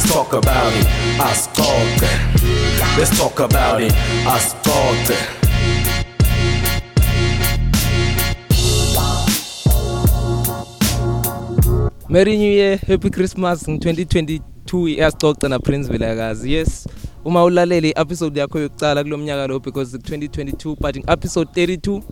Let's talk about it. Ascolte. Let's talk about it. Ascolte. Merry New Year, Happy Christmas ng2022 iyasixoxa na Prince Vilakazi. Yes, uma ulalele i-episode yakho yokucala kulomnyaka lo because 2022 but in episode 32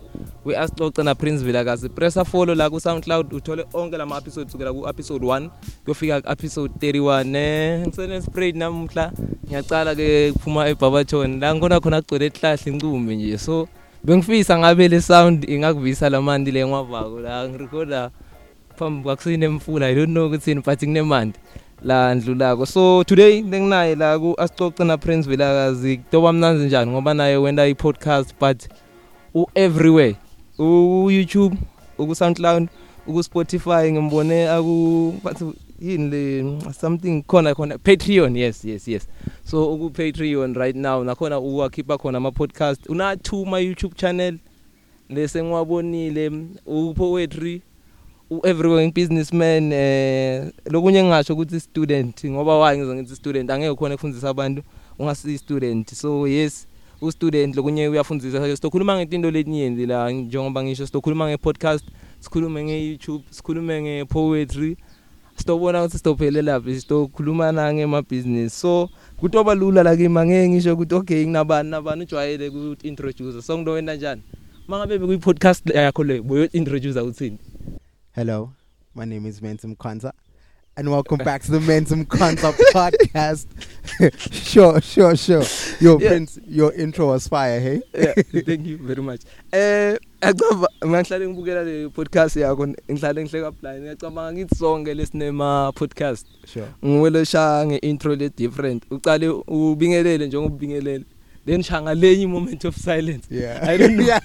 we asixoxa na Prince Vilakazi. Pressa follow la ku SoundCloud uthole onke lama episodes kusukela ku episode 1 kufika ku episode 31 eh ngisene spread namhla ngiyacala ke kuphuma eBabaton la ngona khona kugcwele ihlahla incume nje so bengifisa ngabe le sound ingakuvisa lamandi le ngwavako la ngirecorda phambi kwakusinemfula i don't know ukuthi yini but kunemandi la ndlulako. So today nginaye la ku asixoxe na Prince Vilakazi kutoba mnanzi njani? Ngoba naye wenda i podcast but u everywhere u YouTube uku SoundCloud uku Spotify ngimbone aku bathi yini le something khona khona Patreon. Yes yes yes. So uku Patreon right now nakhona uwakhipha khona ama podcast una two my YouTube channel lese ngiwabonile u poetry u everywhere businessman eh lokunye ngisho ukuthi student ngoba why ngizo ngithi student? Angeke khona ukufundisa abantu ungasi student so yes u student lokunye uyafundisa sitokhuluma ngezinto letinyenti la njengoba ngisho sitokhuluma ngepodcast sikhulume ngeYouTube sikhulume ngepoetry. Sitobona ukuthi sitophelela laphi sitokhuluma na ngemabusiness so kutoba lula la kimi angeke ngisho ukuthi okay nginabani nabani ujwayele ku introduce so ngito wena kanjani mangabe bekuyi podcast yakho le boyo introduce uthini? Hello, my name is Mentum Kwanzaa, and welcome back to the Mentum Kwanzaa podcast. sure, sure, sure. Your Yeah. Prince, your intro was fire, hey? yeah thank you very much eh acaba ngihlale ngibukela le podcast yakho ngihlale ngihleka apply ngiyacabanga ngithi sonke lesinema podcast Sure. ngiwelesha ngeintro le different uqale ubingelele njengoba ubingelele then shanga lenye moment of silence. Yeah. I don't know. yeah.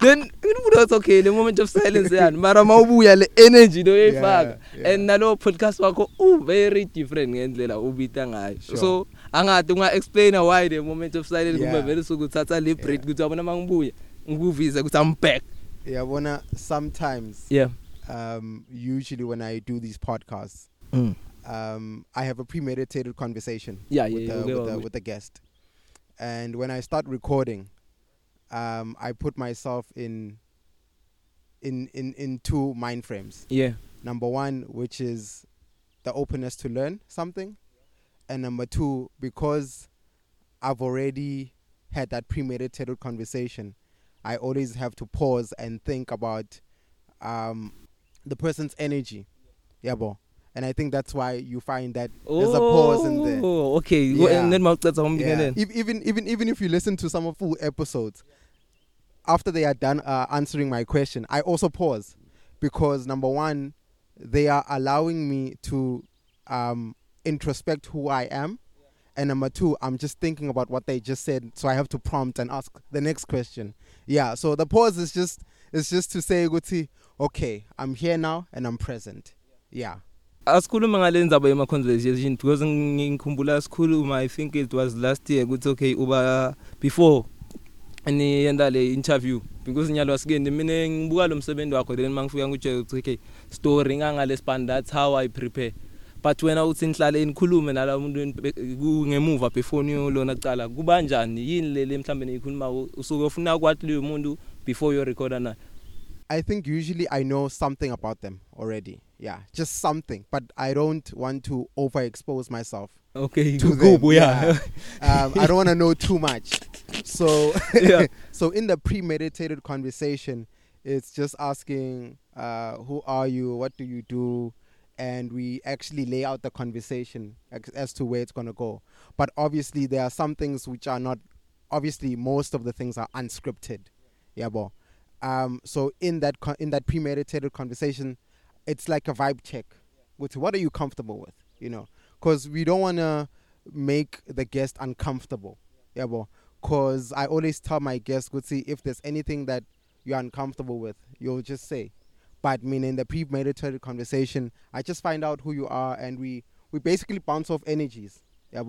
Then ngifuna ukuthi okay le moment of silence yani mara mawubuya le energy lo yayifaka and nalo podcast wakho u very different ngendlela ubita ngayo. So angade unga explain why the moment of silence kumbe vele sokuthatha le break ukuthi yabona mangibuya ngikuvisa ukuthi I'm back. Yeah, wanna sometimes yeah. um usually when I do these podcasts, mm. um I have a premeditated conversation yeah yeah, with, yeah the, with, the, with the guest. And when I start recording, um I put myself in in in in two mind frames. yeah number one, which is the openness to learn something, and number two, because I've already had that premeditated conversation, I always have to pause and think about um, the person's energy. Yeah, bo. And I think that's why you find that there's a pause in there. oh okay Yeah. and then Yeah. even even even if you listen to some of full episodes, after they are done uh, answering my question, I also pause because number one, they are allowing me to um, introspect who I am, and number two, I'm just thinking about what they just said, so I have to prompt and ask the next question. Yeah, so the pause is just is just to say, Guti, okay, I'm here now and I'm present. Yeah. Asikhuluma ngale ndzaba yema conversation because ngi- ngikhumbula sikhuluma i think it was last year ukuthi okay uba before ni yenda le interview because nyalo asikeni mina ngibuka lo msebenzi wakho then mangifika ngutshela ukuthi okay story ngangale span that's how i prepare. But wena uthi nihlale nikhulume nala umuntu ku- ngemuva before niyo lona kucala kuba njani? Yini le mhlambe niyikhuluma usuke ufuna kwathi lo muntu before you record na? I think usually I know something about them already. Yeah, just something, but I don't want to overexpose myself okay to them. kubo yeah um, I don't want to know too much. So, Yeah. so in the premeditated conversation, it's just asking, uh, "Who are you? What do you do?" And we actually lay out the conversation ex- as to where it's gonna go. But obviously, there are some things which are not. Obviously, most of the things are unscripted. Yeah, bo. Um, so in that con- in that premeditated conversation, it's like a vibe check. With what are you comfortable with? You know, because we don't want to make the guest uncomfortable. Yeah, bo. Because I always tell my guests, good see if there's anything that you're uncomfortable with, you'll just say. But mean in the premeditated conversation, I just find out who you are, and we we basically bounce off energies. Yeah.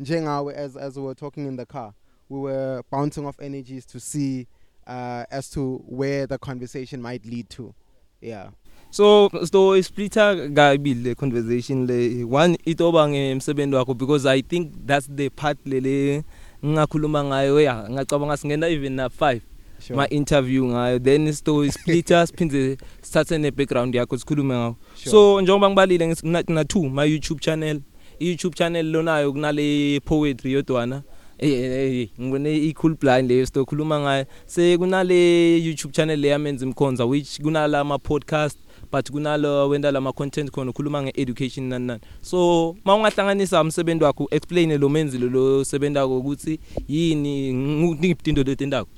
Njengawe, as as we were talking in the car, we were bouncing off energies to see uh, as to where the conversation might lead to. Yeah. So so isplitter kabi le conversation le. One itoba ngemsebenzi wakho because i think that's the part lele ngingakhuluma ngayo ya ngacabanga singena even na 5 Sure. ma interview ngayo then story splitter siphinde sithathe ne background yakho sikhulume ngawo. Sure. so njengoba ngibalile ngina na two my YouTube channel i YouTube channel lonayo kunale poetry yodwana. Eh ngibone i cool blind leyo sizokhuluma ngayo. Se kunale YouTube channel le yamenza imkhonza which kunala ama podcast but kunalo wenda lama content khona ukhuluma ngeeducation nani nani so mawungahlanganisa umsebenzi wakho explain lo menzilo lo sebenza ukuthi yini ngiphi into letendako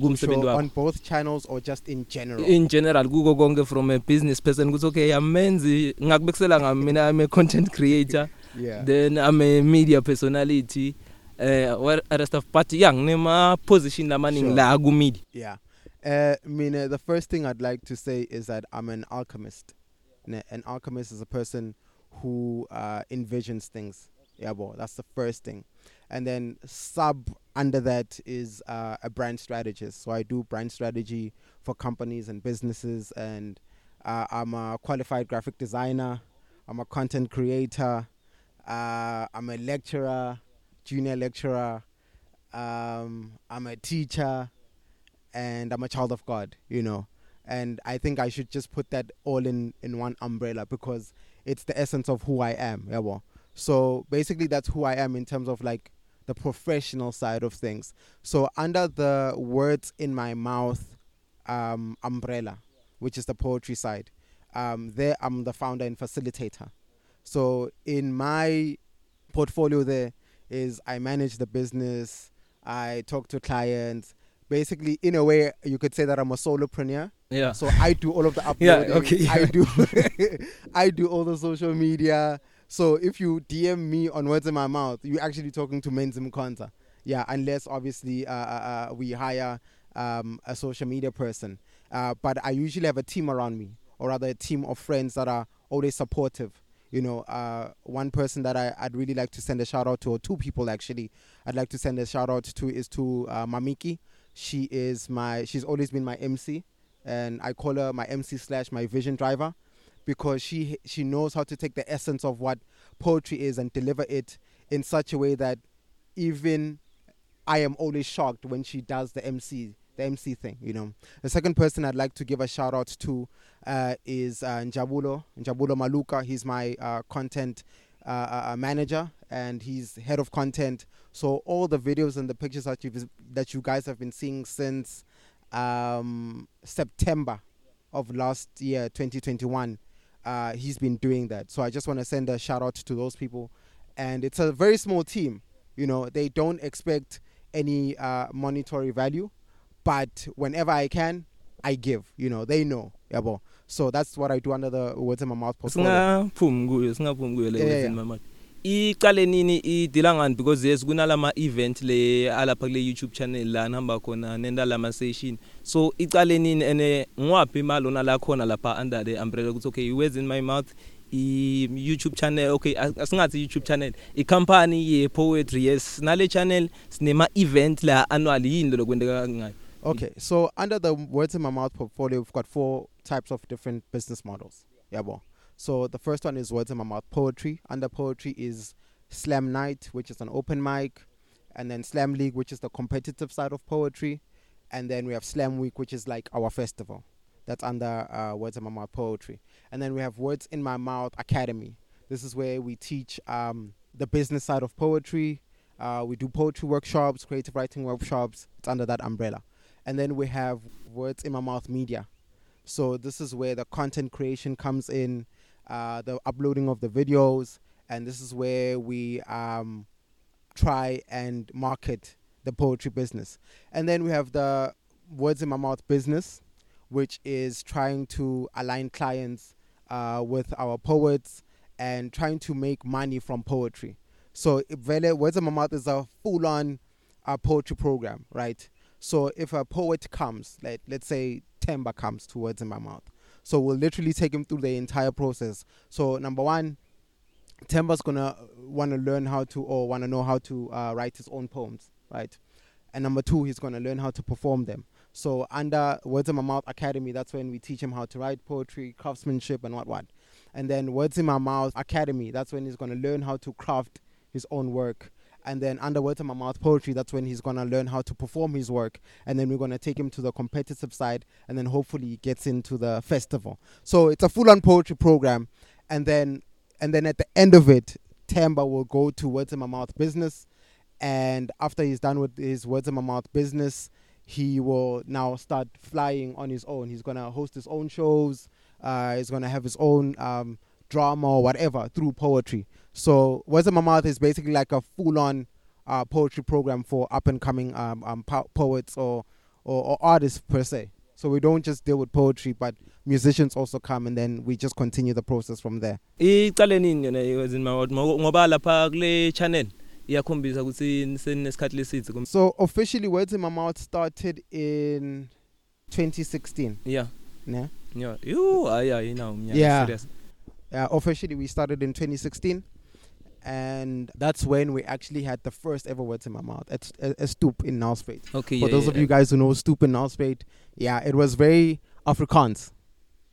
kumsebenzi Sure, wakho on both channels or just in general? in general kuko konke from a business person kuthi okay amenzi ngakubekisela ngami mina I'm a content creator yeah. then I'm a media personality uh what other stuff but yeah nginema position lamaningi Sure. la ku media Yeah. Uh, I mean, uh, the first thing I'd like to say is that I'm an alchemist. Ne- An alchemist is a person who uh, envisions things. Yeah, boy, that's the first thing. And then sub under that is uh, a brand strategist. So I do brand strategy for companies and businesses, and uh, I'm a qualified graphic designer. I'm a content creator. Uh, I'm a lecturer, junior lecturer. Um, I'm a teacher and I'm a child of God, you know. And I think I should just put that all in in one umbrella because it's the essence of who I am. Yeah, well. So basically, that's who I am in terms of like the professional side of things. So under the words in my mouth um, umbrella, which is the poetry side, um, there I'm the founder and facilitator. So in my portfolio, there is I manage the business, I talk to clients. Basically, in a way, you could say that I'm a solopreneur. yeah So I do all of the Yeah, uploading. okay, I do I do all the social media. So if you DM me on words in my mouth, you're actually talking to Menzim Konza. Yeah, unless obviously uh, uh, uh, we hire um, a social media person. Uh, but I usually have a team around me, or rather a team of friends that are always supportive. You know, uh, one person that I, I'd really like to send a shout out to, or two people actually, I'd like to send a shout out to is to uh, Mamiki. She is my, she's always been my MC, and I call her my MC slash my vision driver, because she she knows how to take the essence of what poetry is and deliver it in such a way that even I am always shocked when she does the MC the MC thing, you know. The second person I'd like to give a shout out to uh, is uh, Njabulo Njabulo Maluka. He's my uh, content uh, uh, uh, manager and he's head of content. So all the videos and the pictures that you that you guys have been seeing since um, September of last year, 2021, uh, he's been doing that. So I just want to send a shout out to those people. And it's a very small team. You know, they don't expect any uh, monetary value, but whenever I can, I give. You know, they know. Yabo. So that's what I do under the words in my mouth portfolio. singaphumi kuyo singaphumi kuyo le within yeah. my mouth iqale nini idila ngani because yes kunalama event le alapha kule YouTube channel la nihamba khona nenda lama session so iqale nini ene ngwaphi imali ona la khona lapha under the umbrella ukuthi okay words in my mouth i YouTube channel okay as- asingathi YouTube channel i company ye poetry yes nale channel sinema event la annual yini lokwendeka ngayo Okay, so under the words in my mouth portfolio, we've got four types of different business models. Yeah, well. So the first one is words in my mouth poetry. Under poetry is Slam Night, which is an open mic, and then Slam League, which is the competitive side of poetry, and then we have Slam Week, which is like our festival. That's under uh, words in my mouth poetry, and then we have words in my mouth academy. This is where we teach um, the business side of poetry. Uh, we do poetry workshops, creative writing workshops. It's under that umbrella. And then we have Words in My Mouth Media. So this is where the content creation comes in, uh, the uploading of the videos, and this is where we um, try and market the poetry business. And then we have the Words in My Mouth business, which is trying to align clients uh, with our poets and trying to make money from poetry. So Vele Words in My Mouth is a full-on uh, poetry program, right? So if a poet comes, like let's say Temba comes to Words in My Mouth, so we'll literally take him through the entire process. So number one, Temba's gonna want to learn how to or want to know how to uh, write his own poems, right? And number two, he's gonna learn how to perform them. So under Words in My Mouth Academy, that's when we teach him how to write poetry, craftsmanship, and what what. And then Words in My Mouth Academy, that's when he's gonna learn how to craft his own work. And then under Words in My Mouth Poetry, that's when he's gonna learn how to perform his work. And then we're gonna take him to the competitive side, and then hopefully he gets into the festival. So it's a full-on poetry program. And then and then at the end of it, Tamba will go to Words in My Mouth Business. And after he's done with his Words in My Mouth Business, he will now start flying on his own. He's gonna host his own shows. Uh, he's gonna have his own um, drama or whatever through poetry. So Words in My Mouth is basically like a full-on uh, poetry program for up-and-coming um, um, po- poets or, or or artists per se. So we don't just deal with poetry, but musicians also come, and then we just continue the process from there. icale nini yona ngoba lapha kule channel iyakhombisa ukuthi senesikhathi lesitsi kum- So officially, Words in My Mouth started in 2016. yeah Ne? yeah yo hayi hayi nawo umnyaka Yeah. serious Uh, officially, we started in 2016, and that's when we actually had the first ever Words in My Mouth at a, a stoop in Nelspruit. okay For yeah, those yeah, of you guys who know stoop in Nelspruit, yeah, it was very Afrikaans,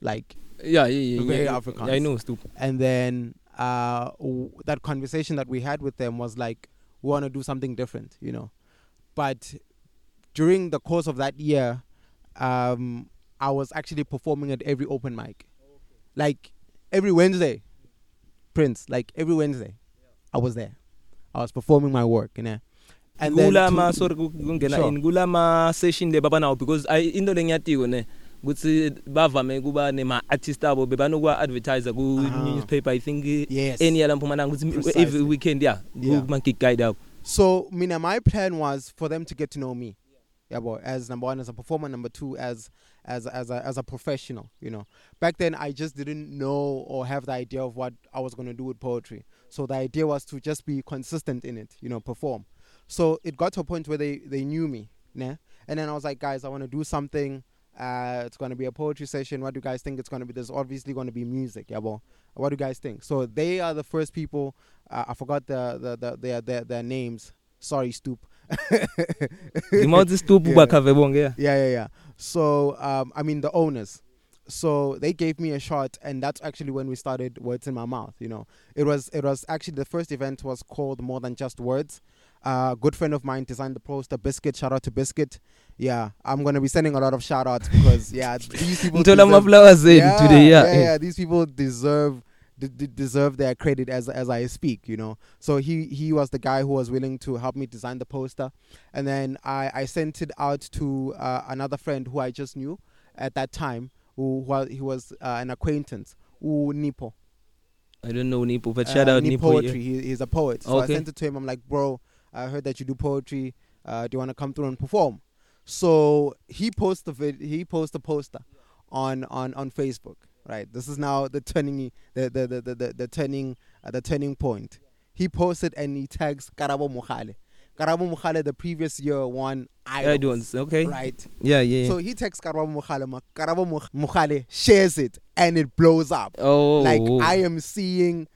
like, yeah yeah yeah very yeah, Afrikaans. yeah, I know stupid and then uh, w- that conversation that we had with them was like, we want to do something different, you know. But during the course of that year, um, I was actually performing at every open mic, like every Wednesday. Prince, like every Wednesday, I was there. I was performing my work, you know. And then kula ma sorry ku- kungena Sure. in kula ma session le baba nawo because I into lengiyatiko ne ukuthi bavame kuba nema artist abo bebanokwa advertiser ku Aha. newspaper I think Yes. any yala mpumalanga Precisely. every weekend yeah Yeah. kuma gig guide abo So, Mina, my plan was for them to get to know me, yeah, boy, as number one as a performer, number two as as as a, as a professional. You know, back then I just didn't know or have the idea of what I was going to do with poetry. So the idea was to just be consistent in it, you know, perform. So it got to a point where they they knew me, nah? and then I was like, guys, I want to do something. Uh, it's going to be a poetry session. What do you guys think it's going to be? There's obviously going to be music, yeah, boy. What do you guys think? So they are the first people. Uh, I forgot the, the, the their, their their names. Sorry, Stoop. yeah Yeah, yeah, yeah. So, um, I mean, the owners. So they gave me a shot, and that's actually when we started Words in My Mouth. You know, it was it was actually the first event was called More Than Just Words. Uh, a good friend of mine designed the poster. Biscuit, shout out to Biscuit. Yeah, I'm gonna be sending a lot of shout outs because yeah, these people. deserve- yeah, today yeah, yeah, yeah. These people deserve de- de- deserve their credit as as I speak. You know. So he he was the guy who was willing to help me design the poster, and then I I sent it out to uh, another friend who I just knew at that time, who was he was uh, an acquaintance. Who Nipo. I don't know Nipo but shout uh, out Ni Nipo poetry. He, he's a poet. So Okay. I sent it to him. I'm like, bro, I heard that you do poetry. Uh, do you want to come through and perform? So he posted the vid- he posted a poster on on on Facebook. Right. This is now the turning the the the the, the, the turning uh, the turning point. He posted and he tags Karabo Mukhale. Karabo Mukhale the previous year won yeah, I don't Idols. okay Right. yeah yeah, yeah. So he texts Karabo Mukhale. Karabo Mukh- Mukhale shares it and it blows up oh like I am seeing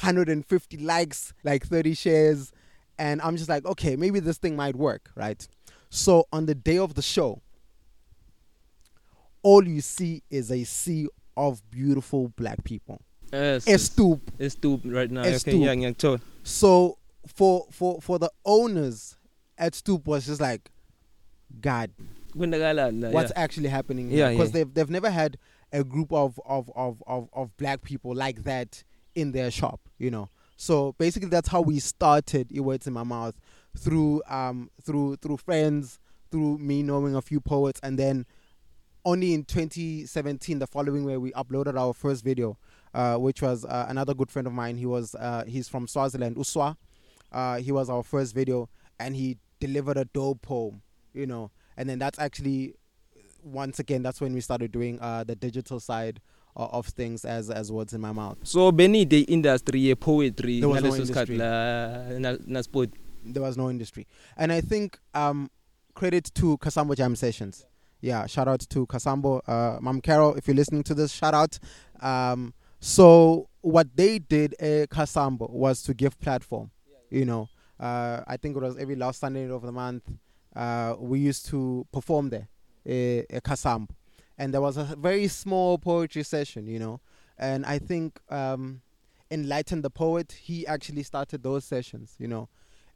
150 likes, like 30 shares, and I'm just like, okay, maybe this thing might work, right? So on the day of the show, all you see is a sea of beautiful black people. yes A stoop. it's stupid right now A okay stoop. yeah ngiyakuthola So for for for the owners at Stoop was just like, La what's actually happening Yeah, because yeah. they've they've never had a group of, of of of of black people like that in their shop you know? So basically that's how we started it words in my mouth through um through through friends through me knowing a few poets and then only in 2017 the following year we uploaded our first video uh, which was uh, another good friend of mine. He was uh, he's from swaziland uswa. Uh, he was our first video and he delivered a dope poem. You know and then that's actually once again that's when we started doing uh, the digital side of, of things as as words in my mouth. So benide industry ye poetry There was no ngaleso sikhathi industry. la na, na sport. There was no industry. And i think um credit to kasambo jam sessions. Yeah shout out to kasambo. Uh mom carol if you're listening to this shout out. Um so what they did at kasambo was to give platform you know. Uh i think it was every last sunday of the month uh we used to perform there eh, eKhasambo, and there was a very small poetry session, you know, and I think um, Enlighten the poet he actually started those sessions, you know,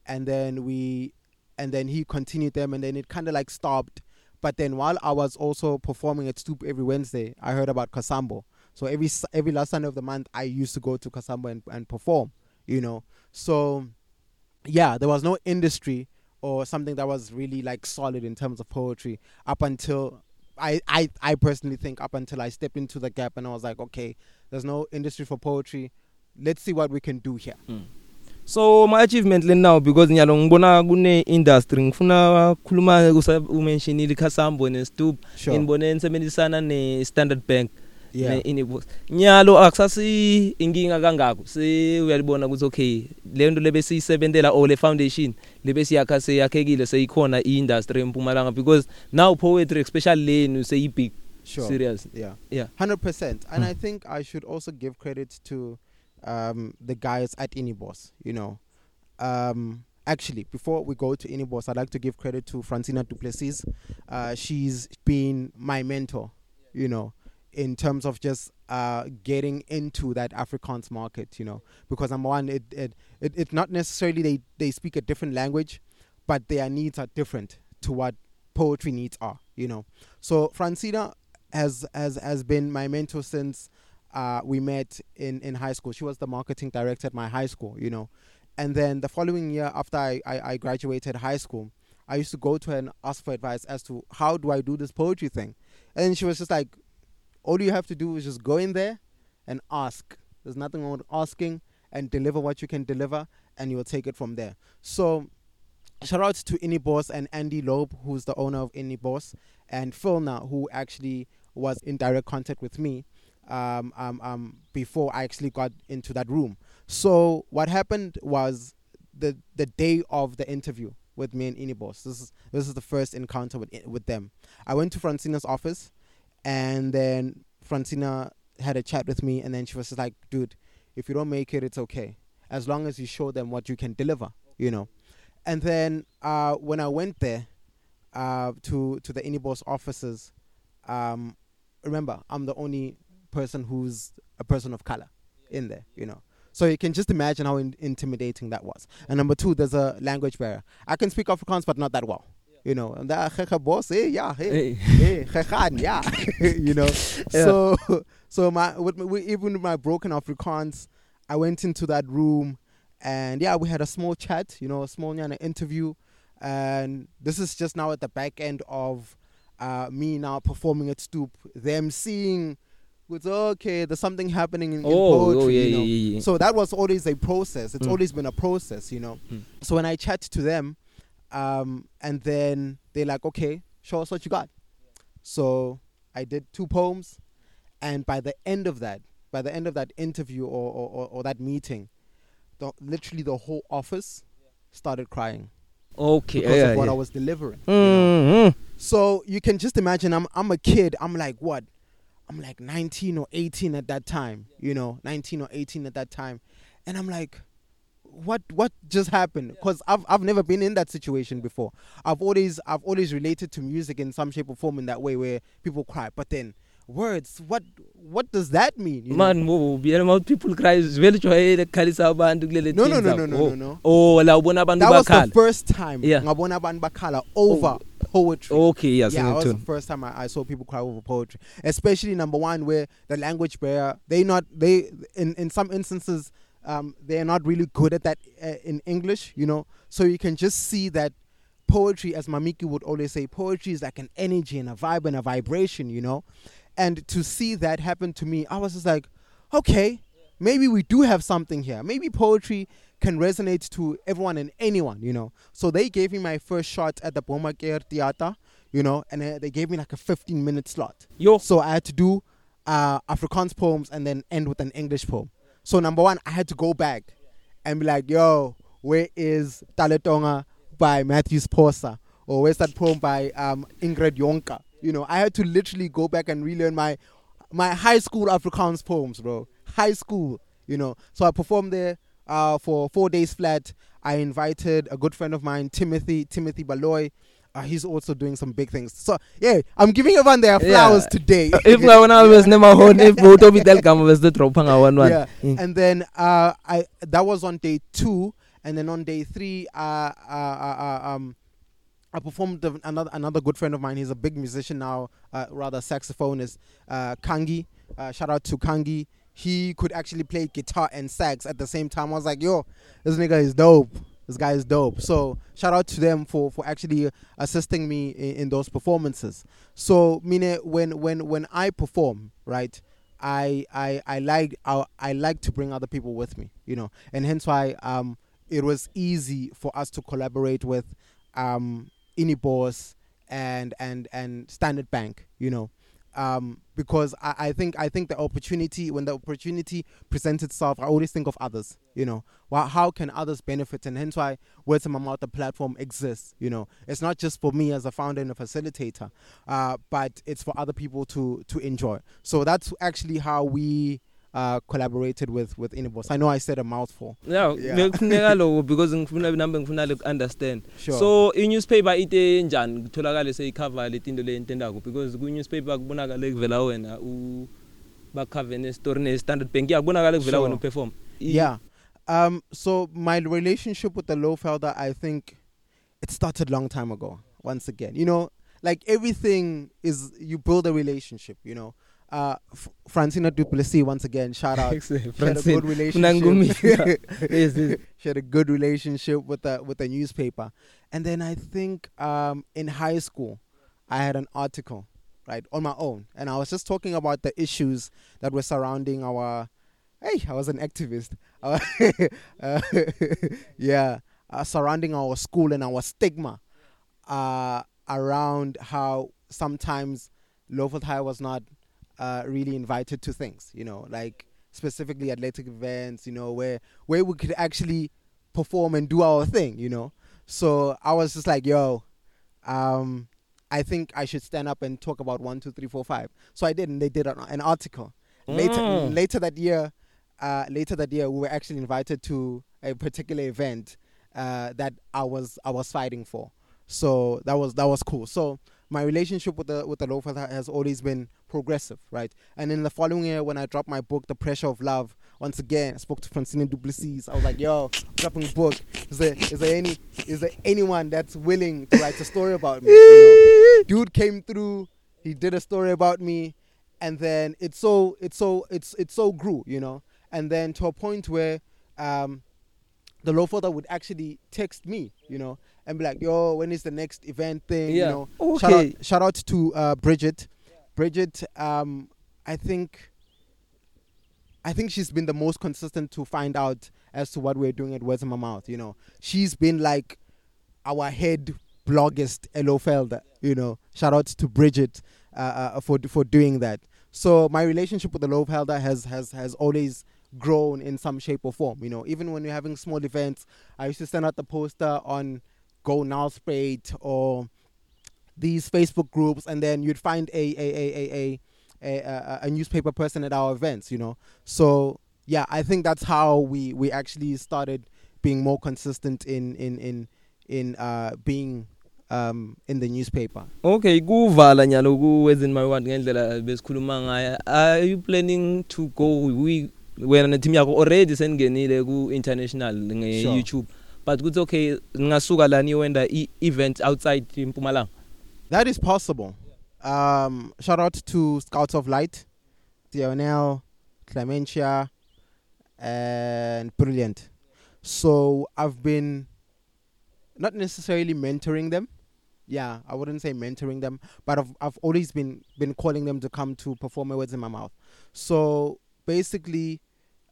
and then we, and then he continued them, and then it kind of like stopped. But then while I was also performing at Stoop every Wednesday, I heard about Kasambo. So every every last Sunday of the month, I used to go to Kasambo and, and perform, you know. So yeah, there was no industry or something that was really like solid in terms of poetry up until I, I I personally think up until I stepped into the gap and I was like, okay, there's no industry for poetry. Let's see what we can do here. so my achievement le now because nyalo ngibona kune industry ngifuna khuluma umentionile ikhasambo ne stoop Sure. ngibone nisebenzisana ne Standard Bank Yeah. Inibus nyalo akusasi inkinga kangako se uyalibona ukuthi okay le nto lebe siyisebentela or le foundation lebe siyakha seyakhekile seyikhona iindustry eMpumalanga because now poetry especially lenu seyi big Sure. serious Yeah. yeah Hundred percent. And Mm. I think I should also give credit to um, the guys at Inibos. You know, um, actually, before we go to Inibos, I'd like to give credit to Francina Duplessis. Uh, she's been my mentor. You know, in terms of just uh, getting into that Afrikaans market. You know, because number one, it it it, it not necessarily they they speak a different language, but their needs are different to what poetry needs are. You know, so Francina has has has been my mentor since uh, we met in in high school. She was the marketing director at my high school, you know, and then the following year after I, I, I graduated high school, I used to go to her and ask for advice as to how do I do this poetry thing, and she was just like, all you have to do is just go in there and ask. There's nothing wrong with asking and deliver what you can deliver, and you'll take it from there. So. Shout out to Inni Boss and Andy Loeb, who's the owner of Inni Boss, and Phil now, who actually was in direct contact with me um, um, um, before I actually got into that room. So what happened was the the day of the interview with me and Inibos. This is this is the first encounter with with them. I went to Francina's office, and then Francina had a chat with me, and then she was like, "Dude, if you don't make it, it's okay, as long as you show them what you can deliver, you know." And then uh, when I went there uh, to to the Inibos offices, um, remember I'm the only person who's a person of color in there, you know. So you can just imagine how in- intimidating that was. And number two, there's a language barrier. I can speak Afrikaans, but not that well, you know. And that "Gekge boss, hey, yeah, hey, hey hey, gegaan, yeah, you know. So, so my with, with even with my broken Afrikaans, I went into that room, and yeah, we had a small chat, you know, a small nyana interview, and this is just now at the back end of uh, me now performing at Stoop, them seeing. It's okay. There's something happening in, in Oh, poetry. oh, yeah, you know? yeah, yeah, yeah. So that was always a process. It's Mm. always been a process, you know. Mm. So when I chat to them, um, and then they're like, "Okay, show us what you got." So I did two poems, and by the end of that, by the end of that interview or or, or, or that meeting, the, literally the whole office started crying okay because yeah, of what yeah. I was delivering. you know. Mhm. So you can just imagine I'm I'm a kid. I'm like what? I'm like 19 or 18 at that time, you know, 19 or 18 at that time. And I'm like what what just happened? Cuz I've I've never been in that situation before. I've always I've always related to music in some shape or form in that way where people cry. But then words, what what does that mean? you man mawuthi people cry vele jwayele kukhalisa abantu kulele No, no, no, no, no, Oh. no, no. oh la ubona abantu That was the bakhala first time Yeah. ngabona abantu bakhala over poetry. okay yeah yeah, that was the first time I, I saw people cry over poetry, especially number one where the language barrier. They not they in in some instances um, they're not really good at that uh, in English, you know. So you can just see that poetry, as Mamiki would always say, poetry is like an energy and a vibe and a vibration, you know. And to see that happen to me, I was just like, okay, maybe we do have something here. Maybe poetry can resonate to everyone and anyone, you know. So they gave me my first shot at the Bomaker Theater, you know, and uh, they gave me like a 15 minute slot. yo So I had to do uh, Afrikaans poems and then end with an English poem. So number one, I had to go back and be like, yo, where is Taletonga by Matthew Sposa? Or where's that poem by um, Ingrid Jonker? You know, I had to literally go back and relearn my my high school Afrikaans poems, bro. High school, you know. So I performed there uh, for four days flat. I invited a good friend of mine, Timothy Timothy Baloy, uh, he's also doing some big things. So yeah, I'm giving everyone their flowers Yeah. today. if ngabona besinemahono if bowutobita ligama besidropha nga-one one yeah. Mm. And then uh, I that was on day two, and then on day three, uh, uh, uh, uh, um, I performed another another good friend of mine. He's a big musician now, uh, rather saxophonist, uh, Kangi. Uh, shout out to Kangi. He could actually play guitar and sax at the same time. I was like, yo, this nigga is dope. This guy is dope. So shout out to them for for actually assisting me in, in those performances. So mine when when when I perform, right? I I I like I, I like to bring other people with me, you know, and hence why um it was easy for us to collaborate with um Inibos and and and Standard Bank, you know, um because I, I think I think the opportunity when the opportunity presents itself, I always think of others, you know, well, how can others benefit, and hence why Words in My Mouth the platform exists, you know, it's not just for me as a founder and a facilitator, uh, but it's for other people to to enjoy. So that's actually how we uh, collaborated with with Inibos. I know I said a mouthful. yeah ngikufuneka lokho because ngifuna nambe ngifuna le understand so i-newspaper ite njani kutholakale seyikhava letinto leyintendako because ku-newspaper kubonakale kuvela wena u bakhave nestory ne-standard bank ya kubonakale kuvela Sure. wena uperform I- Yeah. Um. So my relationship with the Lofelder, I think, it started long time ago. Once again, you know, like everything is you build a relationship. You know. Uh, F- Francina Duplessis once again. Shout out. She had a good relationship. She had a good relationship with the with the newspaper, and then I think um in high school, I had an article, right, on my own, and I was just talking about the issues that were surrounding our. Hey, I was an activist. Uh, uh, yeah, uh, surrounding our school and our stigma uh, around how sometimes High was not uh, really invited to things, you know, like specifically athletic events, you know, where where we could actually perform and do our thing, you know. So I was just like, yo, um, I think I should stand up and talk about one, two, three, four, five. So I did, and they did an, an article. Later, Mm. later that year, uh, later that year, we were actually invited to a particular event uh, that I was I was fighting for. So that was that was cool. So my relationship with the with the loafer has always been progressive, right? And in the following year, when I dropped my book, The Pressure of Love, once again I spoke to Francine Duplessis. I was like, "Yo, dropping book. Is there is there any is there anyone that's willing to write a story about me?" You know? Dude came through. He did a story about me, and then it's so it's so it's it's so grew, you know. And then to a point where um, the low father would actually text me, you know, and be like, "Yo, when is the next event thing?" Yeah. You know, shout Okay. out, shout out to uh, Bridget. Bridget, um, I think, I think she's been the most consistent to find out as to what we're doing at Words in My Mouth. You know, she's been like our head bloggist, Elo Felder. You know, shout out to Bridget uh, uh, for for doing that. So my relationship with the Low Felder has has has always grown in some shape or form. You know, even when we're having small events, I used to send out the poster on Go Nalsprate or these Facebook groups, and then you'd find a a a a a, a, a, newspaper person at our events. You know, so yeah, I think that's how we we actually started being more consistent in in in in uh, being um, in the newspaper. okay kuvala nyalo ku-wezini my word ngendlela besikhuluma ngayo are you planning to go we wena neteam yakho already sengenile ku-international Sure. nge-youtube but kuthi okay ngingasuka lani yowenda i-event outside impumalanga That is possible. Um, shout out to Scouts of Light, Dionel, Clementia, and Brilliant. So I've been not necessarily mentoring them. Yeah, I wouldn't say mentoring them, but I've I've always been been calling them to come to perform my words in my mouth. So basically,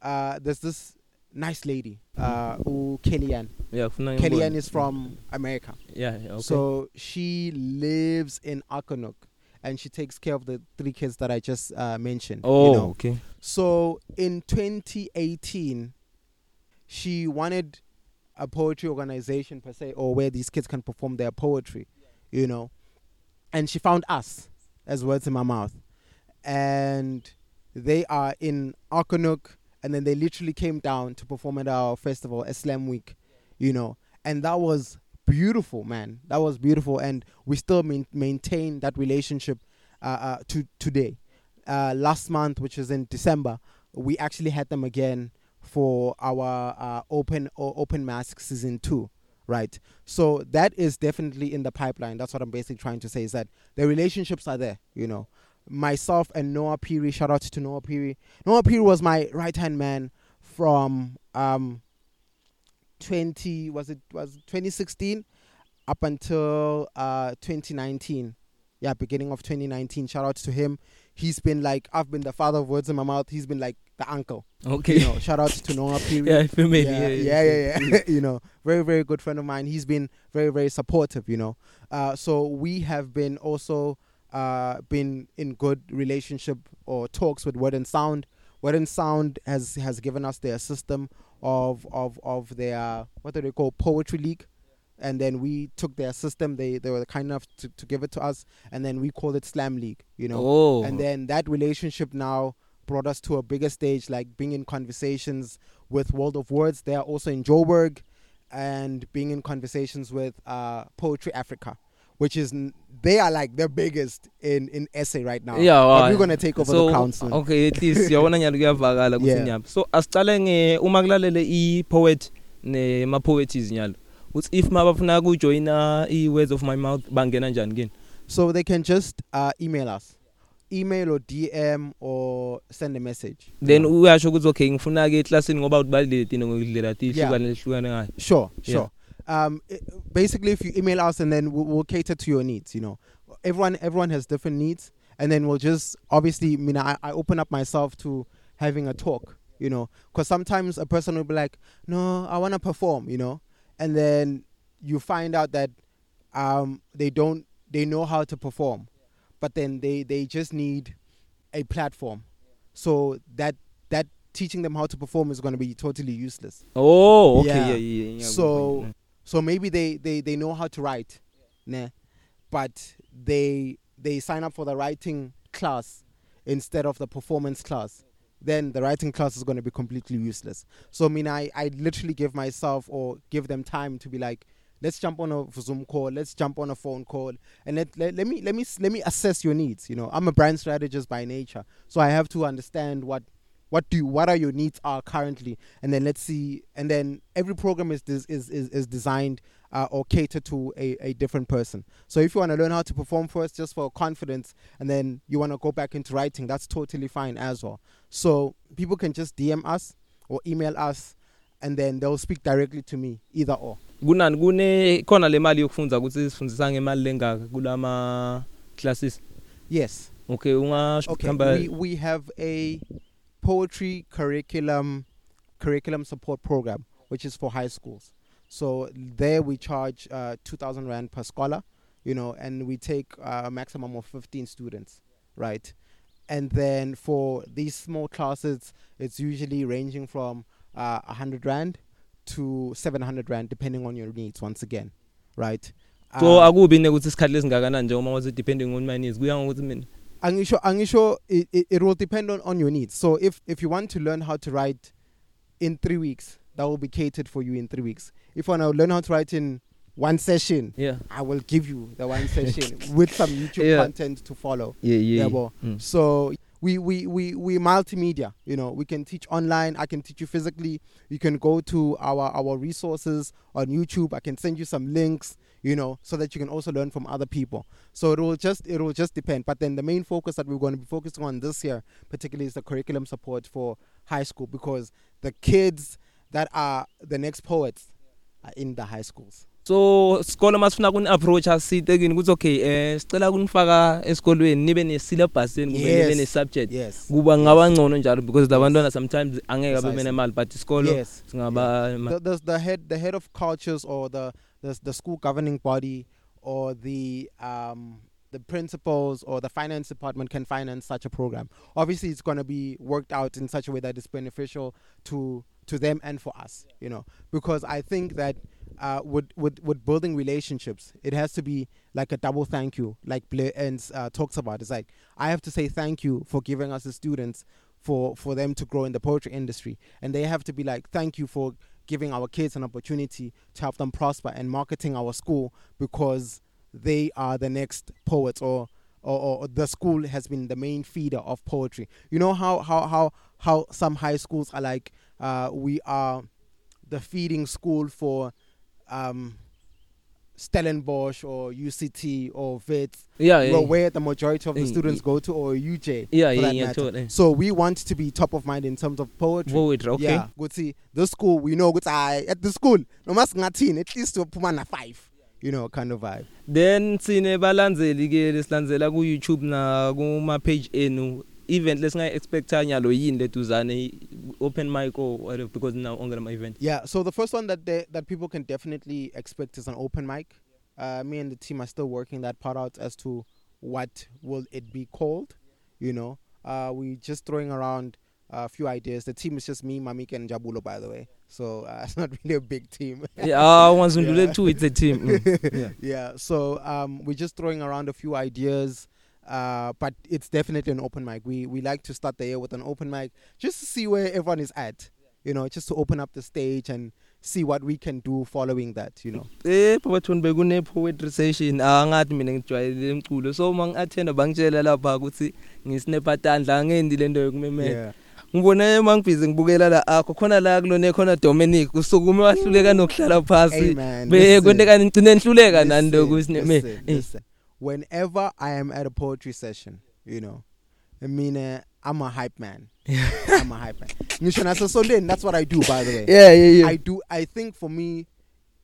uh, there's this nice lady, uh, who Kellyanne. yeah Kellyanne is from America. yeah okay So she lives in Akonuk and she takes care of the three kids that I just uh, mentioned. oh You know? okay So in 2018, she wanted a poetry organization per se, or where these kids can perform their poetry, you know. And she found us as words in my mouth. And they are in Akonuk, and then they literally came down to perform at our festival, Islam Week, you know. And that was beautiful, man. That was beautiful, and we still main, maintain that relationship uh, uh, to today. Uh, last month, which is in December, we actually had them again for our uh, open open mask season two right so that is definitely in the pipeline that's what i'm basically trying to say is that the relationships are there you know myself and noah Piri, shout out to noah Piri. noah Piri was my right hand man from um 20 was it was 2016 up until uh 2019 yeah beginning of 2019 shout out to him he's been like i've been the father of words in my mouth he's been like the uncle Okay. you know shout out to noah Piri. yeah, familiar. yeah, yeah, yeah, yeah. you know, very, very good friend of mine. He's been very, very supportive. You know, uh, so we have been also uh, been in good relationship or talks with Word and Sound. Word and Sound has has given us their system of of of their what do they call poetry league. And then we took their system. They they were kind enough to, to give it to us, and then we called it Slam League. You know, Oh. and then that relationship now brought us to a bigger stage, like being in conversations with World of Words. They are also in Joburg, and being in conversations with uh, Poetry Africa, which is they are like the biggest in in essay right now. Yeah, but well, we're gonna take over so, the soon. Okay, at least yabona nyalo kuyavakala Yeah. kuthi nyapha. So asicale nge uma kulalele i poet ne ma poeties nyalo. Uthi if mabafuna ku joina i words of my mouth bangena njani kini? So they can just uh, email us, email or DM or send a message. Then uyasho ukuthi okay ngifuna ke eclassini ngoba ubalulekile ngokudlela ti Yeah. hlukane hlukane ngayo. Sure, Yeah. Um, i basically, if you email us and then we'll, we'll cater to your needs. You know, everyone everyone has different needs, and then we'll just obviously. I mean, I, I open up myself to having a talk. You know, because sometimes a person will be like, "No, I want to perform," you know, and then you find out that um, they don't they know how to perform, but then they they just need a platform, so that that teaching them how to perform is going to be totally useless. Oh, okay. Yeah. Yeah, yeah, yeah. So so maybe they, they, they know how to write, nah, but they they sign up for the writing class instead of the performance class. Then the writing class is going to be completely useless. So I mean, I, I literally give myself or give them time to be like, let's jump on a Zoom call, let's jump on a phone call, and let, let, let me let me let me assess your needs. You know, I'm a brand strategist by nature, so I have to understand what what do you, what are your needs are currently? And then let's see and then every program is is is, is designed uh, or catered to a, a different person. So if you want to learn how to perform first just for confidence and then you want to go back into writing that's totally fine as well. So people can just dm us or email us and then they'll speak directly to me either or. Kunani kune khona le mali yokufundza ukuthi sifundisa ngemali lengaka kulama classes. yes. Okay, ungasho okay we, we have a poetry curriculum curriculum support program which is for high schools. So there we charge uh, 2000 rand per scholar you know and we take uh, a maximum of 15 students right? And then for these small classes it's usually ranging from uh, 100 rand to 700 rand depending on your needs once again right? So Um, akubi nekuthi isikhathi lesingakanani njengoba wathi depending on my needs. Kuya ngokuthi mina Angisho, Angisho, it, it, it will depend on, on your needs. So if, if you want to learn how to write in three weeks, that will be catered for you in three weeks. If you want to learn how to write in one session, yeah I will give you the one session with some YouTube Yeah. content to follow. yeah yeah, Yeah, Mm. So we, we, we, we multimedia, you know, we can teach online, I can teach you physically. You can go to our, our resources on YouTube. I can send you some links, you know, so that you can also learn from other people. So it will just it will just depend. But then the main focus that we're going to be focusing on this year, particularly, is the curriculum support for high school because the kids that are the next poets are in the high schools. so sikolo masifuna kuni approach asite kini kuthi okay eh sicela kunifaka esikolweni nibe ne syllabus yeni kube nibe ne subject Yes. kuba ngaba ngcono njalo because labantwana sometimes angeke babe nemali but isikolo singaba the head the head of cultures or the the, the school governing body or the um the principals or the finance department can finance such a program. Obviously it's going to be worked out in such a way that it's beneficial to to them and for us you know. Because i think that uh, with, with with building relationships, it has to be like a double thank you, like Blair Ends uh, talks about. It's like I have to say thank you for giving us the students for for them to grow in the poetry industry, and they have to be like thank you for giving our kids an opportunity to help them prosper and marketing our school because they are the next poets or or, or the school has been the main feeder of poetry. You know how how how how some high schools are like uh, we are the feeding school for um, Stellenbosch or UCT or Wits, Yeah, yeah. where the majority of the Mm, students mm. go to, or UJ. Yeah, yeah, yeah, totally. So we want to be top of mind in terms of poetry. Poetry, okay. Yeah, good see the school. We know good. I at the school. No mas ngathini at least to puma na five. You know, kind of vibe. then sine balandzeli ke lesilandzela ku YouTube na kuma page enu event lesinga expecta nyalo yini letuzane open mic or whatever because now on my event Yeah. So the first one that they, that people can definitely expect is an open mic. Uh, me and the team are still working that part out as to what will it be called. You know, uh, we just throwing around a few ideas. The team is just me, Mamik, and Jabulo, by the way. So uh, it's not really a big team. yeah ah wanzundule Yeah. too it's a team mm. yeah yeah. So um, we're just throwing around a few ideas. Uh, but it's definitely an open mic. We we like to start the year with an open mic just to see where everyone is at. You know, just to open up the stage and see what we can do following that. You know. eh babathoni bekune poetry session angathi mina ngijwayele umculo so mangi-attenda bangitshela lapha ukuthi ngisinepatandla angendi lento yokumemela ngibone mangibhizi ngibukela la akho khona la kulone khona Dominic usukume wahluleka nokuhlala phasi Amen. be Listen. kwente kani ngicine nihluleka nani Listen, Whenever I am at a poetry session, you know, I mean, uh, I'm a hype man. I'm a hype man. Ngisho nasesondeni, That's what I do, by the way. yeah yeah yeah I do. I think for me,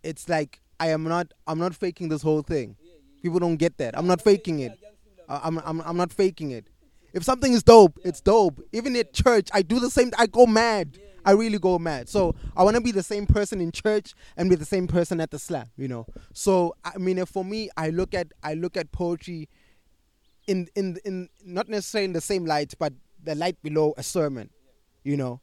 it's like I am not. I'm not faking this whole thing. People don't get that. I'm not faking it. I'm. I'm. I'm not faking it. If something is dope, it's dope. Even at church, I do the same. I go mad. I really go mad. So I want to be the same person in church and be the same person at the slam. You know. So I mean, for me, I look at. I look at poetry. In in in not necessarily in the same light, but the light below a sermon. You know.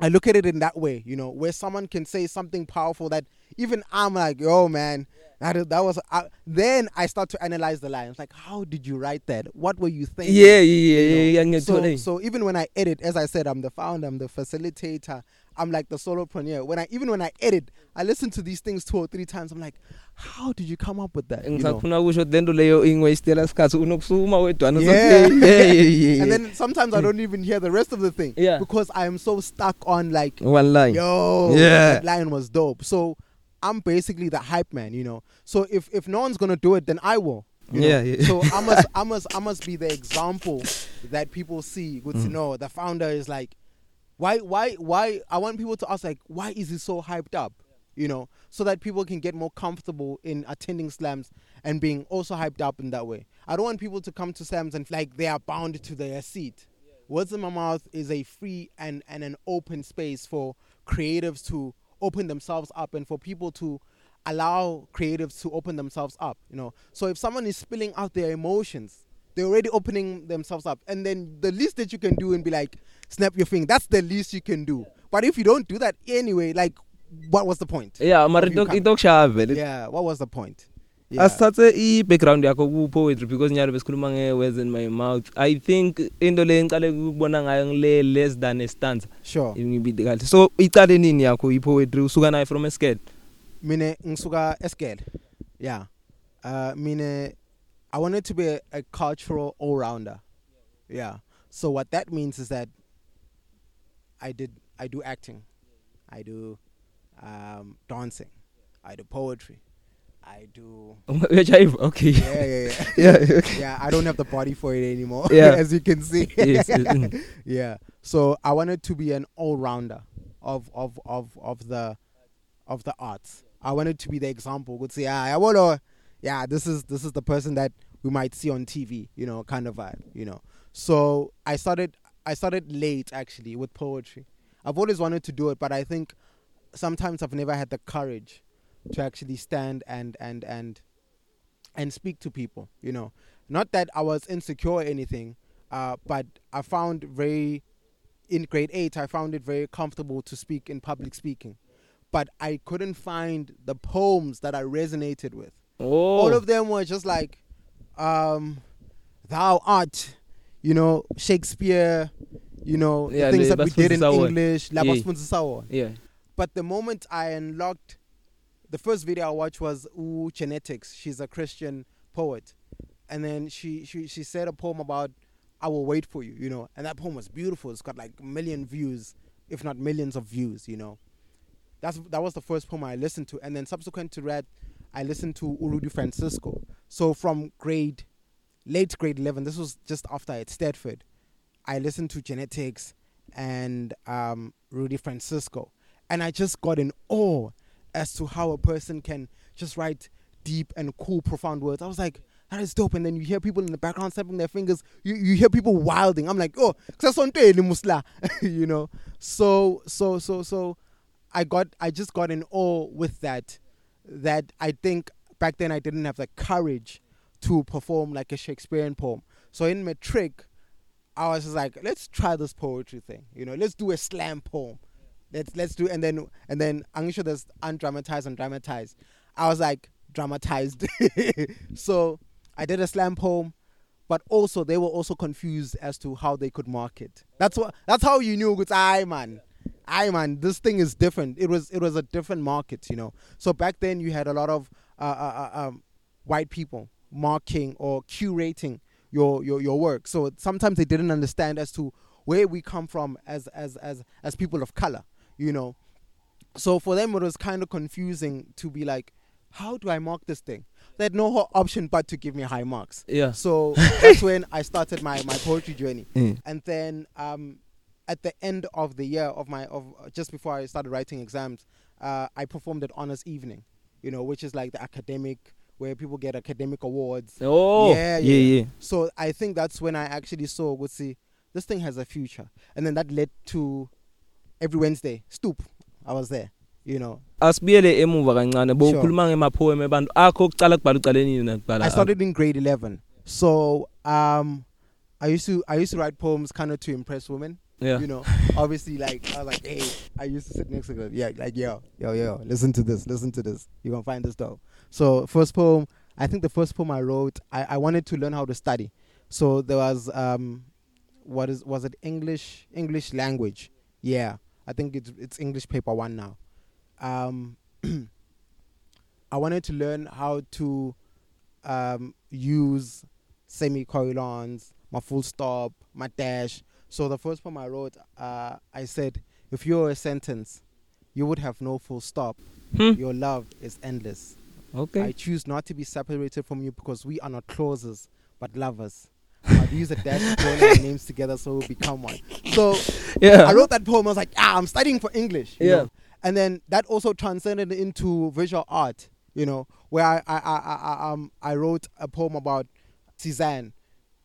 I look at it in that way, you know, where someone can say something powerful that even I'm like, yo, man, that, that was. Uh, then I start to analyze the lines. Like, how did you write that? What were you thinking? yeah yeah You know? yeah yeah So, ngiyathola so even when I edit, as I said, I'm the founder, I'm the facilitator, I'm like the solopreneur. When I even when I edit, I listen to these things two or three times. I'm like, how did you come up with that? You know? ngisafuna kusho lento leyo ingwayistela isikhathi unokusuma wedwana Yeah. yeah yeah yeah And then sometimes I don't even hear the rest of the thing Yeah. because I am so stuck on like one line yo Yeah. that line was dope so i'm basically the hype man you know so if if no one's gonna do it then i will? Yeah, yeah. so i must i must i must be the example that people see good to Mm. know the founder is like why why why i want people to ask like why is he so hyped up you know so that people can get more comfortable in attending slams and being also hyped up in that way i don't want people to come to slams and like they are bound to their seat Words in My Mouth is a free and, and an open space for creatives to open themselves up and for people to allow creatives to open themselves up, you know. So if someone is spilling out their emotions, they're already opening themselves up. And then the least that you can do and be like, snap your finger, that's the least you can do. But if you don't do that anyway, like, what was the point? yeah you coming? itokushaya vele Yeah, what was the point? Yeah. asithathe i-background yakho ku-poetry because nyalo besikhuluma nge-words in my mouth. I think into le ngicale ukubona ngayo ngile less than a stanza. Sure. ngibide kahle. So icale nini yakho i-poetry usuka nayo from escared mine ngisuka esged yeah. Uh mine i wanted to be a, a cultural all-rounder. Yeah. So what that means is that i did i do acting. I do um dancing. I do poetry. I do. Uyajayiva okay. Yeah yeah yeah. Yeah okay. yeah i don't have the body for it anymore Yeah. as you can see. Yes, yeah. So i wanted to be an all-rounder of of of of the of the arts. I wanted to be the example. Would say yeah well yeah this is this is the person that we might see on tv you know kind of vibe you know. So i started i started late actually with poetry. I've always wanted to do it but i think sometimes i've never had the courage to actually stand and and and and speak to people you know. Not that i was insecure or anything uh, but i found very in grade 8 i found it very comfortable to speak in public speaking. But i couldn't find the poems that i resonated with. Oh. all of them were just like um thou art you know shakespeare you know Yeah, the things that we did in english yeah. But the moment I unlocked, the first video I watched was Ooh Genetics. She's a Christian poet, and then she she she said a poem about I will wait for you, you know, and that poem was beautiful. It's got like a million views, if not millions of views, you know. That's that was the first poem I listened to, and then subsequent to that, I listened to Urudi Francisco. So from grade, late grade eleven, this was just after I had Stedford, I listened to Genetics and um, Rudy Francisco, and I just got in awe as to how a person can just write deep and cool, profound words. I was like, that is dope. And then you hear people in the background snapping their fingers. You, you hear people wilding. I'm like, oh, musla, you know. So so so so, I got I just got in awe with that. That I think back then I didn't have the courage to perform like a Shakespearean poem. So in matric, I was just like, let's try this poetry thing. You know, let's do a slam poem. Let's let's do and then and then I'm sure there's undramatized and dramatized. I was like dramatized. so I did a slam poem, but also they were also confused as to how they could market. That's what that's how you knew it's I man. I man, this thing is different. It was it was a different market, you know. So back then you had a lot of uh, uh, uh um, white people marking or curating your, your your work. So sometimes they didn't understand as to where we come from as as as as people of color you know. So for them, it was kind of confusing to be like, how do I mark this thing? They had no option but to give me high marks. Yeah. So that's when I started my, my poetry journey. Mm. And then um, at the end of the year of my of just before I started writing exams, uh, I performed at honors evening, you know, which is like the academic where people get academic awards. Oh, yeah, yeah, yeah. yeah. So I think that's when I actually saw, would see, this thing has a future, and then that led to every Wednesday. Stoop. I was there. You know. Asibiyele emuva kancane bowukhuluma ngemapoem ebantu akho okucala kubhala ucaleni yini kubhala. I started in grade 11. So, um I used to I used to write poems kind of to impress women. Yeah. You know, obviously like I was like, "Hey, I used to sit next to them. Yeah, like, yo, yo, yo, listen to this. Listen to this. You're going to find this dope." So, first poem, I think the first poem I wrote, I I wanted to learn how to study. So, there was um what is was it English English language. Yeah. I think it's it's English paper one now. Um, I wanted to learn how to um, use semicolons, my full stop, my dash. So the first poem I wrote, uh, I said, if you're a sentence, you would have no full stop. Hmm. Your love is endless. Okay. I choose not to be separated from you because we are not clauses, but lovers. I'd use a dash to join our names together so we become one. So yeah. I wrote that poem. I was like, ah, I'm studying for English. you Yeah. know. And then that also transcended into visual art, you know, where I, I, I, I, um, I wrote a poem about Cezanne.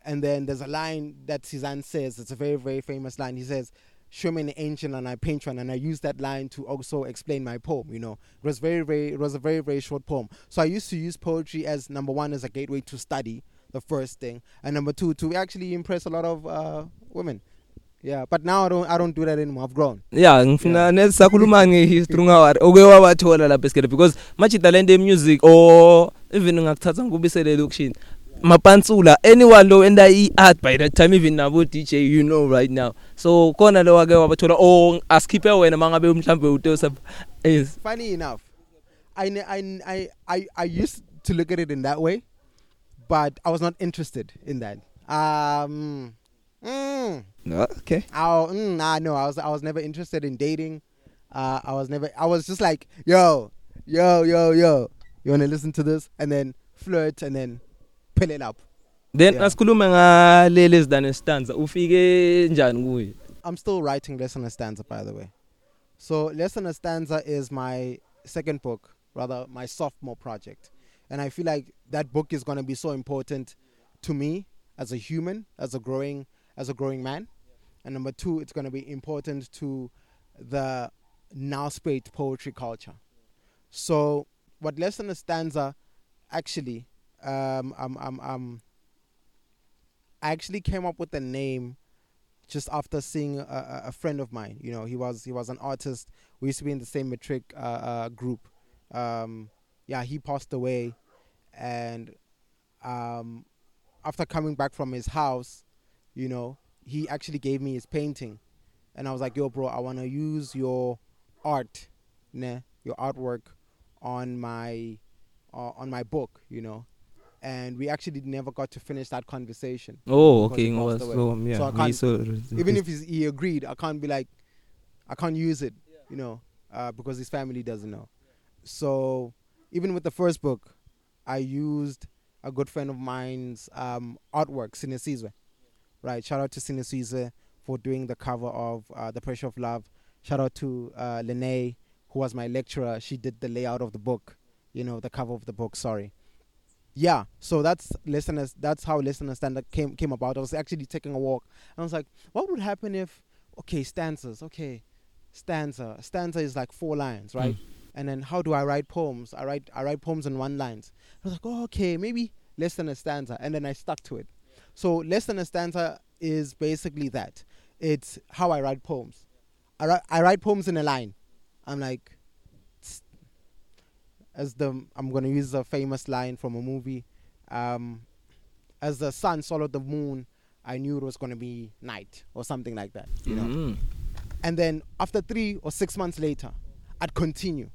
And then there's a line that Cezanne says, it's a very, very famous line. He says, Show me an angel and I paint one. And I used that line to also explain my poem, you know. It was very, very, it was a very, very short poem. So I used to use poetry as number one, as a gateway to study, the first thing. And number two, to actually impress a lot of uh, women. Yeah, but now I don't I don't do that anymore. I've grown. yeah ngifuna nesakhuluma ngehistory ngawari oke wawathola lapha esikele because much talent in music or even ngakuthatha ngubisele lokushini mapansula anyone lo enda i-art by that time even nabo DJ you know right now so khona lo wake wabathola or asikhiphe wena mangabe mhlambe utosa yes Funny enough, I, I, I, I, I used to look at it in that way, but I was not interested in that. Um, mm, okay I, mm, nah, no, I was I was never interested in dating. Uh, I was never. I was just like, yo, yo, yo, yo. You wanna listen to this, and then flirt, and then pull it up. then Yeah. asikhulume ngaleli zidane stanza ufike njani kuye I'm still writing Lesson a Stanza, by the way. So Lesson a Stanza is my second book, rather my sophomore project, and I feel like that book is gonna be so important to me as a human, as a growing, as a growing man, and number two, it's gonna be important to the now spate poetry culture. So what Lesson a Stanza actually, um, um, um, um, I actually came up with the name just after seeing a, a- friend of mine. You know, he was he was an artist. We used to be in the same matric uh, uh, group. Um, yeah, he passed away, and um, after coming back from his house, you know, he actually gave me his painting, and I was like, "Yo, bro, I want to use your art ne, your artwork on my uh, on my book, you know. And we actually never got to finish that conversation. Oh, okay. away. so yeah. So I can't- ngiyiso- Even if he's, he agreed, I can't be like, I can't use it, you know, uh, because his family doesn't know. So even with the first book, I used a good friend of mine's um, artwork, Sinesizwe. Right. Shout out to Sinesizwe for doing the cover of uh, The Pressure of Love. Shout out to uh, Lene, who was my lecturer. She did the layout of the book, you know, the cover of the book. Sorry. Yeah, so that's listeners. That's how listener standard came came about. I was actually taking a walk, and I was like, "What would happen if, okay, stanzas, okay, stanza, stanza is like four lines, right? Mm. And then how do I write poems? I write I write poems in one lines. I was like, oh, okay, maybe less than a stanza, and then I stuck to it. So less than a stanza is basically that. It's how I write poems. I write I write poems in a line. I'm like, as the I'm gonna use a famous line from a movie. Um, as the sun followed the moon, I knew it was gonna be night or something like that. You know Mm. and then after three or six months later i'd continue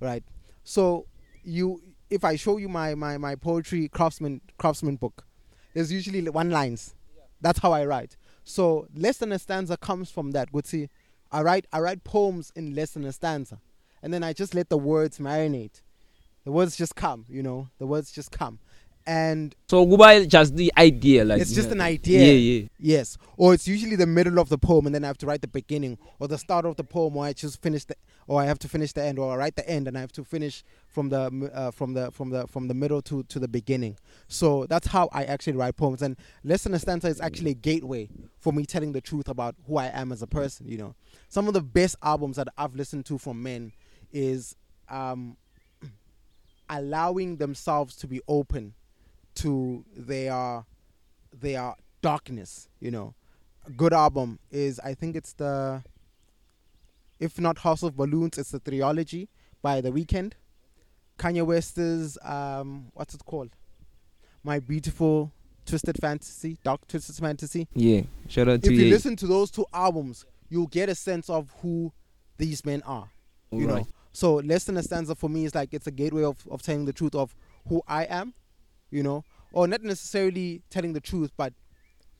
right? So you if i show you my my, my poetry craftsman craftsman book there's usually one lines. That's how i write. So less than a stanza comes from that good see i write i write poems in less than a stanza and then i just let the words marinate. The words just come you know? The words just come. And So kuba just the idea like It's just know, an idea. Yeah, yeah. Yes, or it's usually the middle of the poem, and then I have to write the beginning, or the start of the poem, or I just finish the, or I have to finish the end, or I write the end, and I have to finish from the uh, from the from the from the middle to to the beginning. So that's how I actually write poems, and less than a stanza is actually a gateway for me telling the truth about who I am as a person. You know, some of the best albums that I've listened to from men is um, allowing themselves to be open to their their darkness you know a good album is i think it's the if not house of balloons it's the trilogy by the weekend kanye west's um what's it called my beautiful twisted fantasy dark twisted fantasy Yeah. Shout out if to you you. listen to those two albums you'll get a sense of who these men are you know Right. so less than a stanza for me is like it's a gateway of, of telling the truth of who i am you know? Or not necessarily telling the truth but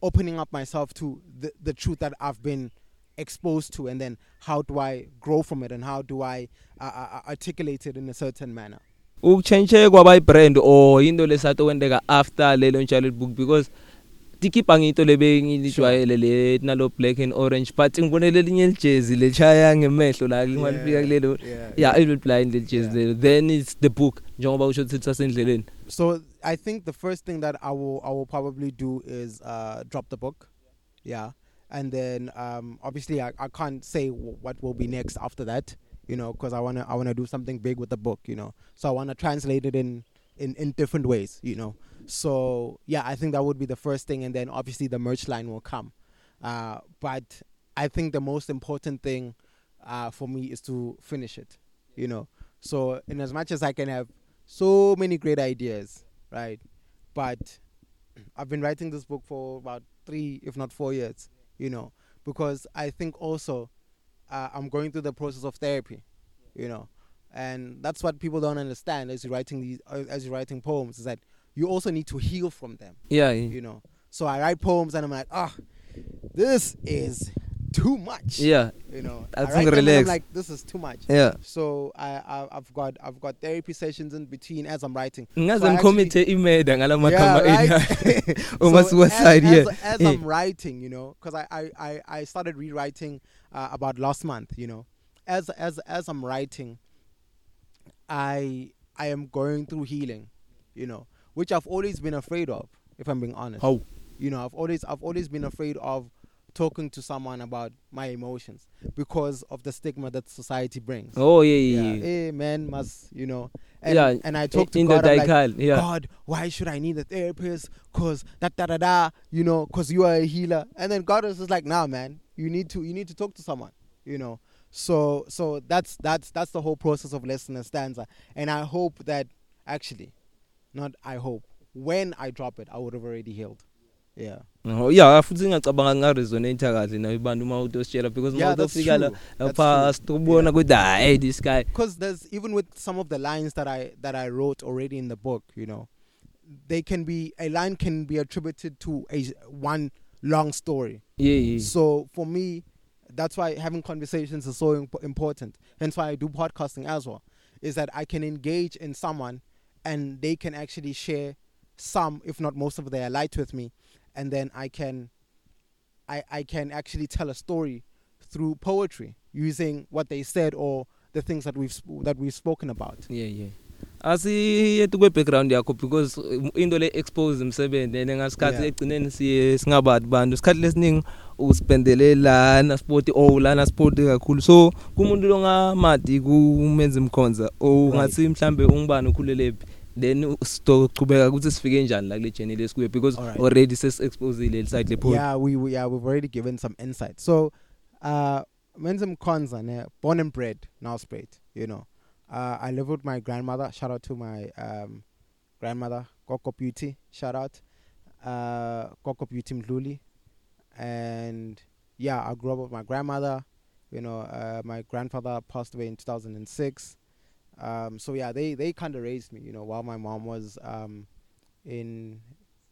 opening up myself to the, the truth that i've been exposed to and then how do i grow from it and how do i uh, uh, articulate it in a certain manner. Ukuchange kwaba ibrand or into lesato kwendeka after lelo ntshalo book because tikipa ngito lebengilijwayele le nalo black and orange but ngibonele elinye lijezi lechaya ngemehlo la ngifika kulelo. yeah, yeah it will blind le jezi Yeah. lelo. Then it's the book njengoba usho ukuthi sasendleleni so i think the first thing that i will i will probably do is uh drop the book. Yeah. And then um obviously i, I can't say w- what will be next after that you know because i want to i want to do something big with the book you know. So i want to translate it in in in different ways you know. So yeah i think that would be the first thing and then obviously the merch line will come. Uh but i think the most important thing uh for me is to finish it you know. So in as much as i can have so many great ideas right? But i've been writing this book for about three if not four years you know because i think also uh, i'm going through the process of therapy you know? And that's what people don't understand as you're writing these uh, as you're writing poems is that you also need to heal from them yeah you know? So i write poems and i'm like ah this is too much. Yeah. You know I think and relax. i'm like this is too much. Yeah. So I, I I've got I've got therapy sessions in between as I'm writing. ngaze ngikhomithe imeda ngalamakhambi Yeah, enyayo uma suicide as, yeah as, as. I'm writing, you know, because I, I, I, I started rewriting uh, about last month, you know, as as as I'm writing, I I am going through healing, you know, which I've always been afraid of, if I'm being honest. how? You know, I've always I've always been afraid of talking to someone about my emotions because of the stigma that society brings. oh yeah yeah, yeah, yeah. hey man must you know. And, Yeah, and i talk to in god the like, daikal yeah. God why should i need a therapist? Cause da da da da you know cause you are a healer. And then god is just like nah man you need to you need to talk to someone you know. So so that's that's that's the whole process of less than a stanza. And i hope that actually not i hope when i drop it i would have already healed. Yeah Oh yeah futhi ngiyacabanga nga resonate kahle nayo abantu uma utositshela because Yeah, uma that's utofika la lapha true. sitobona ukuthi ah hey this guy because there's even with some of the lines that I that I wrote already in the book, you know, they can be a line can be attributed to a one long story. yeah yeah So for me, that's why having conversations is so imp- important. Hence why I do podcasting as well. Is that I can engage in someone, and they can actually share some, if not most of their light with me, and then I can, I I can actually tell a story through poetry using what they said or the things that we've sp- that we've spoken about. yeah yeah. Asiyetu kwe background yakho because um, into le expose umsebenzi and ngasikhathi egcineni siye singabantu bantu. Isikhathi lesiningi uspendele lana sport oh lana sport kakhulu. So kumuntu longamadi kumenza imkhonza o Right. ngathi mhlambe ungibani ukhulelephi then sizochubeka ukuthi sifike njani la kule journey lesikuye because Alright. already ses exposile le side le pole Yeah, we, we yeah we've already given some insight. So, uh, Menzim Konza, ne, born and bred Nelspruit. You know, uh, I live with my grandmother. Shout out to my um, grandmother, Koko Beauty. Shout out, uh, Koko Beauty Mdluli. And yeah, I grew up with my grandmother. You know, uh, my grandfather passed away in 2006. Um, so yeah, they they kind of raised me. You know, while my mom was um, in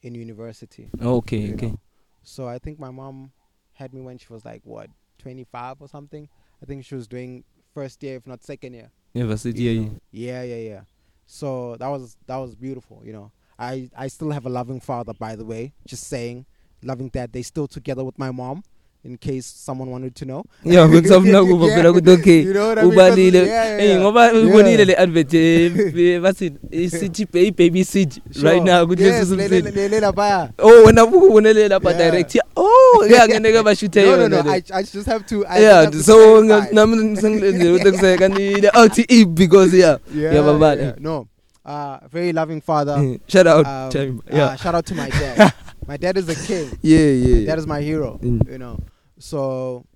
in university. okay okay know. So I think my mom had me when she was like what 25 or something. I think she was doing first year, if not second year. university yeah know. Yeah, yeah, yeah. So that was that was beautiful. You know, I I still have a loving father, by the way. Just saying, loving dad. They still together with my mom. In case someone wanted to know. yeah bekusafuna kuba Yeah, phela ukuthi okay you know what I mean? 'Cause- ubalile yeah, yeah, hey yeah. ngoba Yeah. ubonile le advert eh, bathi city baby baby city right Sure. now kuthi yes, lesi le- city le- le- le- laphaya. oh wena ukubonele lapha Yeah. direct yeah oh kuyangeneka bashuthe No, no, yona no. le. I, I just have to. I yeah just have to so clarify. nami sengilenzele ukuthi kuseka ni the OTE because yeah yeah, yeah, babala. yeah. No, uh, very loving father. shout out Um, Chime. uh, yeah shout out to my dad. My dad is a king. yeah yeah That is my hero. Mm. You know. So,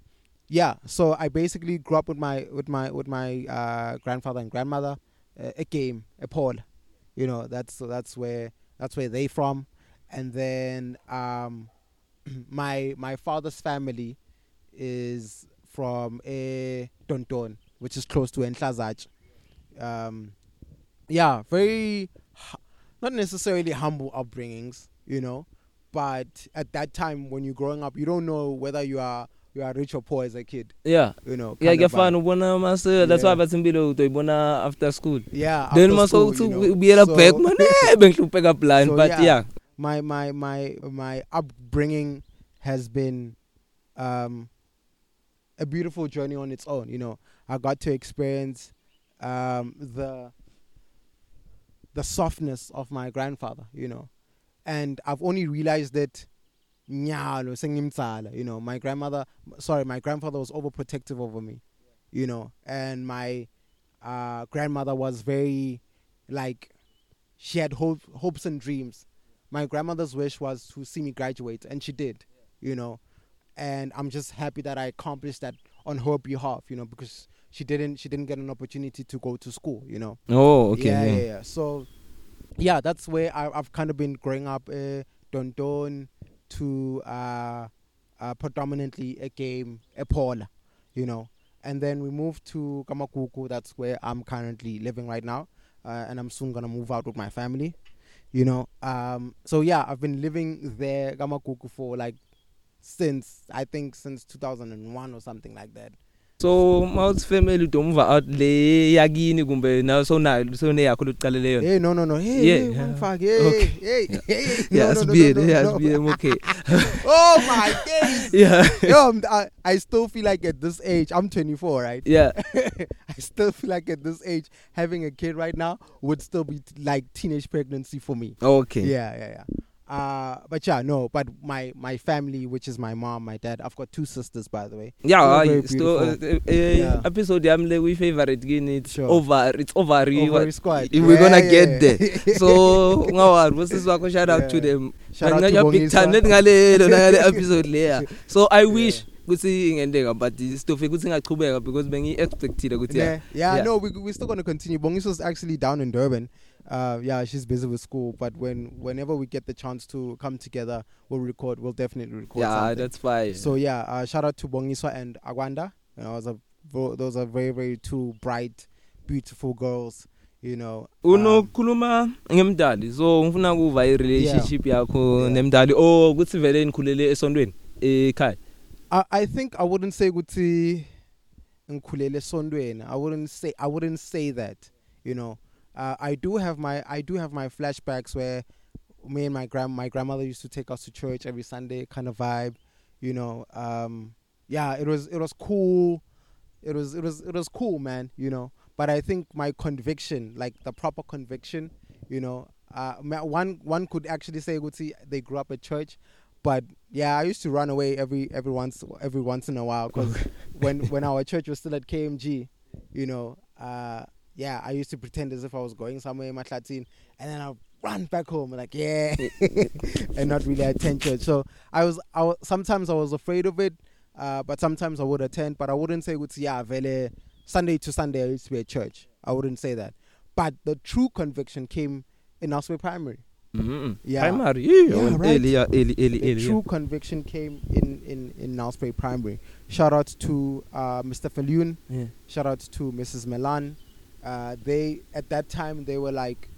yeah. So I basically grew up with my with my with my uh, grandfather and grandmother. Uh, a game, a Paul. You know. That's that's where that's where they from. And then um, my my father's family is from a Tonton, which is close to Enhlazach. Um, yeah, very not necessarily humble upbringings, you know, but at that time when you're growing up, you don't know whether you are you are rich or poor as a kid, yeah. You know. yeah kuyafana ubona mase that's why bathi impilo utoyibona after school. Yeah. then school, uthi ubuyela back man eh bengihlupheka blind So, but yeah. yeah. My my my my upbringing has been um a beautiful journey on its own you know. I got to experience um the the softness of my grandfather you know. And i've only realized that nyalo sengimtsala you know. My grandmother sorry my grandfather was overprotective over me you know. And my uh grandmother was very like she had hope, hopes and dreams. My grandmother's wish was to see me graduate and she did you know. And i'm just happy that i accomplished that on her behalf you know because she didn't she didn't get an opportunity to go to school you know. Oh okay yeah, yeah. yeah, yeah. So, yeah, that's where I, I've kind of been growing up. Uh, Don Don to uh, uh, predominantly a game, a Paula, you know. And then we moved to Kamakuku. That's where I'm currently living right now, uh, and I'm soon gonna move out with my family, you know. Um, so yeah, I've been living there, Kamakuku, for like since I think since 2001 or something like that. So mawuthi family udomuva out le yakini kumbe nayo sonayo sone yakho lokuqalele yona Hey, no, no, no. Hey, Yeah, hey, hey, no, yeah no. sibiyele okay oh my days. yeah Yo, I, I still feel like at this age, I'm 24, right? yeah I still feel like at this age, having a kid right now would still be like teenage pregnancy for me. okay Yeah, yeah, yeah. Uh, but yeah, no. But my my family, which is my mom, my dad. I've got two sisters, by the way. yeah very sto beautiful. eh, eh, Yeah. episode yami le kuyi favorite kini it's Sure. over it's over Ovary squad. we're Yeah, gonna yeah, get yeah. there so ungawari bosisi wakho shout out to Yeah. them Shout out to big time lethi ngalelo nangale episode leya so i wish kuthi ingendeka but stofe kuthi ingachubeka because bengi expectile ukuthi Yeah, yeah yeah, Yeah. no, we we're still gonna continue. Bongis was actually down in Durban, uh, yeah, she's busy with school. But when whenever we get the chance to come together, we'll record. We'll definitely record. yeah something. that's fine So yeah, uh, shout out to Bongiswa and Agwanda. You know, those are those are very very two bright, beautiful girls. You know, um, unokhuluma ngemdali so ngifuna kuva i relationship yakho nemdali oh ukuthi vele nikhulele esontweni ekhaya I, think I wouldn't say ukuthi ngikhulele esondweni. I wouldn't say I wouldn't say that. You know, uh, I do have my I do have my flashbacks where me and my grand my grandmother used to take us to church every Sunday kind of vibe. You know, um, yeah, it was it was cool. It was it was it was cool, man. You know, but I think my conviction, like the proper conviction, you know, uh, one one could actually say, "Guti, they grew up at church," but yeah, I used to run away every every once every once in a while because when when our church was still at KMG, you know, uh, yeah, I used to pretend as if I was going somewhere in Matlatin, and then I'll run back home like yeah, and not really attend church. So I was I was, sometimes I was afraid of it, uh, but sometimes I would attend, but I wouldn't say "Guti, yeah, vele Sunday to Sunday I used to be at church. I wouldn't say that, but the true conviction came in Osway Primary. Mhm. Yeah. primary yeah, Yeah, right. early yeah, early early the early true conviction came in in in Nelspruit Primary. Shout out to uh, Mr. Falun. yeah. Shout out to Mrs. Milan. Uh, they at that time they were like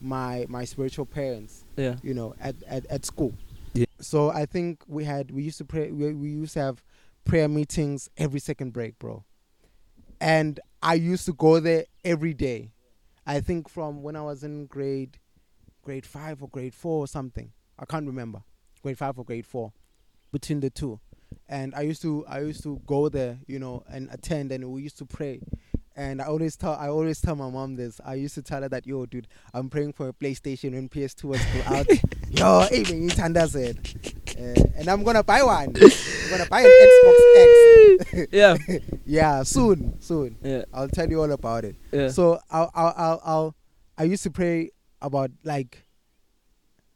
my my spiritual parents. yeah You know, at at, at school. Yeah. So I think we had we used to pray. We, we used to have prayer meetings every second break, bro. And I used to go there every day. I think from when I was in grade grade five or grade four or something. I can't remember. Grade five or grade four. Between the two. And I used to I used to go there, you know, and attend and we used to pray. And I always tell I always tell my mom this. I used to tell her that yo dude, I'm praying for a PlayStation when PS2 was still out. yo, you said. Uh, and I'm gonna buy one. I'm gonna buy an Xbox X. yeah yeah, soon, soon. yeah I'll tell you all about it. yeah So I'll, I'll, I'll, I'll, I used to pray about like,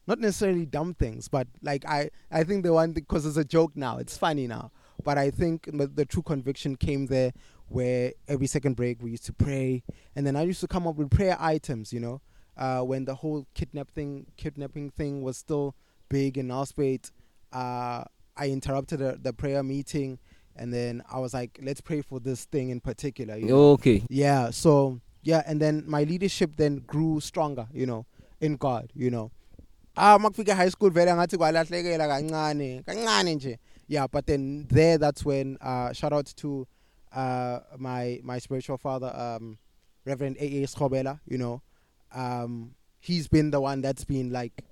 not necessarily dumb things, but like I, I think the one because it's a joke now. It's funny now, but I think the, the true conviction came there where every second break we used to pray, and then I used to come up with prayer items. You know, uh, when the whole kidnap thing, kidnapping thing was still big in Nelspruit, uh, I interrupted the, the prayer meeting, and then I was like, let's pray for this thing in particular. You know? okay Yeah, so yeah, and then my leadership then grew stronger, you know, in God, you know. Ah makufika high school vele ngathi kwalahlekela kancane, kancane nje. Yeah, but then there that's when uh shout out to uh my my spiritual father um Reverend AA Schobela, you know. Um he's been the one that's been like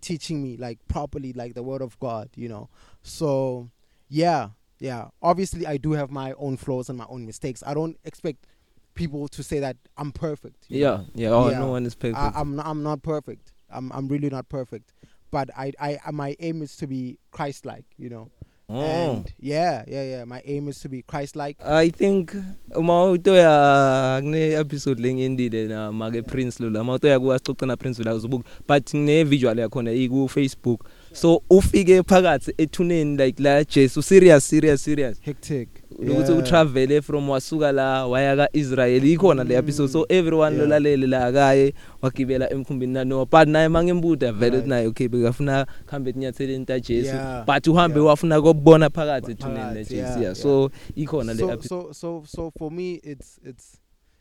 teaching me like properly like the word of God, you know. So yeah, yeah. Obviously I do have my own flaws and my own mistakes. I don't expect people to say that I'm perfect. you know. yeah yeah oh Yeah. no one is perfect I, I'm not, I'm not perfect. I'm I'm really not perfect. But I I my aim is to be Christ-like, you know. Oh And yeah, yeah, yeah. My aim is to be Christ-like. I think uma utoya kune episode lengiyendile na make Prince Lula uma utoya kuwa sixoxa na Prince Lula uzobuka but ne visual yakhona iku Facebook so ufike phakathi ethuneni like la Jesu serious serious serious Hectic. Ukuthi utravel from wasuka la waya ka Israel ikhona le episode so everyone Yeah. lolalele la kaye wagibela emkhumbini na no but naye mangembuda vele Right. naye okay bekafuna khambe enyatheleni ta Jesu Yeah. but uhambe Yeah. wafuna kokubona phakathi ethuneni le Phakathi, Jesu yeah, yeah yeah. so ikhona le so, so so so for me it's it's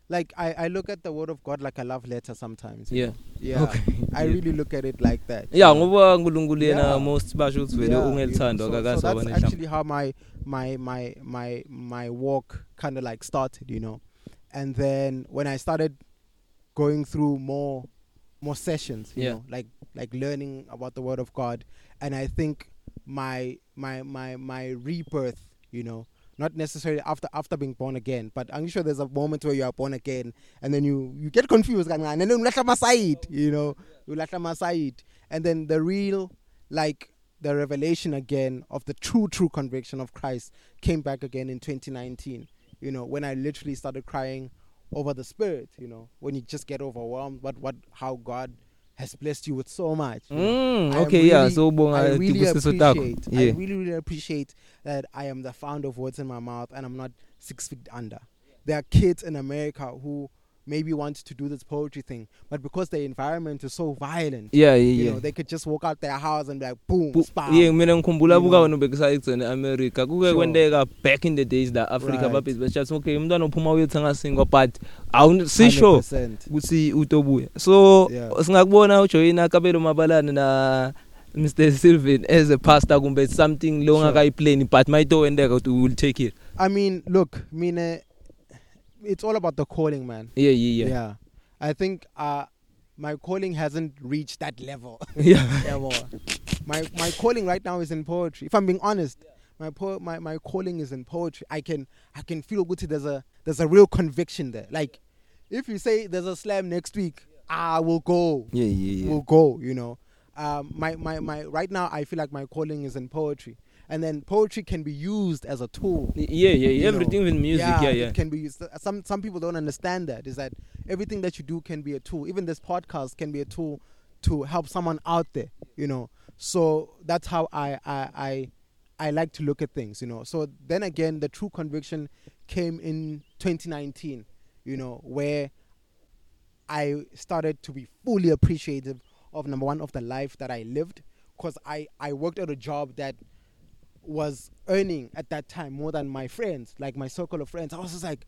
like I, I look at the word of God like a love letter sometimes. yeah know? Yeah. Okay. I Yeah. really look at it like that. yeah ngoba uNkulunkulu yena most basho ukuthi vele ungelithando you know, so, that's actually how my my my my my walk kind of like started you know and then when i started going through more more sessions you Yeah. know like like learning about the word of god and i think my my my my rebirth you know not necessarily after after being born again but i'm sure there's a moment where you are born again and then you you get confused and then ulahla masayid you know? Ulahla masayid and then the real like the revelation again of the true true conviction of Christ came back again in 2019 you know when i literally started crying over the spirit you know when you just get overwhelmed what what how god has blessed you with so much. Mm, I okay yeah really- so ubonga I really appreciate I yeah really really appreciate that I am the founder of words in my mouth and I'm not six feet under. There are kids in America who maybe want to do this poetry thing, but because the environment is so violent, yeah you yeah know, yeah they could just walk out their house and be like, boom, Bu- spam. yeah mina ngikhumbula buka wena bekusayigcina eAmerica kuke Sure. kwenteka back in the days la Africa Right. babhizi beshathi okay umntwana uphuma uyothenga singo but awusisho 100%. ukuthi utobuya so Yeah. singakubona ujoyina kabelo mabalane na Mr Sylvan as a pastor kumbe something lo Sure. ngakayiplani but mayito wendeka ukuthi will take it I mean, look, Mine, it's all about the calling, man. yeah yeah yeah I think uh, my calling hasn't reached that level. yeah Yeah, boy. my my calling right now is in poetry. If I'm being honest, my po- my my calling is in poetry. I can I can feel good. There's a there's a real conviction there. Like, if you say there's a slam next week, I will go. yeah yeah yeah Will go. You know, um, my my my right now I feel like my calling is in poetry, and then poetry can be used as a tool. yeah yeah, yeah. everything know. with music yeah yeah, it can be used. Some some people don't understand that. Is that everything that you do can be a tool. Even this podcast can be a tool to help someone out there. You know. So that's how I I I, I like to look at things. You know. So then again, the true conviction came in 2019. You know where I started to be fully appreciative of number one of the life that I lived because I I worked at a job that was earning at that time more than my friends, like my circle of friends. I was just like,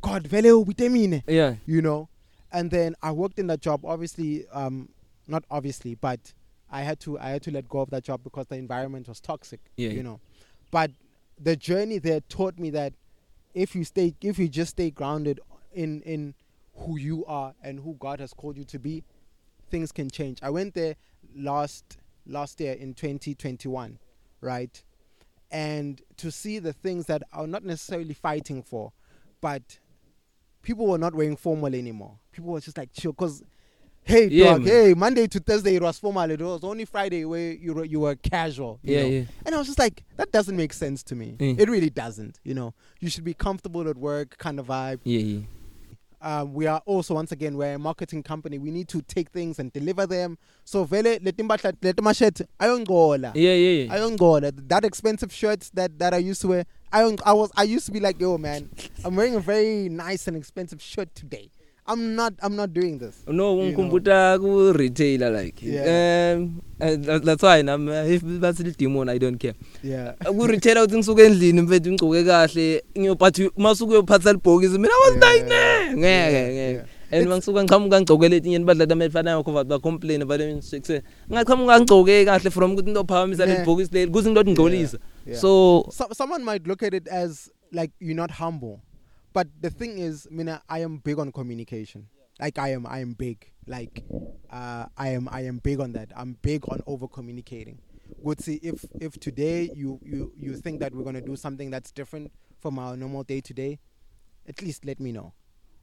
God, vele ubitemine, yeah you know. And then I worked in that job. Obviously, um, not obviously, but I had to I had to let go of that job because the environment was toxic. Yeah, you know. But the journey there taught me that if you stay, if you just stay grounded in in who you are and who God has called you to be, things can change. I went there last last year in 2021, right? And to see the things that are not necessarily fighting for, but people were not wearing formal anymore. People were just like chill because. Hey, Yeah, dog. man. Hey, Monday to Thursday it was formal. It was only Friday where you were, you were casual. you yeah know? yeah And I was just like, that doesn't make sense to me. Mm. It really doesn't. You know, you should be comfortable at work, kind of vibe. yeah yeah Um, we are also once again we're a marketing company. We need to take things and deliver them. So vele letimbahla letimasheti ayongola. yeah yeah yeah Ayongola. That expensive shirts that that I used to wear. I don't- I was I used to be like, yo man, I'm wearing a very nice and expensive shirt today. I'm not I'm not doing this. no You ngikhumbula ku retailer like Yeah. um and that- that's why nam if bathi demon i don't care Yeah. ku retailer uthi ngisuke endlini mfethu ngigcoke kahle ngiyopathi masuke uyophatha libhokisi mina I was Yeah, like yeah, ngeke ngeke and mangisuka ngiqhamuka ngigcokele etinye ibadla lami elifanayo khova ba complain about them six ngaqhamuka ngigcoke kahle from ukuthi into phakamisa Yeah. leli Yeah. so so, someone might look at it as like you're not humble but the thing is mina i am big on communication. Like i am i am big. Like uh, i am i am big on that. I'm big on over communicating. Would see if if today you you you think that we're going to do something that's different from our normal day to day at least let me know.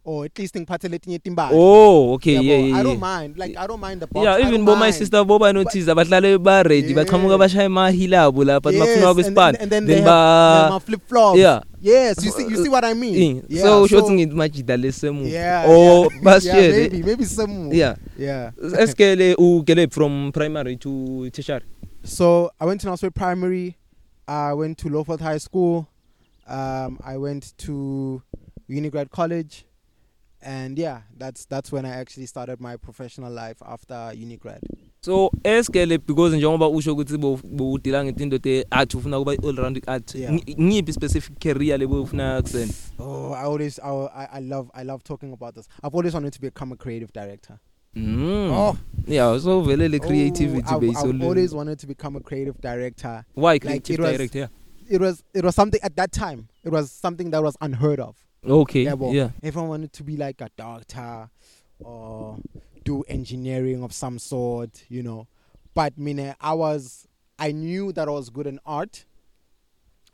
Or at least ngiphathe letinye timbali oh okay Yabo, yeah yeah i don't yeah mind like i don't mind the box yeah I even don't bo my mind. sister bo ba notice abahlale ba ready Yeah. baqhamuka bashaya amahilabo lapha Yes, bafuna and kwispan then, and then, then they ba have flip flops. yeah. Yes, you see, you see what I mean. Eh, Yeah, so usho ukuthi ngimajida lesemu yeah, or yeah, bashere maybe, maybe some. yeah yeah. eskele ugele from primary to tertiary So I went to Northwood Primary. I went to Lowforth High School. Um, I went to Unigrad College, and yeah, that's that's when I actually started my professional life after Unigrad. so eskele because njengoba usho ukuthi bo- bowudila ngetinto te art ufuna kuba all round art Yeah. Ngi- ngiyiphi specific career lebo ufuna kusena Oh, I always, I, I love, I love talking about this. I've always wanted to become a creative director. mm. Oh. yeah so vele le creativity oh, I've, base I've always wanted to become a creative director. why like, creative it was- director yeah It was, it was something at that time. It was something that was unheard of. Okay Yeah, well, yeah everyone wanted to be like a doctor or do engineering of some sort, you know. But mine, I was, I knew that I was good in art,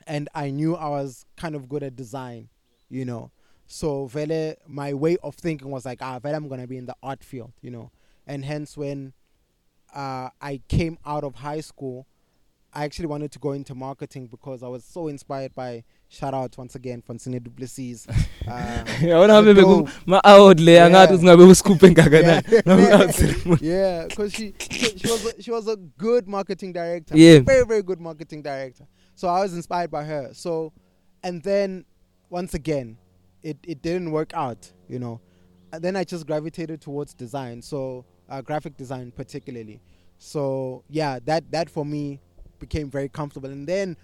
and I knew I was kind of good at design, you know. So vele, my way of thinking was like, ah, vele, I'm gonna be in the art field, you know. And hence, when uh, I came out of high school, I actually wanted to go into marketing because I was so inspired by shout out once again Francine Duplessis. Uh, yabona bebe dope. ma award le Yeah. angathi singabe usikhuphe ngakanani Yeah. ngabe out ceremony yeah, because she, she she was a, she was a good marketing director. Yeah. very very good marketing director. So I was inspired by her. So, and then once again, it it didn't work out. You know, then I just gravitated towards design, so uh, graphic design particularly. So yeah, that that for me became very comfortable. And then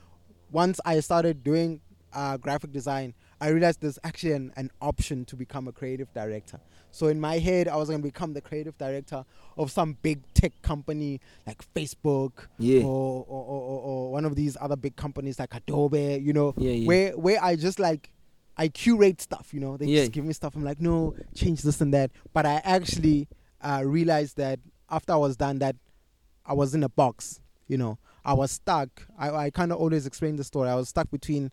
once I started doing uh, graphic design, I realized there's actually an, an option to become a creative director. So in my head, I was going to become the creative director of some big tech company like Facebook Yeah. or, or, or, or, one of these other big companies like Adobe, you know, Yeah, yeah. where where I just like I curate stuff, you know. They just give me stuff. I'm like, no, change this and that. But I actually uh, realized that after I was done, that I was in a box. You know, I was stuck. I, I kind of always explain the story. I was stuck between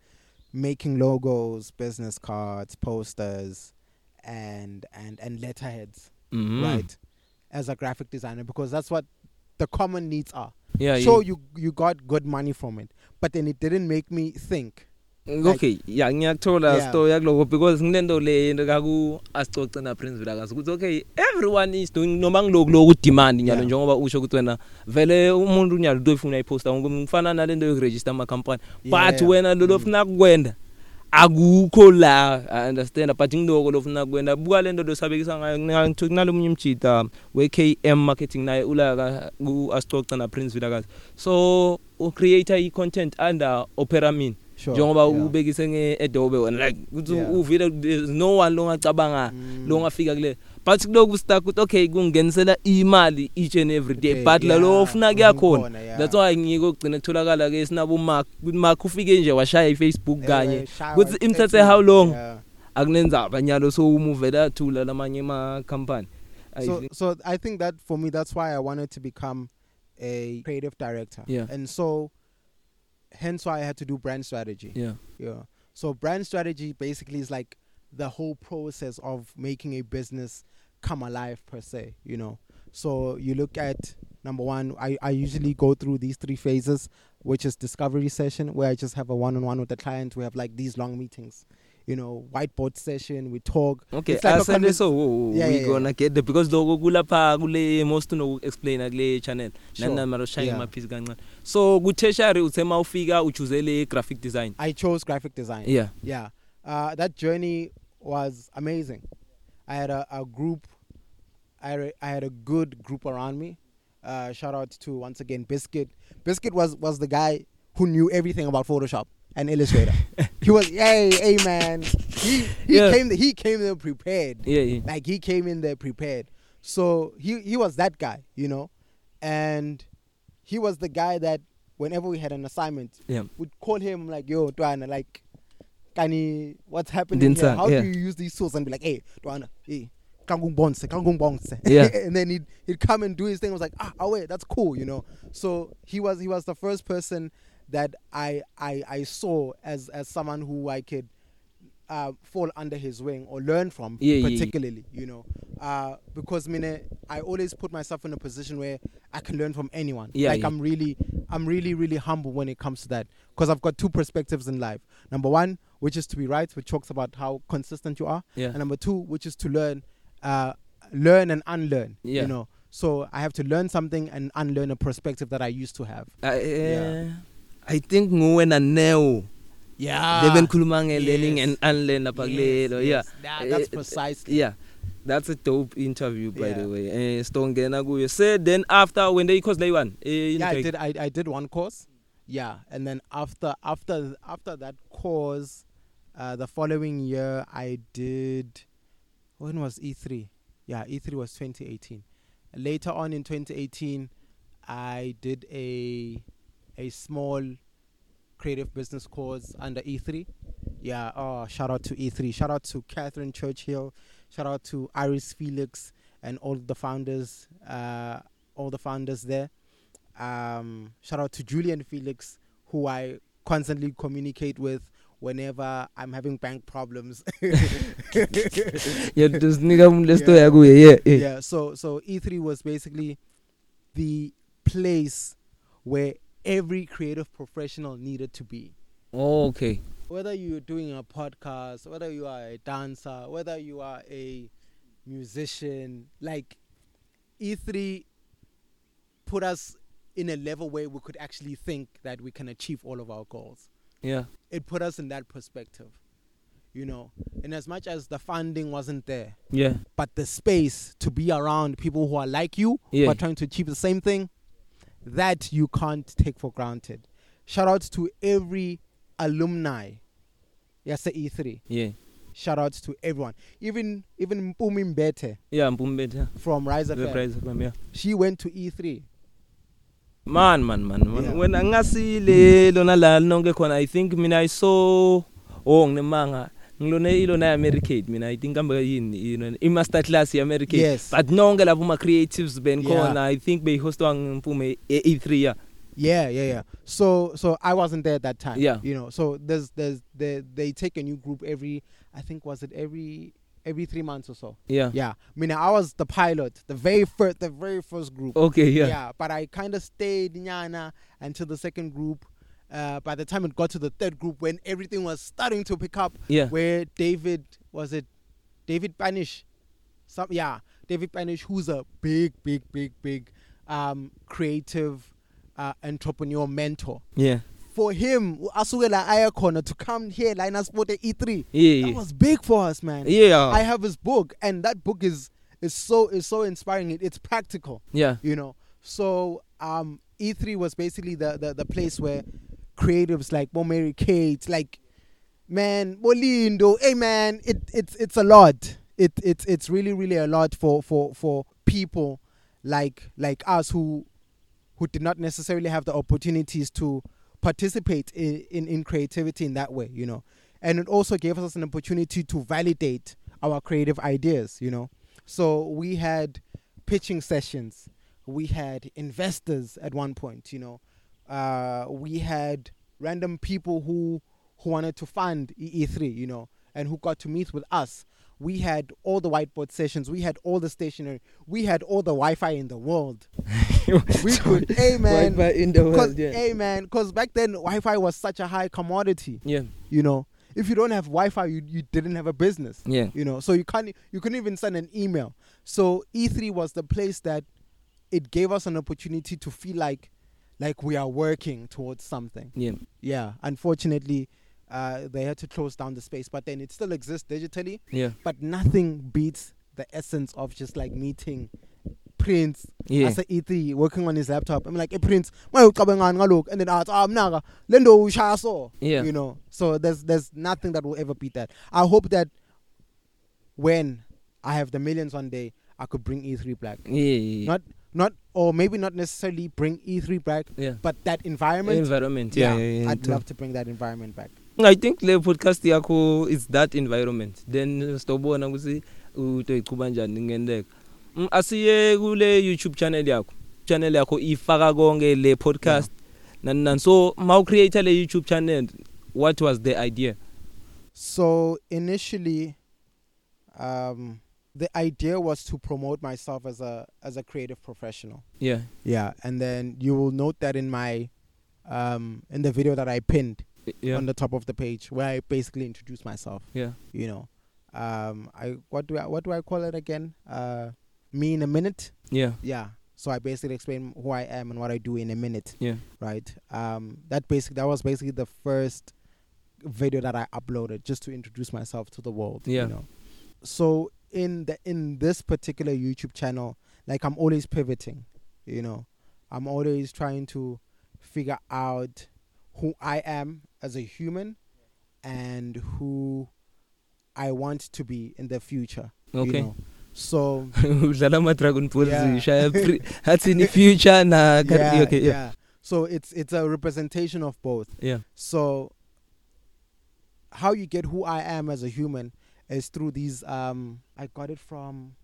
making logos, business cards, posters, and and and letterheads. Mhm. Right, as a graphic designer, because that's what the common needs are. Yeah, yeah. you you got good money from it, but then it didn't make me think. Okay ya ngiyakuthola Yeah. story yakuloko because nginento le into kaku asicoce na Prince Vilakazi ukuthi okay everyone is doing noma ngiloku loku demand nyalo njengoba usho ukuthi wena vele umuntu nyalo utoyifuna iposter ngumfana nalento yokuregister ama company but wena lo lofuna kukwenda akukho la I understand but ngiloko lofuna kukwenda buka lento losabekisa ngayo kunalomunye umjita we KM marketing naye ulaka ku asicoce na Prince Vilakazi so u creator i content under Opera Mini. Njengoba yeah. ubekise ngeAdobe wena like ukuthi Yeah. uvile there's no one longacabanga Mm. longafika kule but kuloku stuck ukuthi okay kungenisela imali each and every day Okay, but lalo yeah, ofuna kuyakhona ukhona, yeah. that's why ngiko kugcina kutholakala ke sinabo mark ukuthi mark ufike nje washaya iFacebook kanye Eh, shower, Kuthi imthathe tattoo, how long? yeah. akunenzaba nyalo so umuvela thula lamanye ama company I So, think- so I think that for me, that's why I wanted to become a creative director. Yeah. And so, hence why I had to do brand strategy. yeah Yeah. So brand strategy basically is like the whole process of making a business come alive per se, you know. So you look at number one, I, I usually go through these three phases, which is discovery session where I just have a one on one with the client. We have like these long meetings, you know, whiteboard session, we talk. okay It's like a asende convers- so oh, oh, Yeah, we yeah, gonna get there because lokho kulapha kule most no explain kule channel. Sure. nana mara shaya Yeah. amaphisi kancane. So ku tertiary uthe mawufika uchuzele graphic design? I chose graphic design. yeah. Yeah. Uh, that journey was amazing. I had a, a group I had a, I had a good group around me. Uh, shout out to once again biscuit. Biscuit was was the guy who knew everything about photoshop. And illustrator he was hey hey man he he Yeah. came he came there prepared yeah yeah like he came in there prepared so he he was that guy you know and he was the guy that whenever we had an assignment yeah would call him like, yo, Dwana, like, Kani, what's happening here? How yeah. do you use these tools? And be like, hey, Dwana, hey, kangung bonse, bonse. Yeah. and then he'd, he'd come and do his thing. I was like, ah, oh wait, that's cool, you know. So he was he was the first person that I I I saw as as someone who I could uh, fall under his wing or learn from Yeah, yeah, yeah. particularly you know uh, because mine, I always put myself in a position where I can learn from anyone Yeah, like yeah. I'm really I'm really really humble when it comes to that because I've got two perspectives in life number one which is to be right which talks about how consistent you are yeah and number two which is to learn uh, learn and unlearn Yeah. you know so I have to learn something and unlearn a perspective that I used to have I, uh, Yeah. I think nguwe na Neo yeah they've been khuluma nge learning yes. and unlearn lapha kulelo yeah That- that's Eh, precisely yeah that's a dope interview by the Yeah. way eh stongena kuyo say then after when they cause they one eh yeah, I did. I, I did one course. Yeah, and then after after after that course, uh, the following year I did. When was E three? Yeah, E three was 2018. Later on in 2018, I did a a small creative business course under E3. Yeah, oh, shout out to E3. Shout out to Catherine Churchill. Shout out to Iris Felix and all the founders, uh, all the founders there. Um, shout out to Julian Felix, who I constantly communicate with whenever I'm having bank problems. yeah yeah, so so E3 was basically the place where every creative professional needed to be. oh, okay whether you're doing a podcast, whether you are a dancer, whether you are a musician, like E3 put us in a level where we could actually think that we can achieve all of our goals. yeah It put us in that perspective. you know. And as much as the funding wasn't there, yeah but the space to be around people who are like you, who Yeah. are trying to achieve the same thing, that you can't take for granted. Shout outs to every alumni. Yes, E3. yeah Shout outs to everyone. Even even Mpumi Mbete yeah mpumbetha from Rise the FM. prize FM yeah She went to E E3. man man man, man. Yeah. wena ngasile lona la nonke khona i think mina i saw oh nginemanga ngilone ilona americade mina i think amba yini yini i master class ye americade Yes. but nonke lapho ma creatives ben Yeah. khona i think be hostwa ngimpume e3 yeah Yeah, yeah, yeah. So so I wasn't there at that time. Yeah. You know, so there's there's they they take a new group every I think was it every every three months or so. yeah Yeah. I mean I was the pilot, the very first the very first group. okay yeah but I kind of stayed Nyana until the second group. Uh, by the time it got to the third group, when everything was starting to pick up, yeah where David was it, David Banish, some yeah, David Banish, who's a big, big, big, big, um, creative, uh, entrepreneur mentor. yeah For him, asukela aya khona to come here, Linus Sport at E3. yeah That yeah was big for us, man. yeah I have his book, and that book is is so is so inspiring. It, it's practical yeah you know so um e3 was basically the the, the place where creatives like Bo Mary Kate like man Bolindo hey man it it's it's a lot. It it's it's really really a lot for for for people like like us who who did not necessarily have the opportunities to participate in, in in creativity in that way you know. And it also gave us an opportunity to validate our creative ideas you know. So we had pitching sessions. We had investors at one point you know. Uh, we had random people who who wanted to fund EE3 you know and who got to meet with us. We had all the whiteboard sessions. We had all the stationery. We had all the wi-fi in the world. We could hey man. Wi-Fi in the world yeah hey man, because back then Wi-Fi was such a high commodity. yeah. You know, if you don't have Wi-Fi, you, you didn't have a business. yeah. You know, so you can't you couldn't even send an email. So E3 was the place that it gave us an opportunity to feel like like we are working towards something. yeah Yeah, unfortunately, uh, they had to close down the space, but then it still exists digitally. yeah But nothing beats the essence of just like meeting Prince yeah as a E3 working on his laptop. I'm like, hey Prince, why you ngani ngalokhu? And then athi, ah mnaka, lendo ushaya so. Yeah. You know. So there's there's nothing that will ever beat that. I hope that when I have the millions one day, I could bring E3 back. yeah yeah Not not or maybe not necessarily bring E3 back, yeah. but that environment. environment yeah yeah, yeah I'd true. love to bring that environment back. I think le podcast yakho is that environment. Then sitobona ukuthi utoyichuba njani ngendeka Mm, asiye kule YouTube channel yakho. Channel yakho ifaka konke le podcast. Nani nani. So maw create le YouTube channel what was the idea? So initially, um, the idea was to promote myself as a as a creative professional. yeah Yeah, and then you will note that in my um, in the video that I pinned yeah on the top of the page, where I basically introduce myself. yeah You know, um, I what do I what do I call it again? Uh, me in a minute. yeah Yeah. So I basically explain who I am and what I do in a minute. yeah Right. Um, that basic that was basically the first video that I uploaded just to introduce myself to the world. Yeah. You know. So in the in this particular YouTube channel, like I'm always pivoting. You know, I'm always trying to figure out who I am as a human and who I want to be in the future. okay You know? So udlala ama Dragon Ball Yeah. Z shaya pre- hathi in the future na yeah, okay yeah yeah. So it's it's a representation of both. yeah So how you get who I am as a human is through these um I got it from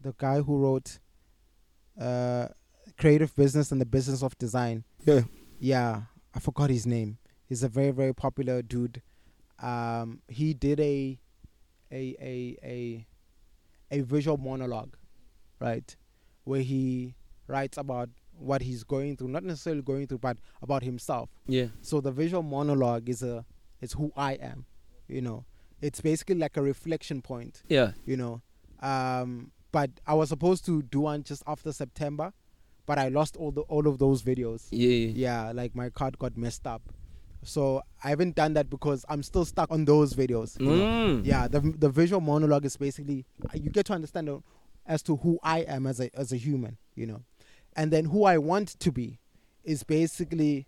the guy who wrote uh creative business and the business of design. yeah Yeah, I forgot his name. He's a very very popular dude. Um he did a a a a a visual monologue, right? Where he writes about what he's going through, not necessarily going through, but about himself. yeah So the visual monologue is a is who I am, you know. It's basically like a reflection point, yeah you know. Um, but I was supposed to do one just after September, but I lost all the all of those videos. yeah yeah Yeah, like my card got messed up. So I haven't done that because I'm still stuck on those videos. Mm. Yeah, the the visual monologue is basically you get to understand as to who I am as a as a human, you know, and then who I want to be is basically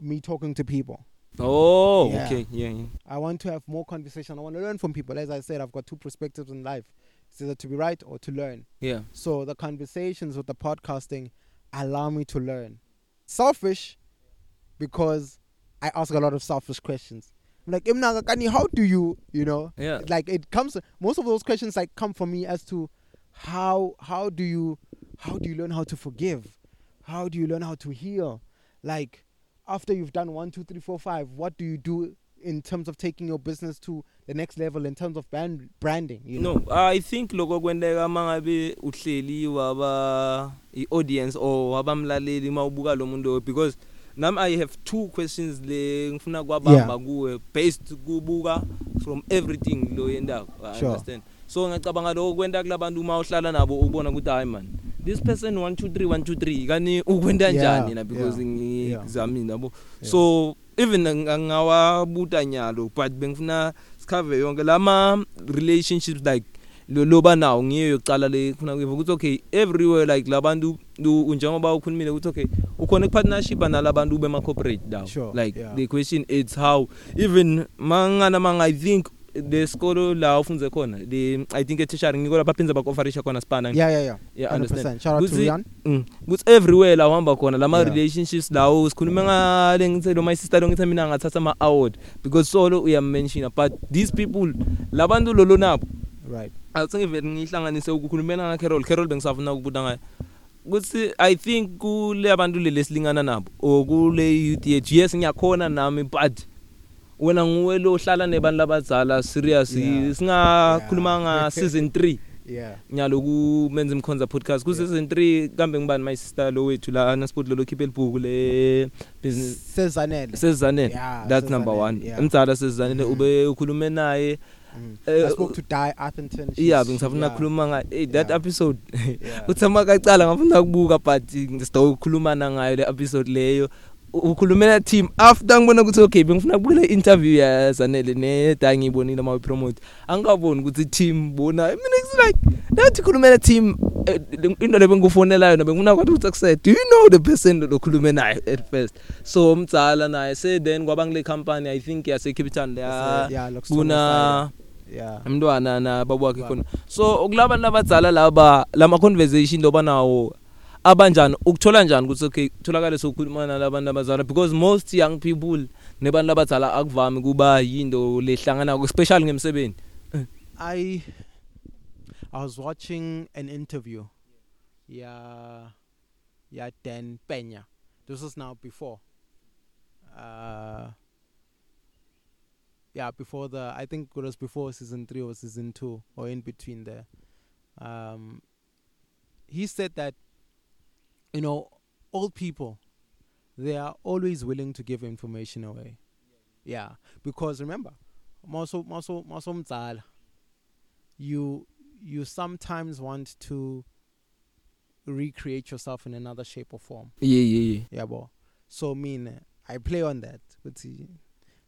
me talking to people. Oh, Yeah. okay. Yeah, yeah. I want to have more conversation. I want to learn from people. As I said, I've got two perspectives in life: it's either to be right or to learn. Yeah. So the conversations with the podcasting allow me to learn. Selfish because I ask a lot of selfish questions. I'm like, "Imnaga Kani, how do you, you know, Yeah. like it comes most of those questions like come from me as to how how do you how do you learn how to forgive? How do you learn how to heal? Like after you've done one, two, three, four, five, what do you do in terms of taking your business to the next level in terms of brand branding? You know? No, I think loko kwendeka mangabe uhleli waba i-audience or wabamlaleli mawubuka lo muntu because nami I have two questions le ngifuna kwabamba kuwe based kubuka from everything lo yendako I Sure. understand so ngicabanga lokho kwenta kulabantu uma uhlala nabo ubona ukuthi hayi man this person 1 2 3 1 2 3 kani ukwenta Yeah, kanjani na because yeah, ngizamini yabo Yeah. so even ng- ngawabuta nyalo but bengifuna sikhave yonke lama relationships like lo loba nawo ngiyo yokucala le khona kuyiva ukuthi okay everywhere like labantu lu- njengoba ukhulumile ukuthi okay ukhona ipartnership nalabantu bema corporate dawo? Sure, like yeah. the question is how. Even mangana manga i think the skolo la ufunze khona the i think eteacher ngiko lapha phinza bakofarisha khona spana Yeah, yeah, yeah. Yeah, 100%. understand. Shout out to Kuzi- Rian. Mm. Kuthi everywhere la uhamba khona lama Yeah. relationships lawo sikhuluma ngale ngithi lo my sister lo ngithi mina ngathatha ama award because solo uyamention but these people labantu lolo nabo Right. asingivele ngihlanganise ukukhulumela nga Carol Carol bengisafuna ukubuta ngayo kuthi i think kule abantu leli silingana nabo or kule youth yethu yes ngiyakhona nami but wena nguwe lo hlala nebantu labadzala serious singakhuluma nga season 3 Yeah. nyaloku menza imkhonza podcast ku season 3 kambe ngibani my sister lo wethu la anasport lo khiphe libhuku le business Sezanele. sezanele that's number Sezanele, 1 yeah. emtsala sezanele Mhm. ube ukhulume naye Mm. Eh, I spoke to Di Atherton. Yeah bengisafuna ukukhuluma nga hey that Yeah. episode uthama kacala ngafuna ukubuka but ngisita ukukhulumana ngayo le episode leyo ukhulumela team after ngibona ukuthi okay bengifuna ukubukela interview ya Zanele ne da ngiyibonile ma promote angikaboni ukuthi team bona mina it's like nathi khulumela team eh, into lebengufonela yona bengifuna kwathi ukuthi accept do you know the person lokhulume naye at first so umdzala naye say then kwaba ngile company i think yase Cape Town That's la it. Yeah, looks kuna Yeah. umntwana na baba wakhe Baba. khona so ukulabantu abadzala laba lama conversation loba nawo abanjani ukuthola njani ukuthi okay kutholakale sokukhuluma nalabantu abazala because most young people nebantu abadzala akuvami kuba yinto lehlangana especially ngemsebenzi I I was watching an interview. Yeah, yeah, Dan Pena. This was now before. Uh, yeah, before the I think it was before season three or season two or in between there. Um, he said that you know old people they are always willing to give information away. Yeah, because remember, maso maso maso mdzala you you sometimes want to recreate yourself in another shape or form. Yeah yeah yeah. Bo so mean i play on that but see,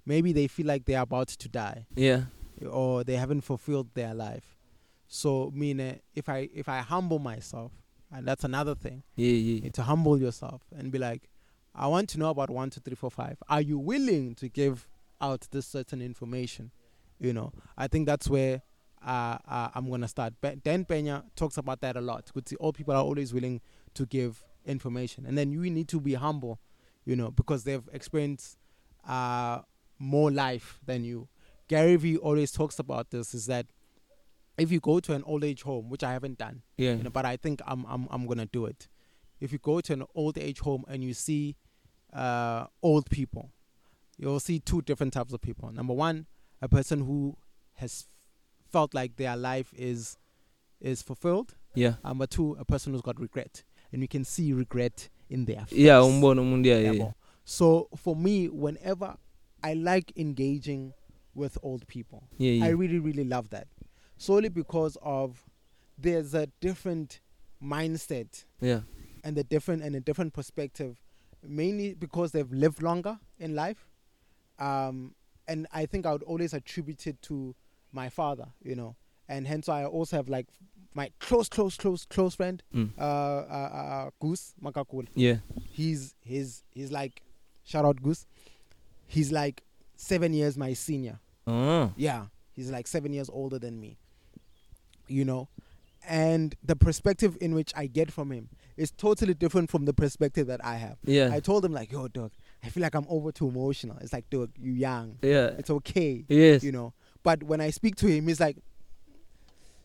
maybe they feel like they're about to die. Yeah. Or they haven't fulfilled their life. So mean if i if i humble myself and that's another thing. Yeah yeah. You need to humble yourself and be like i want to know about one two three four five. Are you willing to give out this certain information? You know i think that's where uh, uh, i'm gonna start. Be- dan pena talks about that a lot. Because all people are always willing to give information. And then you need to be humble you know because they've experienced uh, more life than you. Gary vee always talks about this is that if you go to an old age home which i haven't done yeah you know, but I think I'm I'm I'm gonna do it. If you go to an old age home and you see uh, old people, you'll see two different types of people. Number one, a person who has felt like their life is is fulfilled. yeah Number two, a person who's got regret, and you can see regret in their face. yeah umbona umuntu yeah. So for me, whenever I like engaging with old people, yeah I yeah really, really love that. Solely because of there's a different mindset yeah and a different and a different perspective, mainly because they've lived longer in life. um, and I think I would always attribute it to my father, you know, and hence I also have like my close, close, close, close friend, Mm. uh, uh, uh, Goose Makakula. Yeah. He's he's he's like, shout out Goose. He's like seven years my senior. Oh. Yeah, he's like seven years older than me. You know, and the perspective in which I get from him is totally different from the perspective that I have. Yeah. I told him like, yo, dog, I feel like I'm over too emotional. It's like, dog, you young. yeah. It's okay. Yes. You know. But when I speak to him, he's like,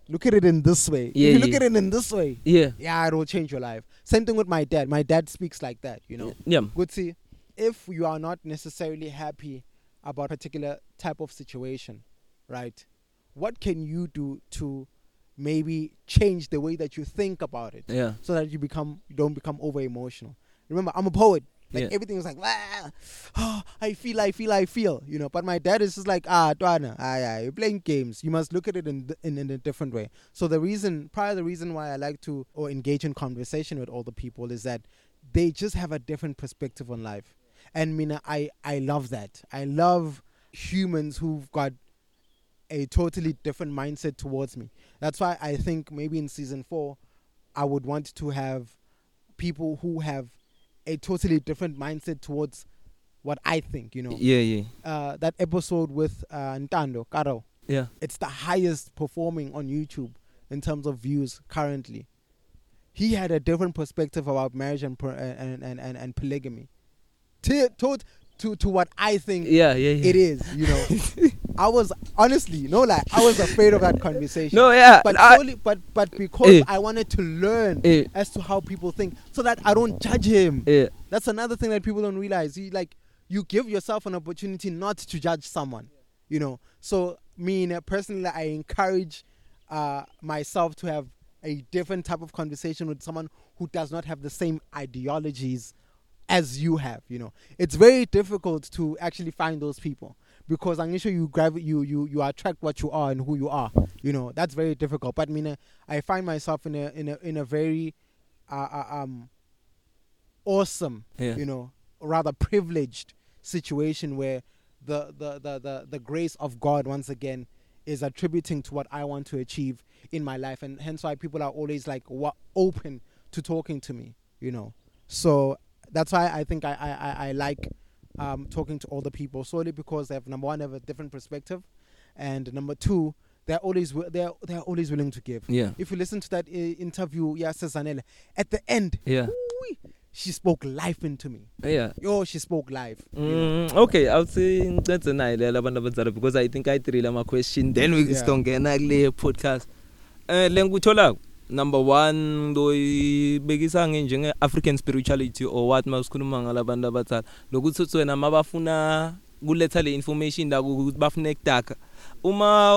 look at it in this way. Yeah, if you look yeah. at it in this way, Yeah. yeah, it will change your life. Same thing with my dad. My dad speaks like that, you know. Yeah. Good see, if you are not necessarily happy about a particular type of situation, right? What can you do to maybe change the way that you think about it Yeah. so that you become you don't become over emotional? Remember, I'm a poet. Like Yeah. everything is like, ah, oh, I feel, I feel, I feel, you know. But my dad is just like, ah, Dwana, ah, yeah, you're playing games. You must look at it in, in in a different way. So the reason, probably the reason why I like to or engage in conversation with all the people is that they just have a different perspective on life. And Mina, I I love that. I love humans who've got a totally different mindset towards me. That's why I think maybe in season four, I would want to have people who have a totally different mindset towards what I think. You know, Yeah. Yeah. uh, that episode with uh, Ntando Karo, Yeah. it's the highest performing on YouTube in terms of views currently. He had a different perspective about marriage and per- and, and, and, and polygamy. To, to, to, to what I think Yeah. Yeah. yeah. it is, you know. I was honestly, no lie, I was afraid of that conversation. No. Yeah. but I- solely, but but because Eh. I wanted to learn Eh. as to how people think, so that I don't judge him. yeah. That's another thing that people don't realize. You like you give yourself an opportunity not to judge someone, you know. So me personally, I encourage uh, myself to have a different type of conversation with someone who does not have the same ideologies as you have. You know, it's very difficult to actually find those people because I'm sure you grab you you you attract what you are and who you are. You know, that's very difficult. But I mean, I find myself in a in a in a very uh, uh, um awesome Yeah. you know, rather privileged situation where the, the, the, the, the grace of God once again is attributing to what I want to achieve in my life, and hence why people are always like wa- open to talking to me, you know. So that's why I think I I, I, I like um, talking to all the people solely because they have number one have a different perspective, and number two they're always they're they're always willing to give. Yeah. If you listen to that uh, interview, yeah, Cezanne, at the end, Yeah. She spoke life into me. Yeah. Yo, she spoke live. you know. Mm, okay, I would say ngicede naye lela abantu abadzala because I think I three ama question then we Yeah. sitongena kule podcast. Eh lengikuthola number 1 loyibekisa njenge African spirituality or what masikhuluma ngalabantu abadzala lokuthi uthi wena mabafuna kuletha le information la ukuthi bafuna ekudaka uma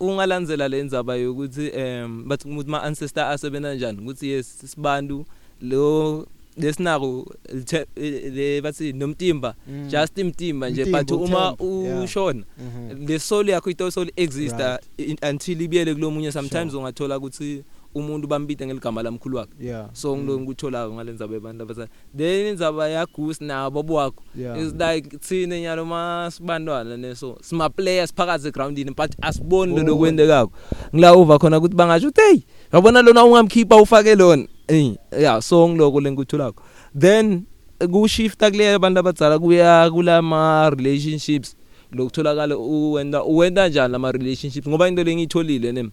ungalandzela lenzaba yokuthi em bathi ukuthi ma ancestor asebenza kanjani ukuthi yes sibantu lo lesinako le bathi nomtimba Mm. just imtimba nje but uma ushona Mhm. le soul yakho ito soul exista until ibiyele kulomunye sometimes Sure. ungathola ukuthi umuntu bambide ngeligama lamkhulu wakhe. Yeah. so ngilo ngikuthola ngalenza bebantu abasana then indzaba yagusi nabo bwakho Yeah. is like thina nyalo masibantwana neso sima players phakathi egroundini but asiboni lo Oh. lokwendekako ngila over khona ukuthi bangasho ukuthi hey yabona lona ungamkhipha ufake lona. Eh yeah so ngiloko lenkutholako then kushifta kule abantu abadzala kuya kulama relationships lokutholakala uwenda uwenda kanjani lama relationships ngoba into lengiyitholile nem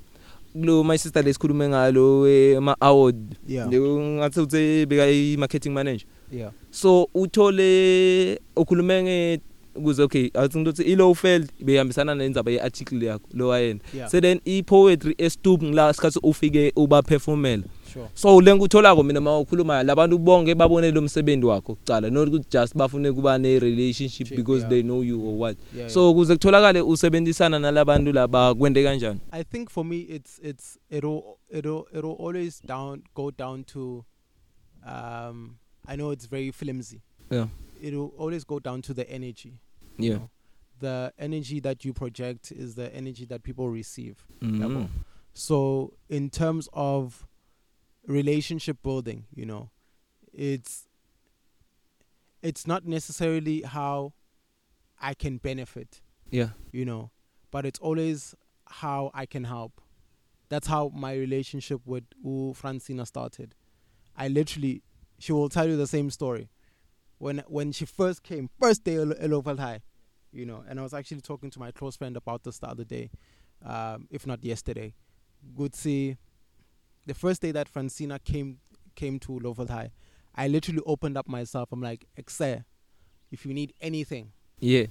kulo my sister lesikhulume ngalo ema award Yeah. ngathi uthe beka i marketing manager. Yeah. so uthole ukhulume nge kuze okay athi ngithi i low field behambisana nenzaba ye article yakho lo wayena so then i poetry estup ngila sikhathi ufike uba performela Sure. so le ngutholako mina mawukhuluma labantu bonke babone lo msebenzi wakho kucala not just bafune kuba ne relationship Chip, because yeah. they know you or what Yeah, so kuze kutholakale usebenzisana nalabantu laba kwende kanjani I think for me, it's it's it'll it'll it'll always down go down to, um, I know it's very flimsy. yeah It'll always go down to the energy. you yeah know. The energy that you project is the energy that people receive. Mhm. Yabo. So in terms of relationship building, you know, it's it's not necessarily how I can benefit, yeah you know, but it's always how I can help. That's how my relationship with U Francina started. I literally, she will tell you the same story. When when she first came, first day at Loval High, you know, and I was actually talking to my close friend about this the other day, um, if not yesterday. Good see, the first day that Francina came came to Loval High, I literally opened up myself. I'm like, Excel, if you need anything, yeah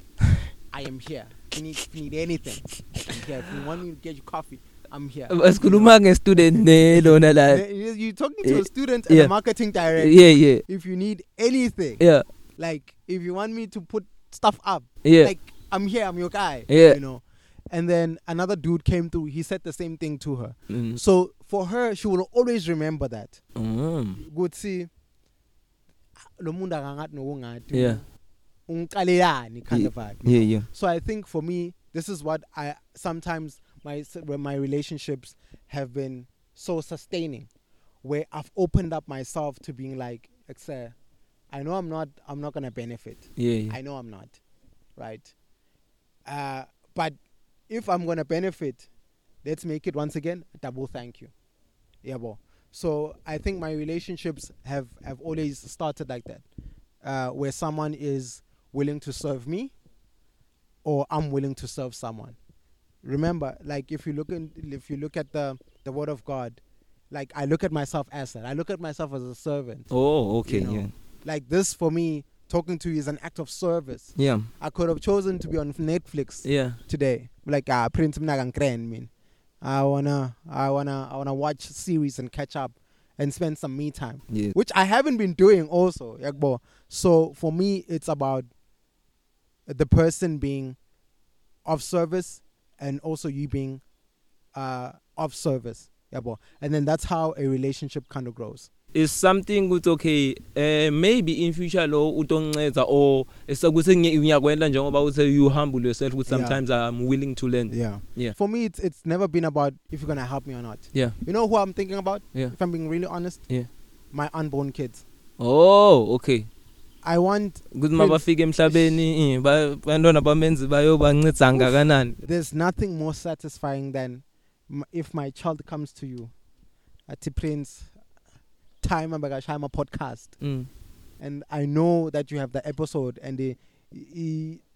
I am here. If you need, if you need anything, I'm here. If you want me to get you coffee, I'm here. asikhuluma nge-student ne lona la You- You're talking to a student and Yeah. a marketing director. yeah yeah If you need anything, yeah like if you want me to put stuff up, yeah like I'm here, I'm your guy. Yeah. You know. And then another dude came through. He said the same thing to her. Mm. So for her, she will always remember that. Mm. Good see. lo muntu akangathi nokungathi Yeah. ungiqalelani kind of vibe yeah yeah So I think for me, this is what I sometimes my my relationships have been so sustaining, where I've opened up myself to being like, "Exe, I know I'm not I'm not gonna benefit. yeah yeah I know I'm not, right? Uh, but if I'm gonna benefit, let's make it once again a double thank you, yeah, bo. So I think my relationships have have always started like that, uh, where someone is willing to serve me, or I'm willing to serve someone. Remember, like if you look in, if you look at the the word of God, like I look at myself as that. I look at myself as a servant. oh okay You know. yeah Like this for me, talking to you is an act of service. yeah I could have chosen to be on Netflix yeah today. Like ah, Prince Mnagan mean. I wanna I wanna I wanna watch series and catch up and spend some me time. yeah Which I haven't been doing also, Yakbo. So for me it's about the person being of service and also you being uh of service. Yabo. And then that's how a relationship kind of grows. Is something ukuthi okay eh maybe in future lo utonginceda or esakuthi ngiyakwenza njengoba uthe you humble yourself ukuthi Yeah. sometimes I'm willing to learn Yeah. Yeah. For me, it's it's never been about if you're gonna help me or not. yeah You know who I'm thinking about? yeah If I'm being really honest, Yeah. my unborn kids. oh okay I want. ukuthi mabafika emhlabeni eh, ba- bantwana bamenzi bayobanceda kangakanani There's nothing more satisfying than if my child comes to you, at Prince, time I'm a podcast, mm. and I know that you have the episode and the.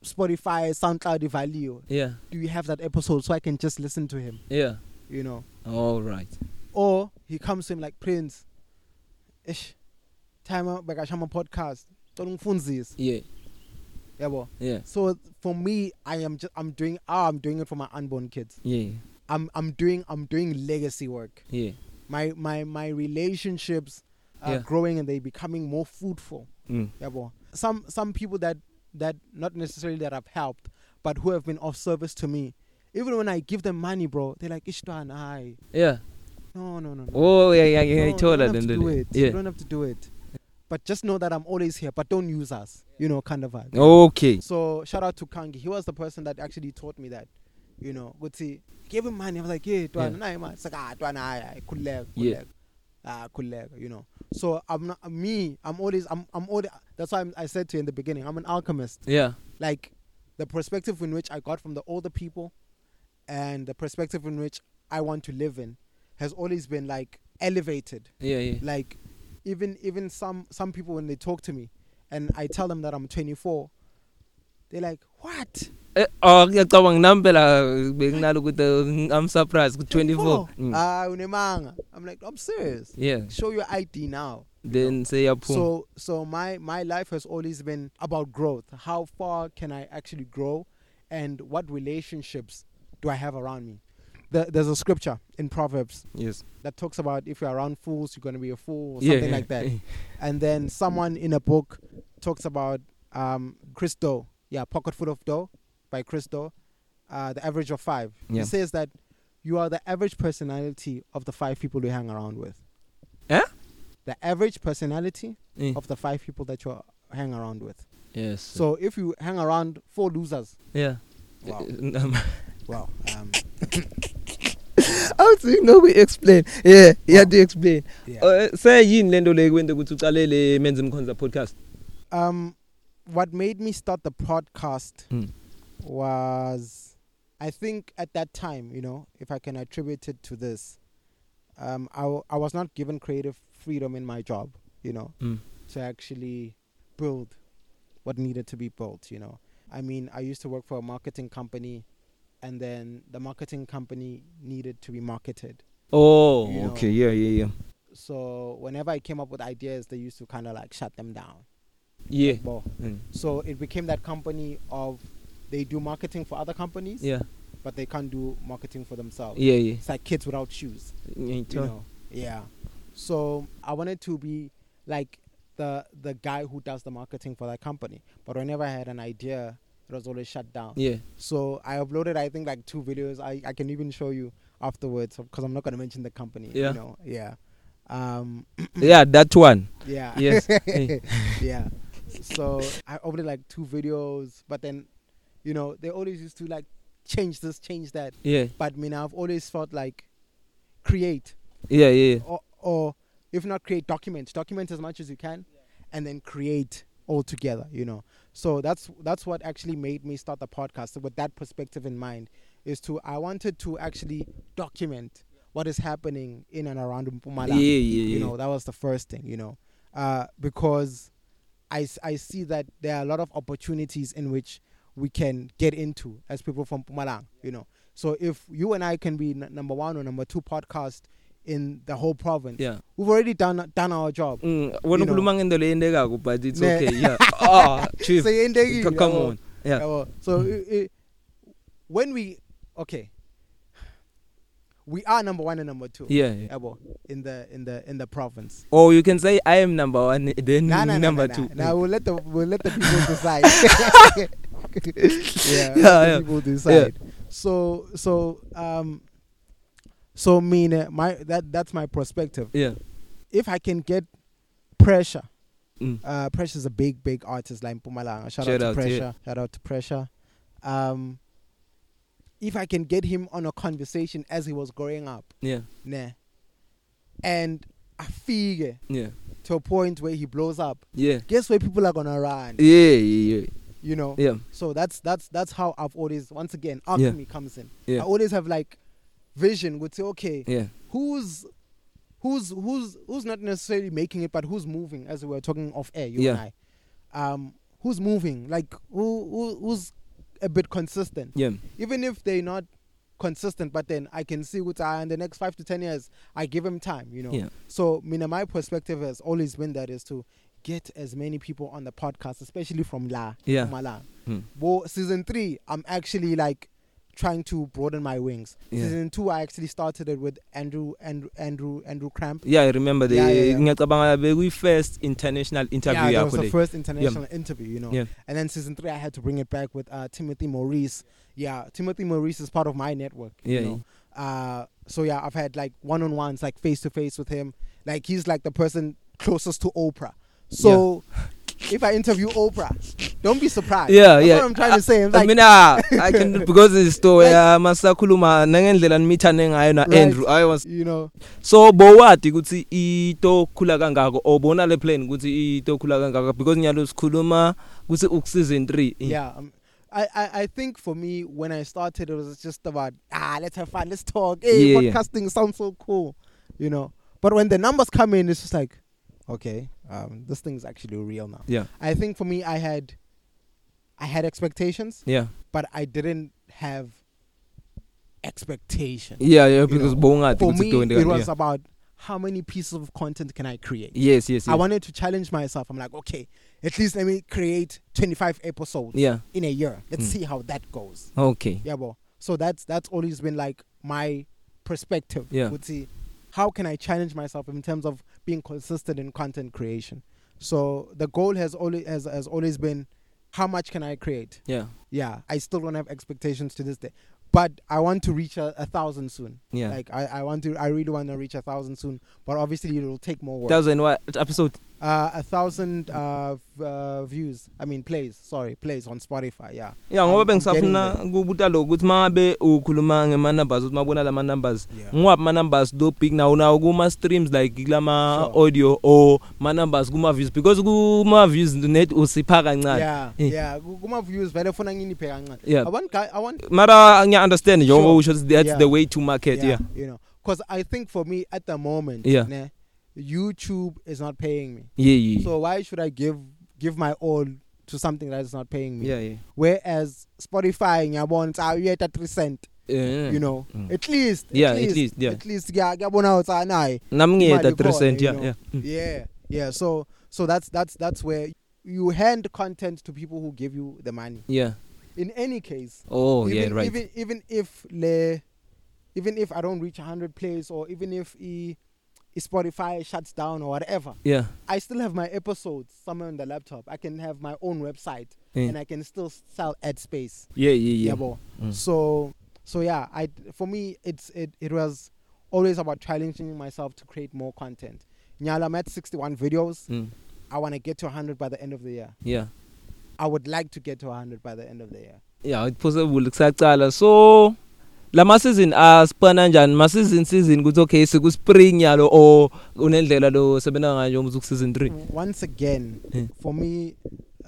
Spotify, SoundCloud value. yeah Do you have that episode so I can just listen to him? yeah You know, all right or he comes to him like Prince. Ish, time I'm a podcast. Yeah Yabo. yeah So for me, I am just I'm doing ah, I'm doing it for my unborn kids. yeah I'm I'm doing I'm doing legacy work. yeah My my my relationships are Yeah. growing and they becoming more fruitful. mm. Yeah, boy. Some some people that that not necessarily that I've helped, but who have been of service to me. Even when I give them money, bro, they're like, Ishtan, I yeah no no no no. oh yeah yeah yeah No, I told you her don't have to then do it. yeah You don't have to do it. But just know that I'm always here. But don't use us. You know, kind of vibe. okay So shout out to Kangi. He was the person that actually taught me that. You know, good see. Give him money. I was like, yeah, Twana, Yeah. It's like, ah, Twana, could Yeah. leg. Ah, could leg, you know. So I'm not me. I'm always, I'm, I'm always. That's why I'm, I said to you in the beginning. I'm an alchemist. yeah Like the perspective in which I got from the older people, and the perspective in which I want to live in, has always been like elevated yeah yeah like even even some some people when they talk to me and I tell them that I'm 24 they're like what oh ngiyacabanga nami phela benginalo ukuthi uh, I'm surprised ku 24 mm. ah unemanga. I'm like I'm serious. Yeah. Show your ID now. Then seyaphuma so so my my life has always been about growth. How far can I actually grow? And what relationships do I have around me? The, there's a scripture in Proverbs yes. that talks about if you're around fools you're going to be a fool or yeah something yeah. like that. And then someone in a book talks about um Chris Doe, yeah, Pocket Full of Dough. By Chris Doe, uh, the average of five. Yeah. He says that you are the average personality of the five people you hang around with. Eh? The average personality Eh, of the five people that you hang around with. yes So if you hang around four losers, yeah wow, Um, wow, um, know we explain yeah yeah to explain yeah. uh, say yini lento le kwente ukuthi ucalele menze imkhonza podcast um, what made me start the podcast Mm. Was I think at that time, you know, if I can attribute it to this, um, I, w- I was not given creative freedom in my job, you know, Mm. to actually build what needed to be built, you know. I mean, I used to work for a marketing company, and then the marketing company needed to be marketed. Oh, You know. okay. Yeah, yeah, yeah. So whenever I came up with ideas, they used to kind of like shut them down. Yeah. Well, Mm. so it became that company of they do marketing for other companies, Yeah. but they can't do marketing for themselves. Yeah, yeah. It's like kids without shoes, Yeah, you know. Yeah. So I wanted to be like the the guy who does the marketing for that company, but whenever I had an idea, it was always shut down. Yeah. So I uploaded, I think, like two videos. I, I can even show you afterwards because I'm not gonna mention the company. Yeah. You know. Yeah. Um. Yeah, that one. Yeah. Yes. Yeah. So I uploaded like two videos, but then, you know, they always used to like change this, change that. Yeah. But me now, I've always felt like create Yeah, yeah. or, or if not create, document, document as much as you can, and then create all together. You know. So that's that's what actually made me start the podcast with that perspective in mind. Is to I wanted to actually document what is happening in and around Yeah, Mpumalanga yeah, you yeah. know that was the first thing you know uh, because I, I see that there are a lot of opportunities in which we can get into as people from Pumalang you know so if you and I can be n- number one or number two podcast in the whole province Yeah. we've already done done our job Mm, wena You know. but it's Ne- okay. Yeah. Ah, chief. C- Come yabo. on. Yeah. Yabo. so i- i- when we okay we are number one and number two Yeah. yeah. yabo, in the in the in the province Or you can say I am number one, then Nah, nah, nah, number nah, two. Nah. Now we'll let the we'll let the people decide. yeah, Yeah, yeah. people decide. So so um so mean uh, my that that's my perspective. Yeah. If I can get pressure, Mm. uh Pressure's a big big artist like Pumalanga. Shout, Shout out to out, Pressure. yeah. Shout out to Pressure. Um if I can get him on a conversation as he was growing up, Yeah. nah. And I figure Yeah. to a point where he blows up. Yeah. Guess where people are gonna run? Yeah, yeah, yeah. You know Yeah. so that's that's that's how i've always once again Yeah. alchemy comes in Yeah. i always have like vision would say okay Yeah. who's who's who's who's not necessarily making it but who's moving as we were talking off air you Yeah. and i um who's moving like who, who who's a bit consistent Yeah. even if they're not consistent but then i can see what I in the next five to ten years i give him time you know Yeah. so mina my perspective has always been that is to get as many people on the podcast especially from la Yeah. Mpumalanga. Hmm. Well, season three, I'm actually like trying to broaden my wings. Yeah. Season two, I actually started it with Andrew Andrew Andrew Andrew Cramp. Yeah, I remember the Yeah, yeah, yeah. ngiyacabanga bekuyi first international interview yeah, that was the first international interview, you know. Yeah. And then season three, I had to bring it back with uh, Timothy Maurice. Yeah, Timothy Maurice is part of my network. Yeah, You know? Uh, so yeah, I've had like one-on-ones, like face-to-face with him. Like he's like the person closest to Oprah. So if I interview Oprah, don't be surprised. Yeah, That's yeah. What I'm trying to say. I'm I like, mean, ah, I can because it's story Like- uh, masakhuluma nangendlela nimithane ngayo na. Andrew I was you know, so bowati ukuthi ito khula kangako obona le plan ukuthi ito khula kangako because nyalo sikhuluma ukuthi uk season 3 yeah um, I, I i think for me when i started it was just about ah let's have fun let's talk hey Yeah, yeah. podcasting sounds so cool you know but when the numbers come in it's just like okay um this thing's actually real now yeah i think for me i had i had expectations yeah but i didn't have expectations yeah yeah You because know, bowungathi for me it was yeah. about how many pieces of content can i create yes yes i yes. wanted to challenge myself i'm like okay at least let me create 25 episodes yeah in a year. Let's Mm. see how that goes. okay Yeah, bro. So that's that's always been like my perspective. Yeah. Would see how can I challenge myself in terms of being consistent in content creation. So the goal has always has, has always been how much can I create? yeah Yeah, I still don't have expectations to this day. But I want to reach a, a thousand soon. yeah Like I, I want to I really want to reach a thousand soon. But obviously it will take more work. thousand what episode Uh, a thousand uh, uh, views. I mean plays. Sorry, plays on Spotify. Yeah. ya ngoba bengisafuna kubuta lokho ukuthi mangabe ukhuluma ngema numbers ukuthi mabona lama numbers Yeah. ngwapi ma numbers do big now nawo kuma streams like kulama audio or ma numbers kuma views because kuma views net usipha kancane Yeah, Eh. yeah. Ku- Kuma views vele funa nginiphe kancane. Yeah. I want guy I want mara ngiya understand njengoba usho that's Yeah. the way to market yeah you know, cuz I think for me at the moment, Yeah. YouTube is not paying me. yeah yeah So why should I give give my all to something that is not paying me? yeah yeah Whereas Spotify ngiyabona you at 3 cent, yeah you know. Mm. At least Yeah, at at least, least, yeah. At least yeah, ngiyabona ukuthi anayi. nami ngiyeta imali ikhona, 3 you yeah yeah Mm. Yeah, yeah. So so that's that's that's where you hand content to people who give you the money. yeah In any case, oh even, yeah right even even if le, even if I don't reach 100 plays or even if e Spotify shuts down or whatever, yeah I still have my episodes somewhere on the laptop. I can have my own website Yeah. and I can still sell ad space. yeah yeah yeah Yabo. Mm. So so yeah, I for me it's it it was always about challenging myself to create more content. Nyala, I'm at 61 videos. Mm. I want to get to 100 by the end of the year. yeah I would like to get to 100 by the end of the year. yeah it's possible so lama season asipana kanjani ma season season kuthi okay siku spring yalo or unendlela lo sebenza ngayo umuthi season 3 Once again, Yeah. for me,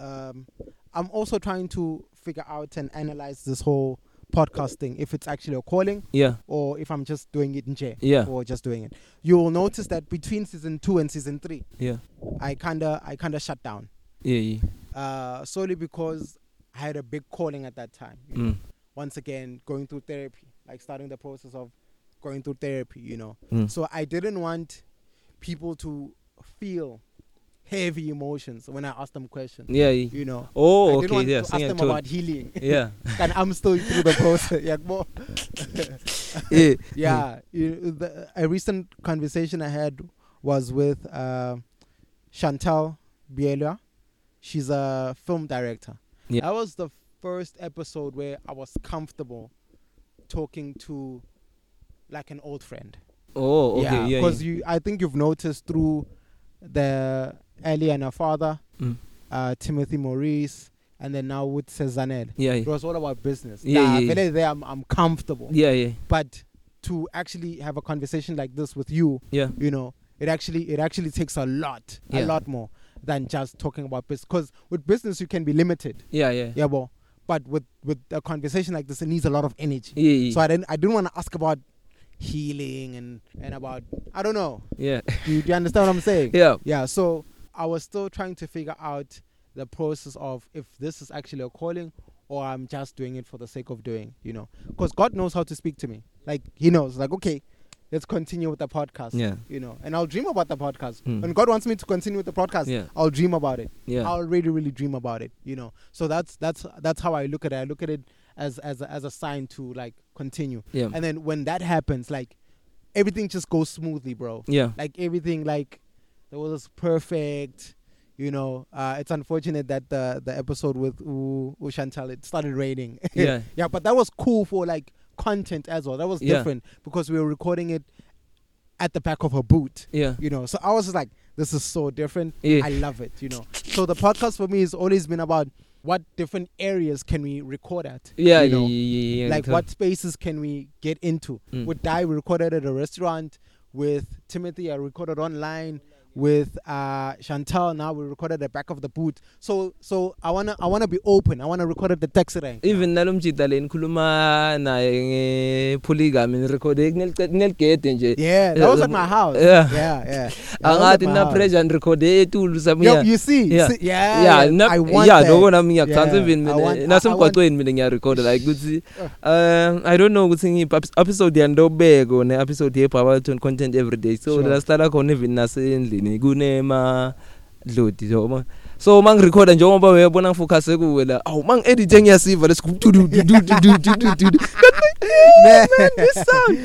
um, I'm also trying to figure out and analyze this whole podcast thing. If it's actually a calling yeah or if I'm just doing it in jail Yeah. or just doing it. You will notice that between season two and season three, yeah I kinda I kinda shut down. yeah yeah Uh, solely because I had a big calling at that time. mm. Once again, going through therapy, like starting the process of going through therapy, you know. Mm. So I didn't want people to feel heavy emotions when I asked them questions. yeah You know. oh I okay didn't want yeah to ask them singiyathola. about healing. yeah and I'm still through the process. Yeah, more. yeah yeah. You, the, a recent conversation I had was with uh, Chantal Biela. She's a film director. Yeah. That was the first episode where I was comfortable talking to like an old friend. oh okay yeah yeah, because you, I think you've noticed through the Ellie and her father, Mm. uh, Timothy Maurice, and then now with Cezanne. yeah It yeah was all about business. Yeah, Nah, yeah, yeah. there I'm, I'm comfortable. yeah yeah But to actually have a conversation like this with you, yeah you know, it actually it actually takes a lot, Yeah. a lot more than just talking about business. Because with business you can be limited, yeah yeah yeah, well, but with with a conversation like this, it needs a lot of energy. yeah yeah So I didn't I didn't want to ask about healing and and about I don't know. yeah Do you, do you understand what I'm saying? yeah Yeah. So I was still trying to figure out the process of if this is actually a calling or I'm just doing it for the sake of doing, you know. Because God knows how to speak to me. Like He knows. Like okay, let's continue with the podcast. Yeah. You know, and I'll dream about the podcast. Mm. When God wants me to continue with the podcast, Yeah. I'll dream about it. yeah I'll really, really dream about it. You know. So that's that's that's how I look at it. I look at it as as a, as a sign to like continue. yeah And then when that happens, like everything just goes smoothly, bro yeah like everything like it was perfect you know uh it's unfortunate that the the episode with U, U Chantal it started raining Yeah. yeah but that was cool for like content as well. That was Yeah. different because we were recording it at the back of her boot yeah. you know. So i was just like this is so different. Yeah. i love it you know. So the podcast for me has always been about what different areas can we record at yeah you yeah know? yeah yeah like what spaces can we get into? Mm. with Dai we recorded at a restaurant. With Timothy I recorded online. With uh Chantal. Now we recorded at the back of the boot. So so I wanna I wanna be open. I wanna record at the taxi rank even nalomjida le nikhuluma naye ngepoligamy nirekhode kuneligede nje. Yeah that was at my house. Yeah. yeah yeah. Angathi na pressure nirekhode etulu Yo, samiya you see Yeah. see, yeah yeah na I want yeah loko nami ngiyakucansa Yeah, even mina. nasemgwaqweni mina ngiyarecorda like ukuthi um i don't know ukuthi ngiphi. Episode yandobeko ne episode yeBabaton content every day. So la sihlala khona even nasendlini. emsebenzini kunema dlodi njengoba so mangirekhoda njengoba uyabona ngifocuse kuwe la awu mangiedit ngiyasiva lesigudu man this sound.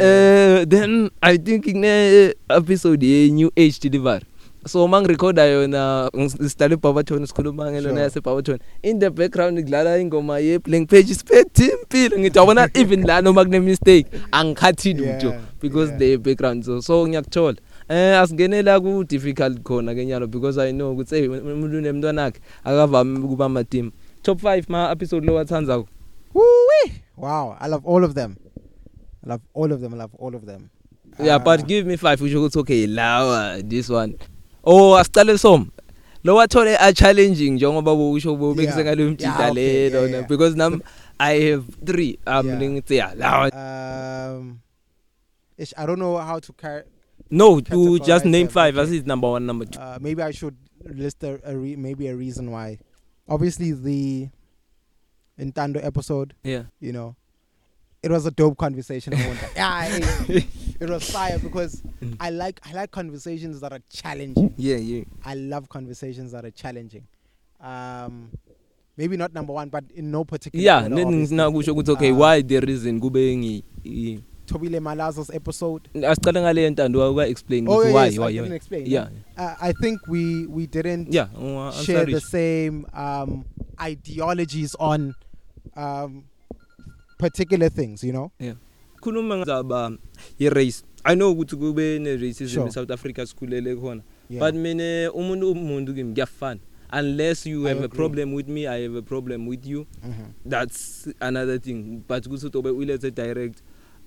Eh then i think ne episode ye new age delivery. So mangirekhoda yona ngisitale Barberton sikhuluma ngelona yase Barberton in the background ngidlala ingoma ye blank page spethe impilo ngithi yabona even la noma kune mistake angikhathini ujo because the background so so ngiyakuthola. Eh asingenela ku difficult khona ke nyalo because I know ukuthi hey umuntu unemntwana wakhe akavami ukuba ama team. Top 5 ma episode lo wathandza Woo-wee. Wow, I love all of them. I love all of them. I love all of them. Yeah, Uh, but give me 5 usho ukuthi okay lawa this one. Oh asicale som. Lo wathole a challenging njengoba usho bobekise Yeah. ngalo Yeah, mthinta okay, lelo yeah, yeah. because nam I have 3 um Yeah. ngithi yeah lawa Um, ish, I don't know how to car- no to Categorize just name them, 5 okay. as is number 1 number 2. uh, maybe I should list a, a re- maybe a reason why. Obviously, the Intando episode, Yeah. you know, it was a dope conversation. I lie. yeah, it, it was fire because Mm. I like I like conversations that are challenging. Yeah, yeah. I love conversations that are challenging. Um, maybe not number one, but in no particular. Yeah, order, kusho ukuthi okay Uh, why the reason kube Tobile Malazo's episode. asicale ngale ntando uka explain Oh yeah, why yes, why I why. explain. Yeah. Uh, I think we we didn't Yeah, uh, share the same um, ideologies on um, particular things. You know. khuluma ngaba i race. I know ukuthi kube ne racism Sure. in South Africa sikhulele khona. Yeah. But mina umuntu umuntu kimi kuyafana. Unless you I have a problem with me, I have a problem with you. Mhm. That's another thing. But kuthi utobe ulethe direct.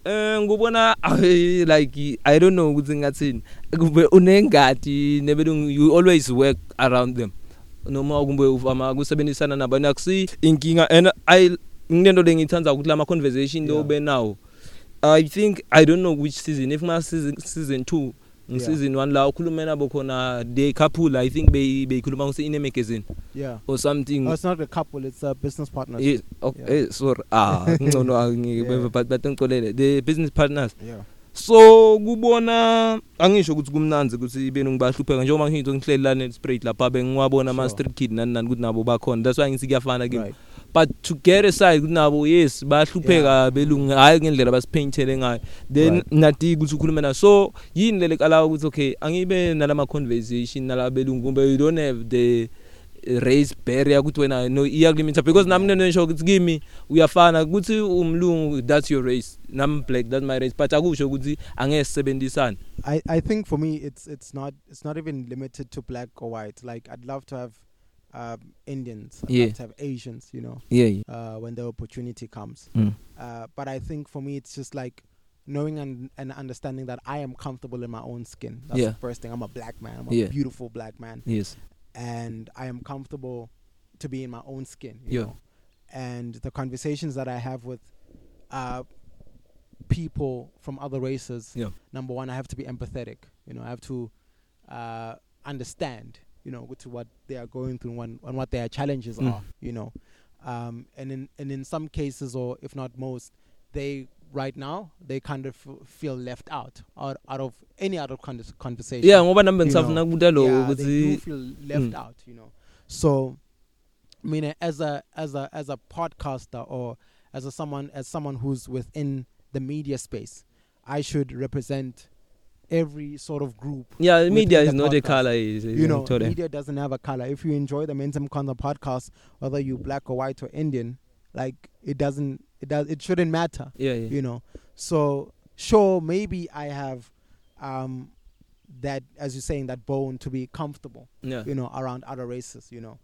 Eh ngubona ay, like I don't know ukuthi ngathini. Kube unengadi nebelungu you always work around them. Noma kumbe ufama kusebenzisana nabantu akusi inkinga and I nginento lengithanda ukuthi lama conversation Yeah. lo benawo. I think I don't know which season if ma season season 2 Yeah. season 1 la ukhuluma nabo khona the couple I think be beyikhuluma ngose in a magazine Yeah. or something Oh, it's not a couple; it's a business partner. Yes, okay, Yeah. eh, sorry. Ah, ngcono Yeah. angike but but ngixolele the business partners. Yeah. So kubona angisho ukuthi kumnanzi ukuthi ibe ngibahlupheka njengoba ngithi ngihleli la net spread lapha bengiwabona ama street kid nani nani ukuthi nabo bakhona. That's why ngithi kuyafana kimi. But to get aside ukuthi nabo yes bahlupheka belungu hayi ngendlela basipaintele ngayo. Then nathi ukuthi ukhulume na. So yini lele kala ukuthi okay angibe nalama conversation nala belungu kumbe you don't have the race barrier ukuthi wena no iyakulimita because nami nenisho ukuthi kimi uyafana ukuthi umlungu that's your race nami black that's my race but akusho ukuthi angeke sisebenzisane I, I think for me it's it's not it's not even limited to black or white. Like I'd love to have um, Indians, I'd Yeah. love to have Asians, you know, yeah yeah uh, when the opportunity comes. mm. Uh, but I think for me it's just like knowing and, and understanding that I am comfortable in my own skin. That's Yeah. the first thing. I'm a black man. I'm a Yeah. beautiful black man, yes and I am comfortable to be in my own skin. You Yeah. know? And the conversations that I have with uh, people from other races yeah number one, I have to be empathetic. You know, I have to uh, understand, you know, to what they are going through and, and what their challenges Mm. are. You know, um, and in and in some cases, or if not most, they right now they kind of feel left out out, out of any other con- conversation. yeah ngoba nami ngisafuna ukuthi lo ukuthi feel left Mm. out. You know, so I mean, as a as a as a podcaster or as a someone as someone who's within the media space, I should represent every sort of group. yeah media is not a podcast. color is You know, media doesn't have a color. If you enjoy the Mentum Kanda podcast, whether you black or white or Indian, like it doesn't it does it shouldn't matter. yeah yeah You know. So sure, maybe I have um that as you're saying that bone to be comfortable yeah you know, around other races, you know.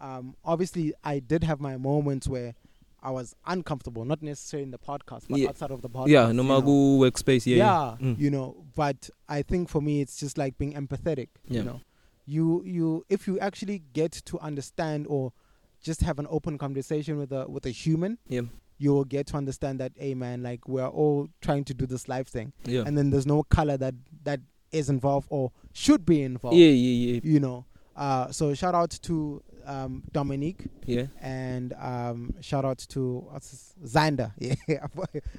Um, obviously, I did have my moments where I was uncomfortable, not necessarily in the podcast, but Yeah. outside of the podcast. yeah no magu workspace yeah yeah, yeah Mm. you know. But I think for me, it's just like being empathetic. Yeah. You know, you you if you actually get to understand or just have an open conversation with a with a human, yeah you will get to understand that, hey man, like we're all trying to do this life thing, yeah and then there's no color that that is involved or should be involved yeah yeah yeah you know. Uh, so shout out to um, Dominique yeah and um, shout out to what's his, Xander. Yeah,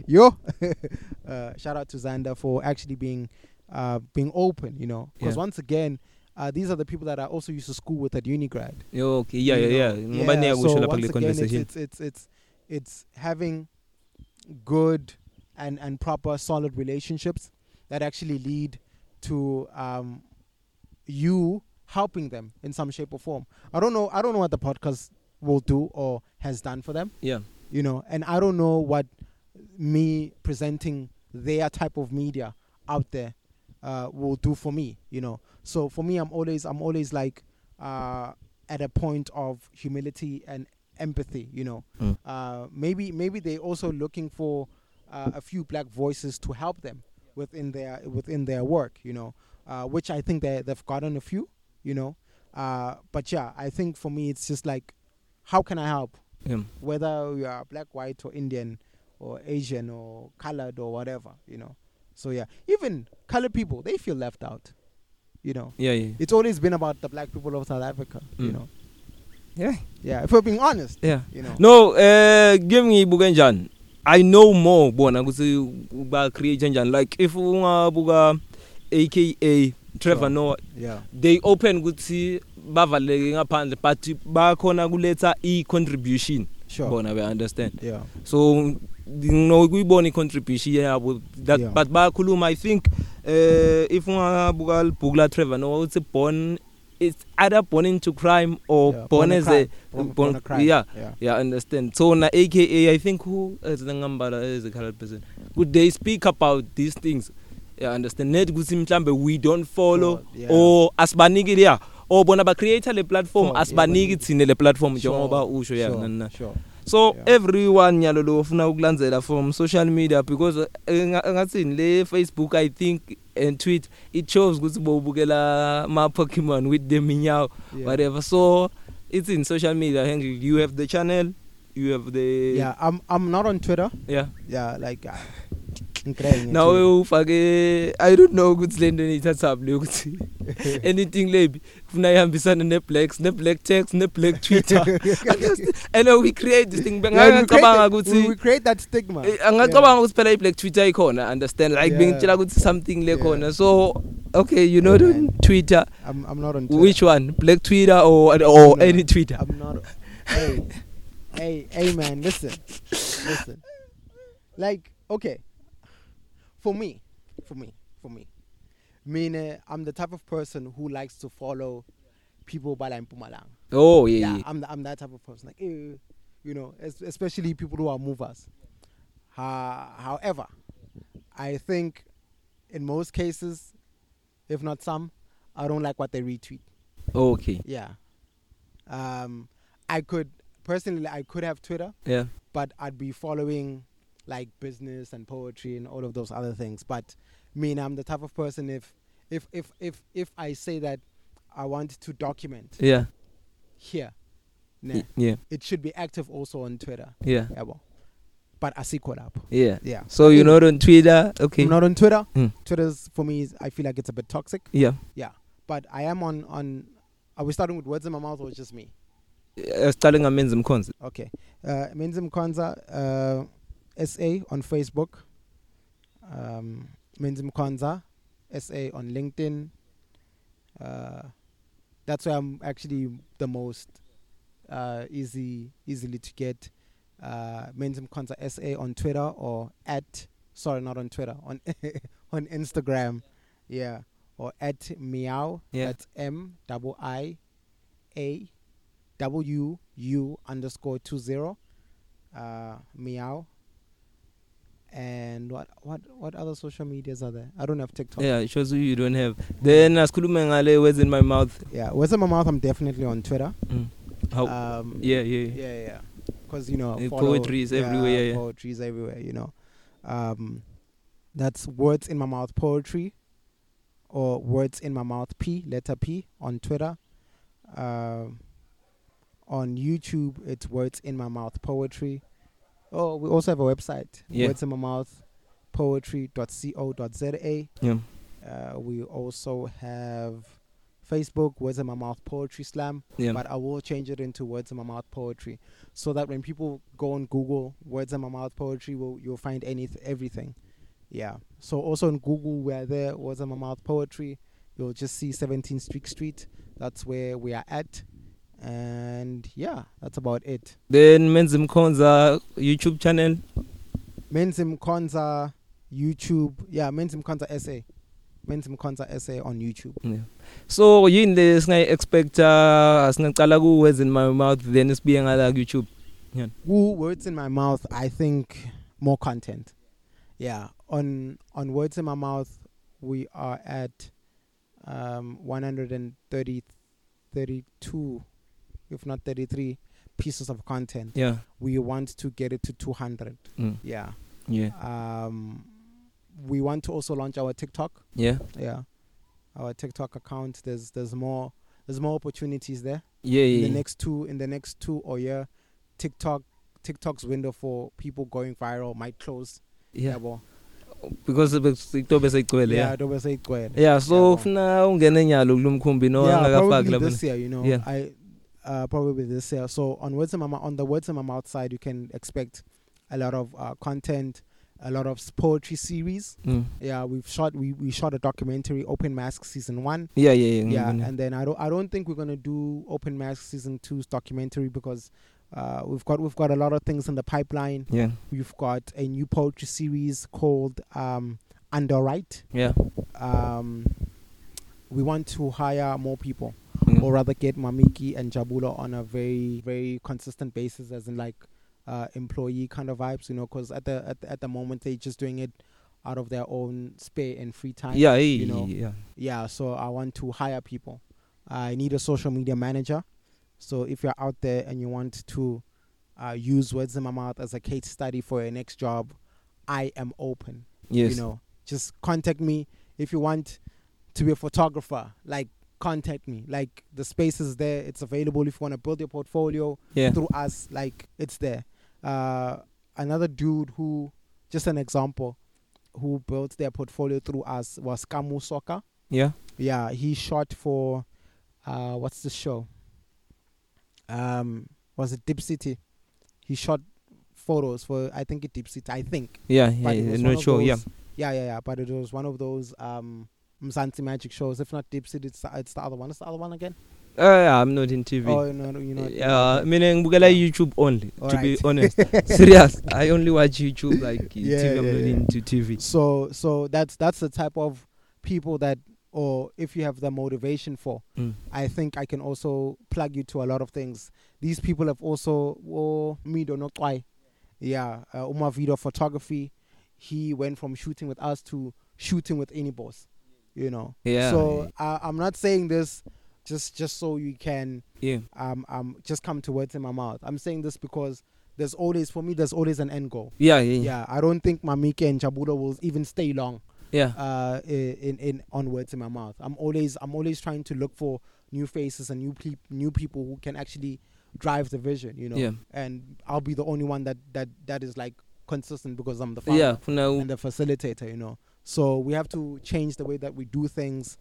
yo. uh, shout out to Xander for actually being uh, being open. You know, because Yeah. once again. Uh, these are the people that I also used to school with at Unigrad. yeah okay yeah you yeah know. yeah niyakusho so once again, it's, conversation it's it's it's it's having good and and proper solid relationships that actually lead to um you helping them in some shape or form. I don't know I don't know what the podcast will do or has done for them, yeah you know, and I don't know what me presenting their type of media out there uh, will do for me. You know. So for me, I'm always I'm always like uh, at a point of humility and empathy. You know. Mm. Uh, maybe maybe they also looking for uh, a few black voices to help them within their within their work. You know. Uh, which I think they they've gotten a few. You know. Uh, but yeah, I think for me it's just like, how can I help? Yeah. whether you are black, white, or Indian, or Asian, or colored, or whatever, you know. So yeah, even colored people, they feel left out. You know, Yeah, yeah. it's always been about the black people of South Africa. You Mm. know, Yeah. yeah. If we're being honest, Yeah. you know. No, eh give ngiyibuke kanjani? I know more bona ukuthi ba create kanjani like if ungabuka aka Trevor Sure. Noah Yeah. they open ukuthi bavaleke ngaphandle but bakhona kuletha i contribution Sure. bona be understand Yeah. so no kuyibona i contribution yabo that Yeah. but bakhuluma i think uh, if ungabuka libhuku la Trevor Noah uthi born it's either born into crime or yeah. born, as a crime. born, born- born a crime. yeah. Yeah. yeah understand so na aka i think who is the ngambala as a colored person would they speak about these things yeah understand net ukuthi mhlambe we don't follow Sure, yeah. or asibaniki yeah or bona ba creator le platform Sure, yeah, asibaniki baniki. thine le platform Sure, njengoba usho yeah sure, nana Sure. so Yeah. everyone nyalo lo ufuna ukulandzela from social media because eh, enga- engathini le Facebook i think and tweet it shows ukuthi bowubukela ma Pokemon with the minyawo Yeah. whatever so it's in social media Henry you have the channel you have the Yeah. I'm I'm not on Twitter. yeah Yeah. Like. Uh, ngikrenye nawe nje. ufake i don't know ukuthi lento niyithatha le ukuthi anything lebi kufuna ihambisana ne blacks ne black text ne black twitter and then we create this thing Yeah, we create ngicabanga that- we, ukuthi we create that stigma. Eh, angicabanga ukuthi phela i-black twitter ikhona understand like Yeah. bengitshela ukuthi something le Yeah. khona so okay you know Yeah, on man. twitter I'm I'm not on Twitter. which one black twitter or or No, any twitter I'm not. hey, hey, hey, man, listen, listen. Like, okay, for me, for me, for me, mean, I'm the type of person who likes to follow people by like Mpumalanga. oh yeah, Yeah, yeah. I'm the, I'm that type of person. Like, eh, you know, es- especially people who are movers. Uh, however, I think in most cases, if not some, I don't like what they retweet. okay Yeah. Um, I could personally, I could have Twitter, yeah but I'd be following like business and poetry and all of those other things. But me, I'm the type of person if if if if if I say that I want to document yeah here, nah, y- yeah it should be active also on Twitter. yeah Yeah, well, but I see caught up. yeah Yeah. so you're not on twitter okay I'm not on Twitter. Mm. Twitter's for me. is- I feel like it's a bit toxic. yeah Yeah, but I am on on. Are we starting with words in my mouth or just me? siqale ngamenzi mkhonzi Okay. Uh, Menzim Kwanza uh, SA on Facebook. Um, Menzim Kwanza SA on LinkedIn. Uh, that's where I'm actually the most uh, easy, easily to get. Uh, Menzim Kwanza SA on Twitter or at sorry, not on Twitter on on Instagram, yeah, or at meow. Yeah. That's M double I A W U underscore two zero. Uh, meow. And what what what other social medias are there? I don't have TikTok. yeah it shows you you don't have then asikhulume ngale words in my mouth Yeah, words in my mouth. I'm definitely on Twitter. mm. how Um, yeah yeah yeah yeah, yeah. Because you know, Uh, follow- poetry is everywhere, yeah, yeah. Poetry is everywhere. You know, um, that's words in my mouth poetry, or words in my mouth p letter p on Twitter. Um, on YouTube, it's words in my mouth poetry. Oh, we also have a website. Yeah. Words in my mouth poetry.co.za. yeah Uh, we also have Facebook, Words in My Mouth Poetry Slam, yeah but I will change it into Words in My Mouth Poetry, so that when people go on Google Words in My Mouth Poetry, will you'll find any everything. Yeah. So also on Google, we're there. Words in My Mouth Poetry. You'll just see 17 Street Street. That's where we are at, and yeah, that's about it. then menzi mkhonza youtube channel Menzim Konza YouTube. Yeah, Menzim Konza SA. Menzim Konza SA on YouTube. Yeah. So yini le singayi expecta singacala ku words in my mouth then sibiye ngala ku YouTube. Woo, words in my mouth. I think more content. Yeah, on on words in my mouth, we are at um 130 32 if not 33 pieces of content yeah. we want to get it to 200 mm. yeah. Yeah. Um we want to also launch our tiktok. Yeah. Yeah. Our tiktok account there's there's more there's more opportunities there. Yeah in yeah. the next two in the next two or year tiktok tiktok's window for people going viral might close. Yeah. Yabo because itobe seyigcwele yeah. Yeah dobe seyigcwele yeah so ufuna ungene nyalo kulomkhumbi no yeah, angakafaki probably lapha this year, you know. Yeah. I uh, probably this year. So on words my Mou- on the words in my mouth side, you can expect a lot of uh, content, a lot of poetry series. mm. Yeah, we've shot we, we shot a documentary, Open Mask season one. yeah yeah yeah Yeah, ngibona. and then I don't I don't think we're gonna do Open Mask season two's documentary because uh, we've got we've got a lot of things in the pipeline. yeah We've got a new poetry series called um, Underwrite. yeah Um, we want to hire more people Mm. or rather get Mamiki and Jabula on a very very consistent basis as in like uh, employee kind of vibes you know because at the, at the at the moment they're just doing it out of their own spare and free time yeah you yeah know. yeah. Yeah so I want to hire people. I need a social media manager. So if you're out there and you want to uh, use words in my mouth as a case study for your next job I am open yes. you know? Just contact me if you want to be a photographer. Like contact me. Like the space is there. It's available if you want to build your portfolio yeah. through us. Like it's there. Uh another dude who just an example who built their portfolio through us was Kamu Soka. Yeah. Yeah he shot for uh what's the show? Um was it Deep City? He shot photos for I think it Deep City I think. Yeah yeah yeah not of sure yeah. those- yeah, yeah, yeah. But it was one of those um Mzansi Magic shows. If not Deep City, it's, it's the other one. It's the other one again. uh, yeah i'm not in tv Oh no, no, you know. yeah mina ngibukela youtube only to be Alright. honest serious i only watch youtube like Yeah, tv i'm yeah, not yeah. into tv So, so that's that's the type of people that, or if you have the motivation for, mm. I think I can also plug you to a lot of things. These people have also, oh, me don't know why. Yeah, uh, Umar Video Photography. He went from shooting with us to shooting with any boss. You know. yeah So uh, I'm not saying this just just so you can yeah um um just come to words in my mouth. I'm saying this because there's always for me there's always an end goal. yeah yeah yeah Yeah, I don't think Mamike and Jabulo will even stay long yeah uh i- in in on words in my mouth. I'm always I'm always trying to look for new faces and new peop new people who can actually drive the vision, you know. Yeah. And I'll be the only one that that that is like consistent because I'm the founder yeah and the facilitator, you know. So we have to change the way that we do things.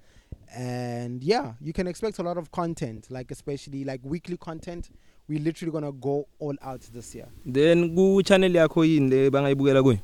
And yeah, you can expect a lot of content, like especially like weekly content. We're literally gonna go all out this year. then ku channel yakho yini le bangayibukela kuyo?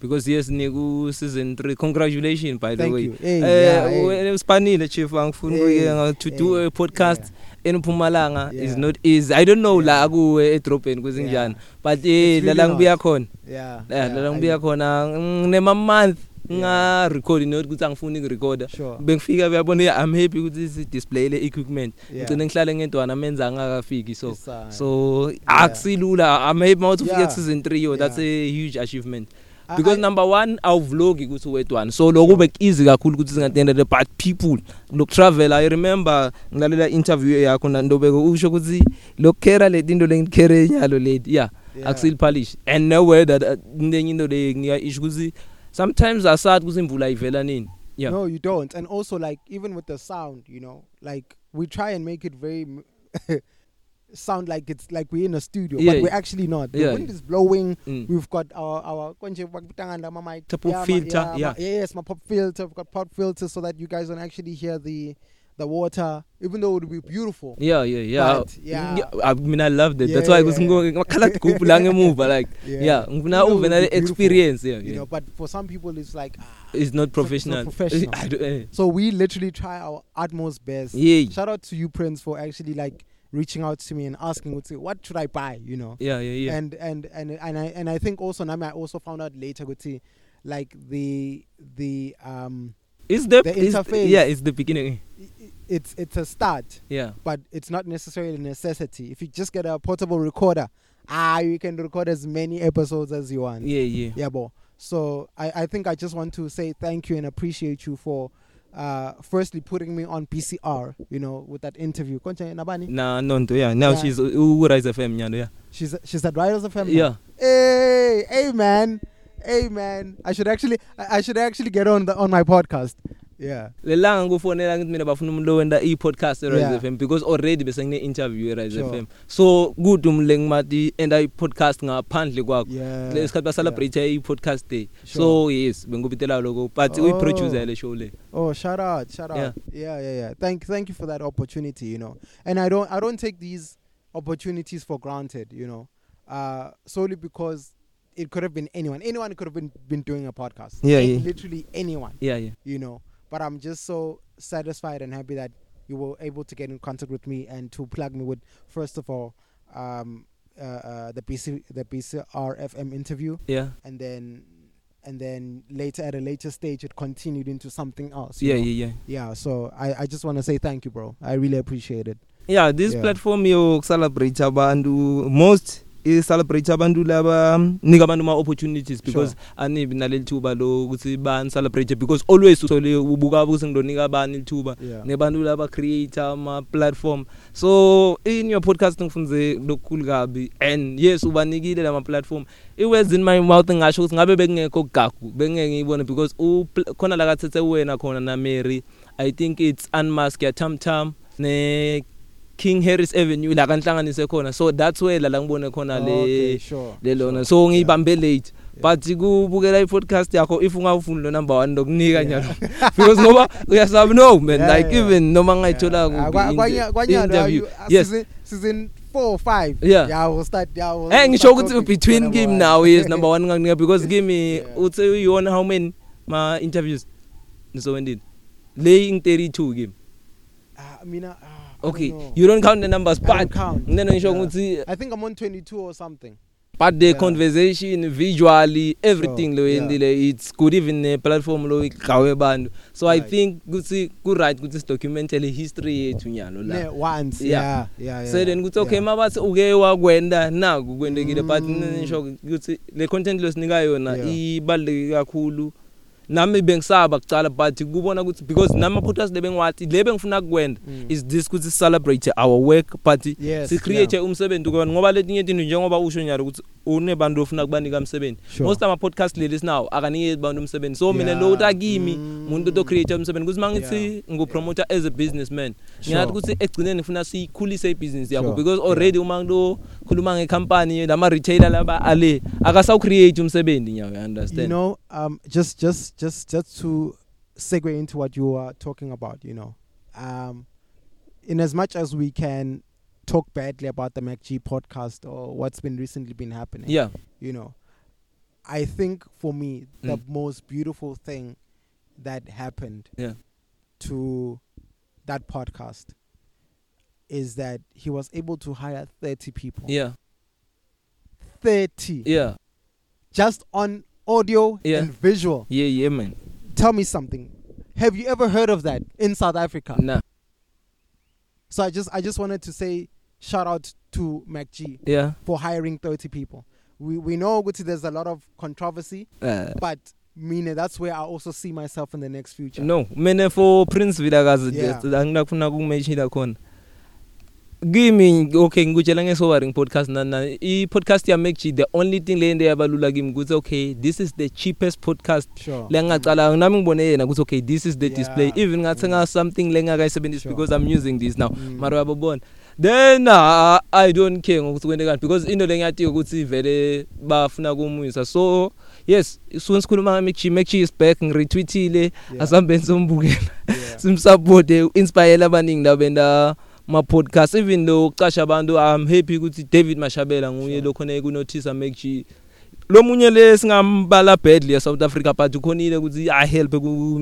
Because yes niku season 3 congratulations by the Thank way. you. Hey, yeah, eh chief. Angifuna Hey, ukuye to do a podcast in Mpumalanga is not easy. I don't know la kuwe edrobheni kwezinjani but eh It's la really ngibuya khona. Yeah. la la I- ngibuya khona nginema month Yeah. nga record not ukuthi angifuni ukurecorda Sure. bengifika uyabona i'm happy ukuthi si display le equipment Yeah. ngicine ngihlale ngentwana menza angakafiki so It's, uh, so akusilula i'm happy mawuthi ufike Yeah. ku season 3 yo that's Yeah. a huge achievement I- because I- number 1 awuvlogi ukuthi uwedwana so lokho bek easy kakhulu ukuthi singatendele but people loku travel i remember ngilalela interview yakho nandobeko usho ukuthi lokukhera leti into lengikhere nyalo leti yeah Yeah. akusilphalish and nowhere that uh, nenye into le ngiya isho ukuthi sometimes asathi ukuthi imvula ivela nini yeah No, you don't. And also, like, even with the sound, you know, like, we try and make it very sound like it's like we're in a studio, Yeah, but we're actually not. The Yeah, wind yeah. is blowing. Mm. We've got our our konje bakutanganda ma mic. Ma- filter, yeah, yeah. ma- yes, my pop filter. We've got pop filter so that you guys don't actually hear the the water, even though it would be beautiful. yeah yeah yeah But, yeah. i mean i love that that's Yeah, why yeah, yeah. ngikhala group la ngemuva like yeah Even it would be beautiful, experience yeah, You yeah. know, but for some people, it's like ah. it's not not professional professional. I don't, eh. So we literally try our utmost best. yeah Shout out to you, Prince, for actually like reaching out to me and asking, "What's it- "What should I buy?" You know. yeah yeah yeah And and and and I and I think also Nami, I also found out later, Guti, like the the um, it's the, the it's, interface. yeah it's the beginning it's it's a start, yeah but it's not necessarily a necessity. If you just get a portable recorder, ah, you can record as many episodes as you want. yeah yeah Yeah, bo. So I, I think I just want to say thank you and appreciate you for uh, firstly putting me on PCR, you know, with that interview. Konje nabani? na nonto yeah now Yeah. she's u Rise FM yeah She's she's at Riders FM. yeah Hey, hey man. Hey man. I should actually I, I should actually get on the on my podcast. Yeah. lelanga kufonela ngithi mina bafuna umuntu lowenda i-podcast e-Rise Yeah. FM because already bese ngine interview e-Rise Sure. FM so good umle ngimathi enda i-podcast ngaphandle kwakho Yeah. lesikhathi ba celebrate i-podcast day Sure. so yes bengikubitela lokho but Oh. uyi-producer le show le Oh, shout out, shout out. Yeah. Yeah. yeah, yeah, Thank, thank you for that opportunity. You know, and I don't, I don't take these opportunities for granted. You know, uh, solely because it could have been anyone. Anyone could have been been doing a podcast. Yeah, A- yeah. Literally anyone. yeah yeah You know, but I'm just so satisfied and happy that you were able to get in contact with me and to plug me with first of all, um, uh, uh, the BC, the BCR FM interview yeah and then and then later at a later stage it continued into something else you yeah know? yeah yeah yeah so i i just want to say thank you bro i really appreciate it yeah this Yeah. platform yokucelebrate abantu most i-celebrate abantu laba nika abantu ama-opportunities because anibi naleli thuba lokuthi bani-celebrate because always uthole ubuka ukuthi ngilonika abani lithuba nebantu laba creator ama-platform. So in your podcast ngifunze lokukhulu kabi and yes ubanikile lama-platform i-words in my mouth ngisho ukuthi ngabe bekungekho gagu bengeke ngiyibone because upl- khona la kathethe wena khona namary i think it's unmask ya tam tam ne king harris avenue la kanhlanganise khona. So that's where la ngibone khona le sure le lona. sure. so ngiyibambe late. But kubukela i-podcast yakho if ungawufuni lo number one lokunika Yeah. nyalo. Because ngoba uyasabi no man like even noma ngayithola Ah, kuphi interview. uh, yes. season, season four or five. Yeah. yeah we'll start yeah we'll, eh ngisho ukuthi between game now is number one nganginika because give me Yeah. uthe on how many ma interviews nisowendini le ngi32 game Ah, mina ah, okay don't know. you don't count the numbers I don't but count. ngene ngisho Yeah. ukuthi i think i'm on 22 or something but the Yeah. conversation visually everything Sure, lo yeah. yendile it's good even ne platform lo igawe abantu so i Right. think ukuthi ku right ukuthi sidocumentele history yethu nyalo la Ne, once Yeah. yeah yeah yeah so then kuthi okay yeah. mabathi uke wakwenda naku kwendekile but Mm. nisho ukuthi le content lo sinika yona Yeah. ibaluleke kakhulu nami bengisaba kucala but kubona ukuthi because nama podcast lebengiwathi lebe ngifuna kukwenda Mm. is this ukuthi celebrate our work but Yes, si create yeah. umsebenzi kubona ngoba letinye izinto njengoba usho nyalo ukuthi unebantu ofuna kubanika umsebenzi Sure. most ama podcast leli sinawo akanikezi abantu umsebenzi so mina Yeah. lo utakimi Mm. umuntu to create umsebenzi kuthi mangithi Yeah. ngupromoter as a businessman ngiyathi ukuthi egcineni ngifuna siyikhulise ibhizinisi yakho Sure. because already uma ngilo khuluma ngecompany lama retailer laba ale akasaw create umsebenzi nyawo you understand you know um just just just just to segue into what you are talking about you know um in as much as we can talk badly about the MacG podcast or what's been recently been happening yeah you know i think for me the Mm. most beautiful thing that happened Yeah. to that podcast is that he was able to hire 30 people. Yeah. 30 yeah. Just on audio Yeah. and visual. Yeah yeah man. Tell me something. Have you ever heard of that in south africa? Nah. So i just i just wanted to say shout out to macg yeah. for hiring 30 people. We we know there's a lot of controversy uh, but mina that's where i also see myself in the next future. No. Mina for prince vilakazi Yeah. angingafuna kumeshila khona. Kimi okay ngikutshela ngesowaring podcast nana i-podcast yamacg the only thing le nto yabalula kimi ukuthi okay this is the cheapest podcast sure le ngingacala nami ngibone yena ukuthi okay this is the Yeah. display even ngathenga something le ngakayisebenzisi Sure. because i'm using this now Mm. mara uyabona then uh, i don't care ngokuthi kwenzekani because into le ngiyatiyo ukuthi vele bafuna kumuyisa so yes suke sikhuluma ngamacg macg is back ngiretweetile Yeah. asambeni sombukela Yeah. simsupport inspire abaningi labenda ma podcast even though ucasha abantu i'm happy ukuthi David Mashabela nguye Sure. lo khona ku notice make lo munye le singambala badly ya South Africa but ukhonile ukuthi i help ku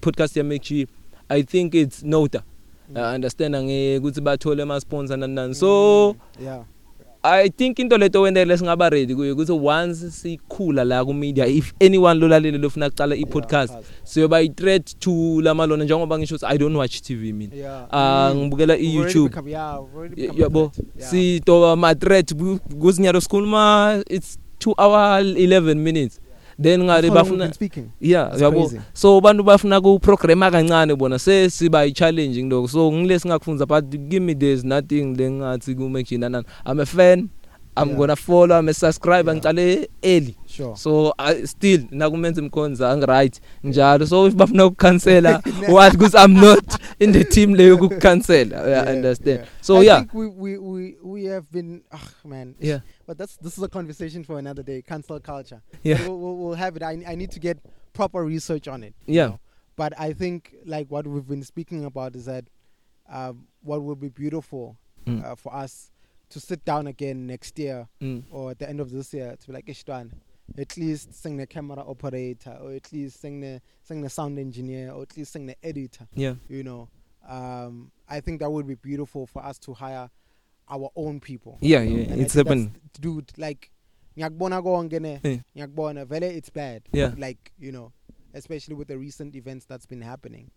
podcast ya make i think it's nota. I understand nge ukuthi bathole ama sponsor nani nani. So Mm, yeah. I think into leto wendele singaba ready kuyo ukuthi once sikhula la ku media if anyone lolalele lofuna kucala i podcast siyoba i threat to lamalona njengoba ngisho ukuthi I don't watch TV mina yeah ah Mm. ngibukela i We've already YouTube become- yeah we've already Y- become a yabo threat. Yeah. si to ma threat kuzinyaro school ma it's 2 hour 11 minutes then ngale That's how long we've bafuna been speaking. yeah It's yabo. crazy. so abantu bafuna ku programa kancane bona sesiba i challenging lokho so ngilesi ngakufunza but give me there's nothing. Lengathi ku make nani i'm a fan. I'm Yeah. to follow i'm a subscriber Yeah. ngicale early Sure. so I, still nakumenza imkhonza angiright njalo so if bafuna ukucancela what because i'm not in the team leyo ukucancela yeah, I understand so I yeah think we we we we have been ah man. yeah But that's this is a conversation for another day. Cancel culture. yeah We'll, we'll, we'll have it. I I need to get proper research on it. you Yeah. know. But I think like what we've been speaking about is that um, what would be beautiful Mm. uh, for us to sit down again next year mm. or at the end of this year to be like Ishtan, at least sing the camera operator or at least sing the sing the sound engineer or at least sing the editor. yeah You know, um, I think that would be beautiful for us to hire our own people. yeah you know, yeah and it's happening dude like ngiyakubona konke ne ngiyakubona vele it's bad Yeah. like you know especially with the recent events that's been happening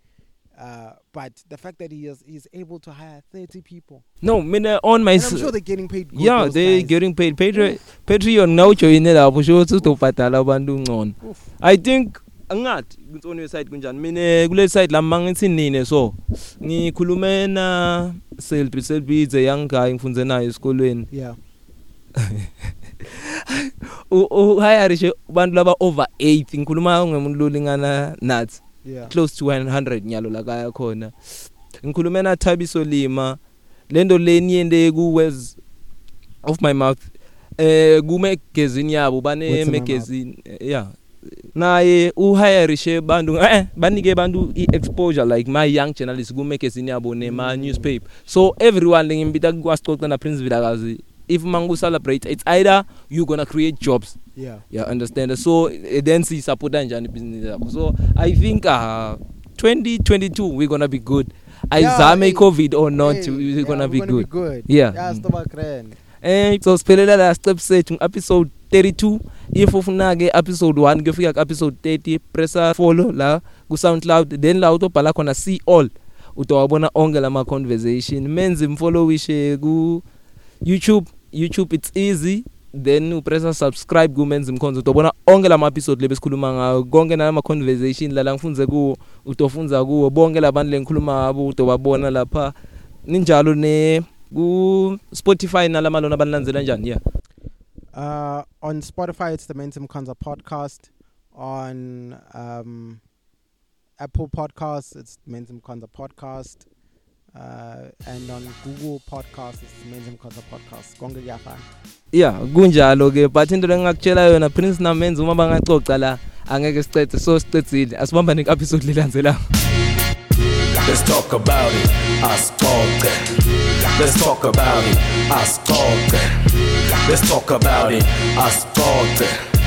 uh, but the fact that he is he's able to hire 30 people. No mina on my and s- I'm sure they're getting paid good, yeah those they guys. getting paid. Patreon Patreon now joine lapho sho ukuthi uzobhadala abantu ngcono Oof. i think angathi kunsoni side kunjani. Mina kule side la mangithi nine so ngikhulume na Selby Selby is a young guy ngifunze naye esikolweni. Yeah. U hire abantu laba over 8 ngikhuluma ngemuntu lolingana nathi. Yeah. Close to 100 nyalo la kaya khona. Ngikhulume na Thabiso Lima lento leniyende ku words of my mouth. Eh ku magazine yabo bane magazine eh, yeah. Naye u hirishe bantu eh banike bantu i exposure like my young journalists ku magazine yabo ne ma Mm. newspaper. So everyone lengimbita kwasicoca na Prince Vilakazi if mangu celebrate it's either you gonna create jobs. Yeah. Yeah understand? So eh, then si support njani business so i think uh 2022 we're to be good. Yeah, ayizame hey, i-covid or not Hey, we're yeah, to we're be gonna good be good. Yeah. yeah Mm. stoba grand eh so siphelela la step sethu episode 32 if ufuna ke episode 1 kuyofika ku episode 30 pressa follow la ku SoundCloud then la utobhala khona see all. Utowabona onke lama conversation menze imfollowishe ku YouTube YouTube it's easy. Then upressa subscribe ku menze imkhonzo utobona onke lama episode lebesikhuluma ngawo. Konke nalama conversation la ngifunze ku utofunza kuwo. Bonke labantu lengikhuluma ngabo utobabona lapha. Ninjalo ne ku Spotify nalamalona banilandzela njani? Yeah Uh, on Spotify, it's the Mentum Kanza podcast. On um, Apple Podcasts, it's the Mentum Kanza podcast. Uh, and on Google Podcasts, it's the Mentum Kanza podcast. Konke kuyafana. yeah kunjalo ke but into lengakutshela yona Prince na Menzo uma bangacoca la angeke sicede so sicedzile asibamba ne episode lilandzelako Let's talk about it. Ascolte. Let's talk about it. Ascolte. Let's talk about it. Ascolte.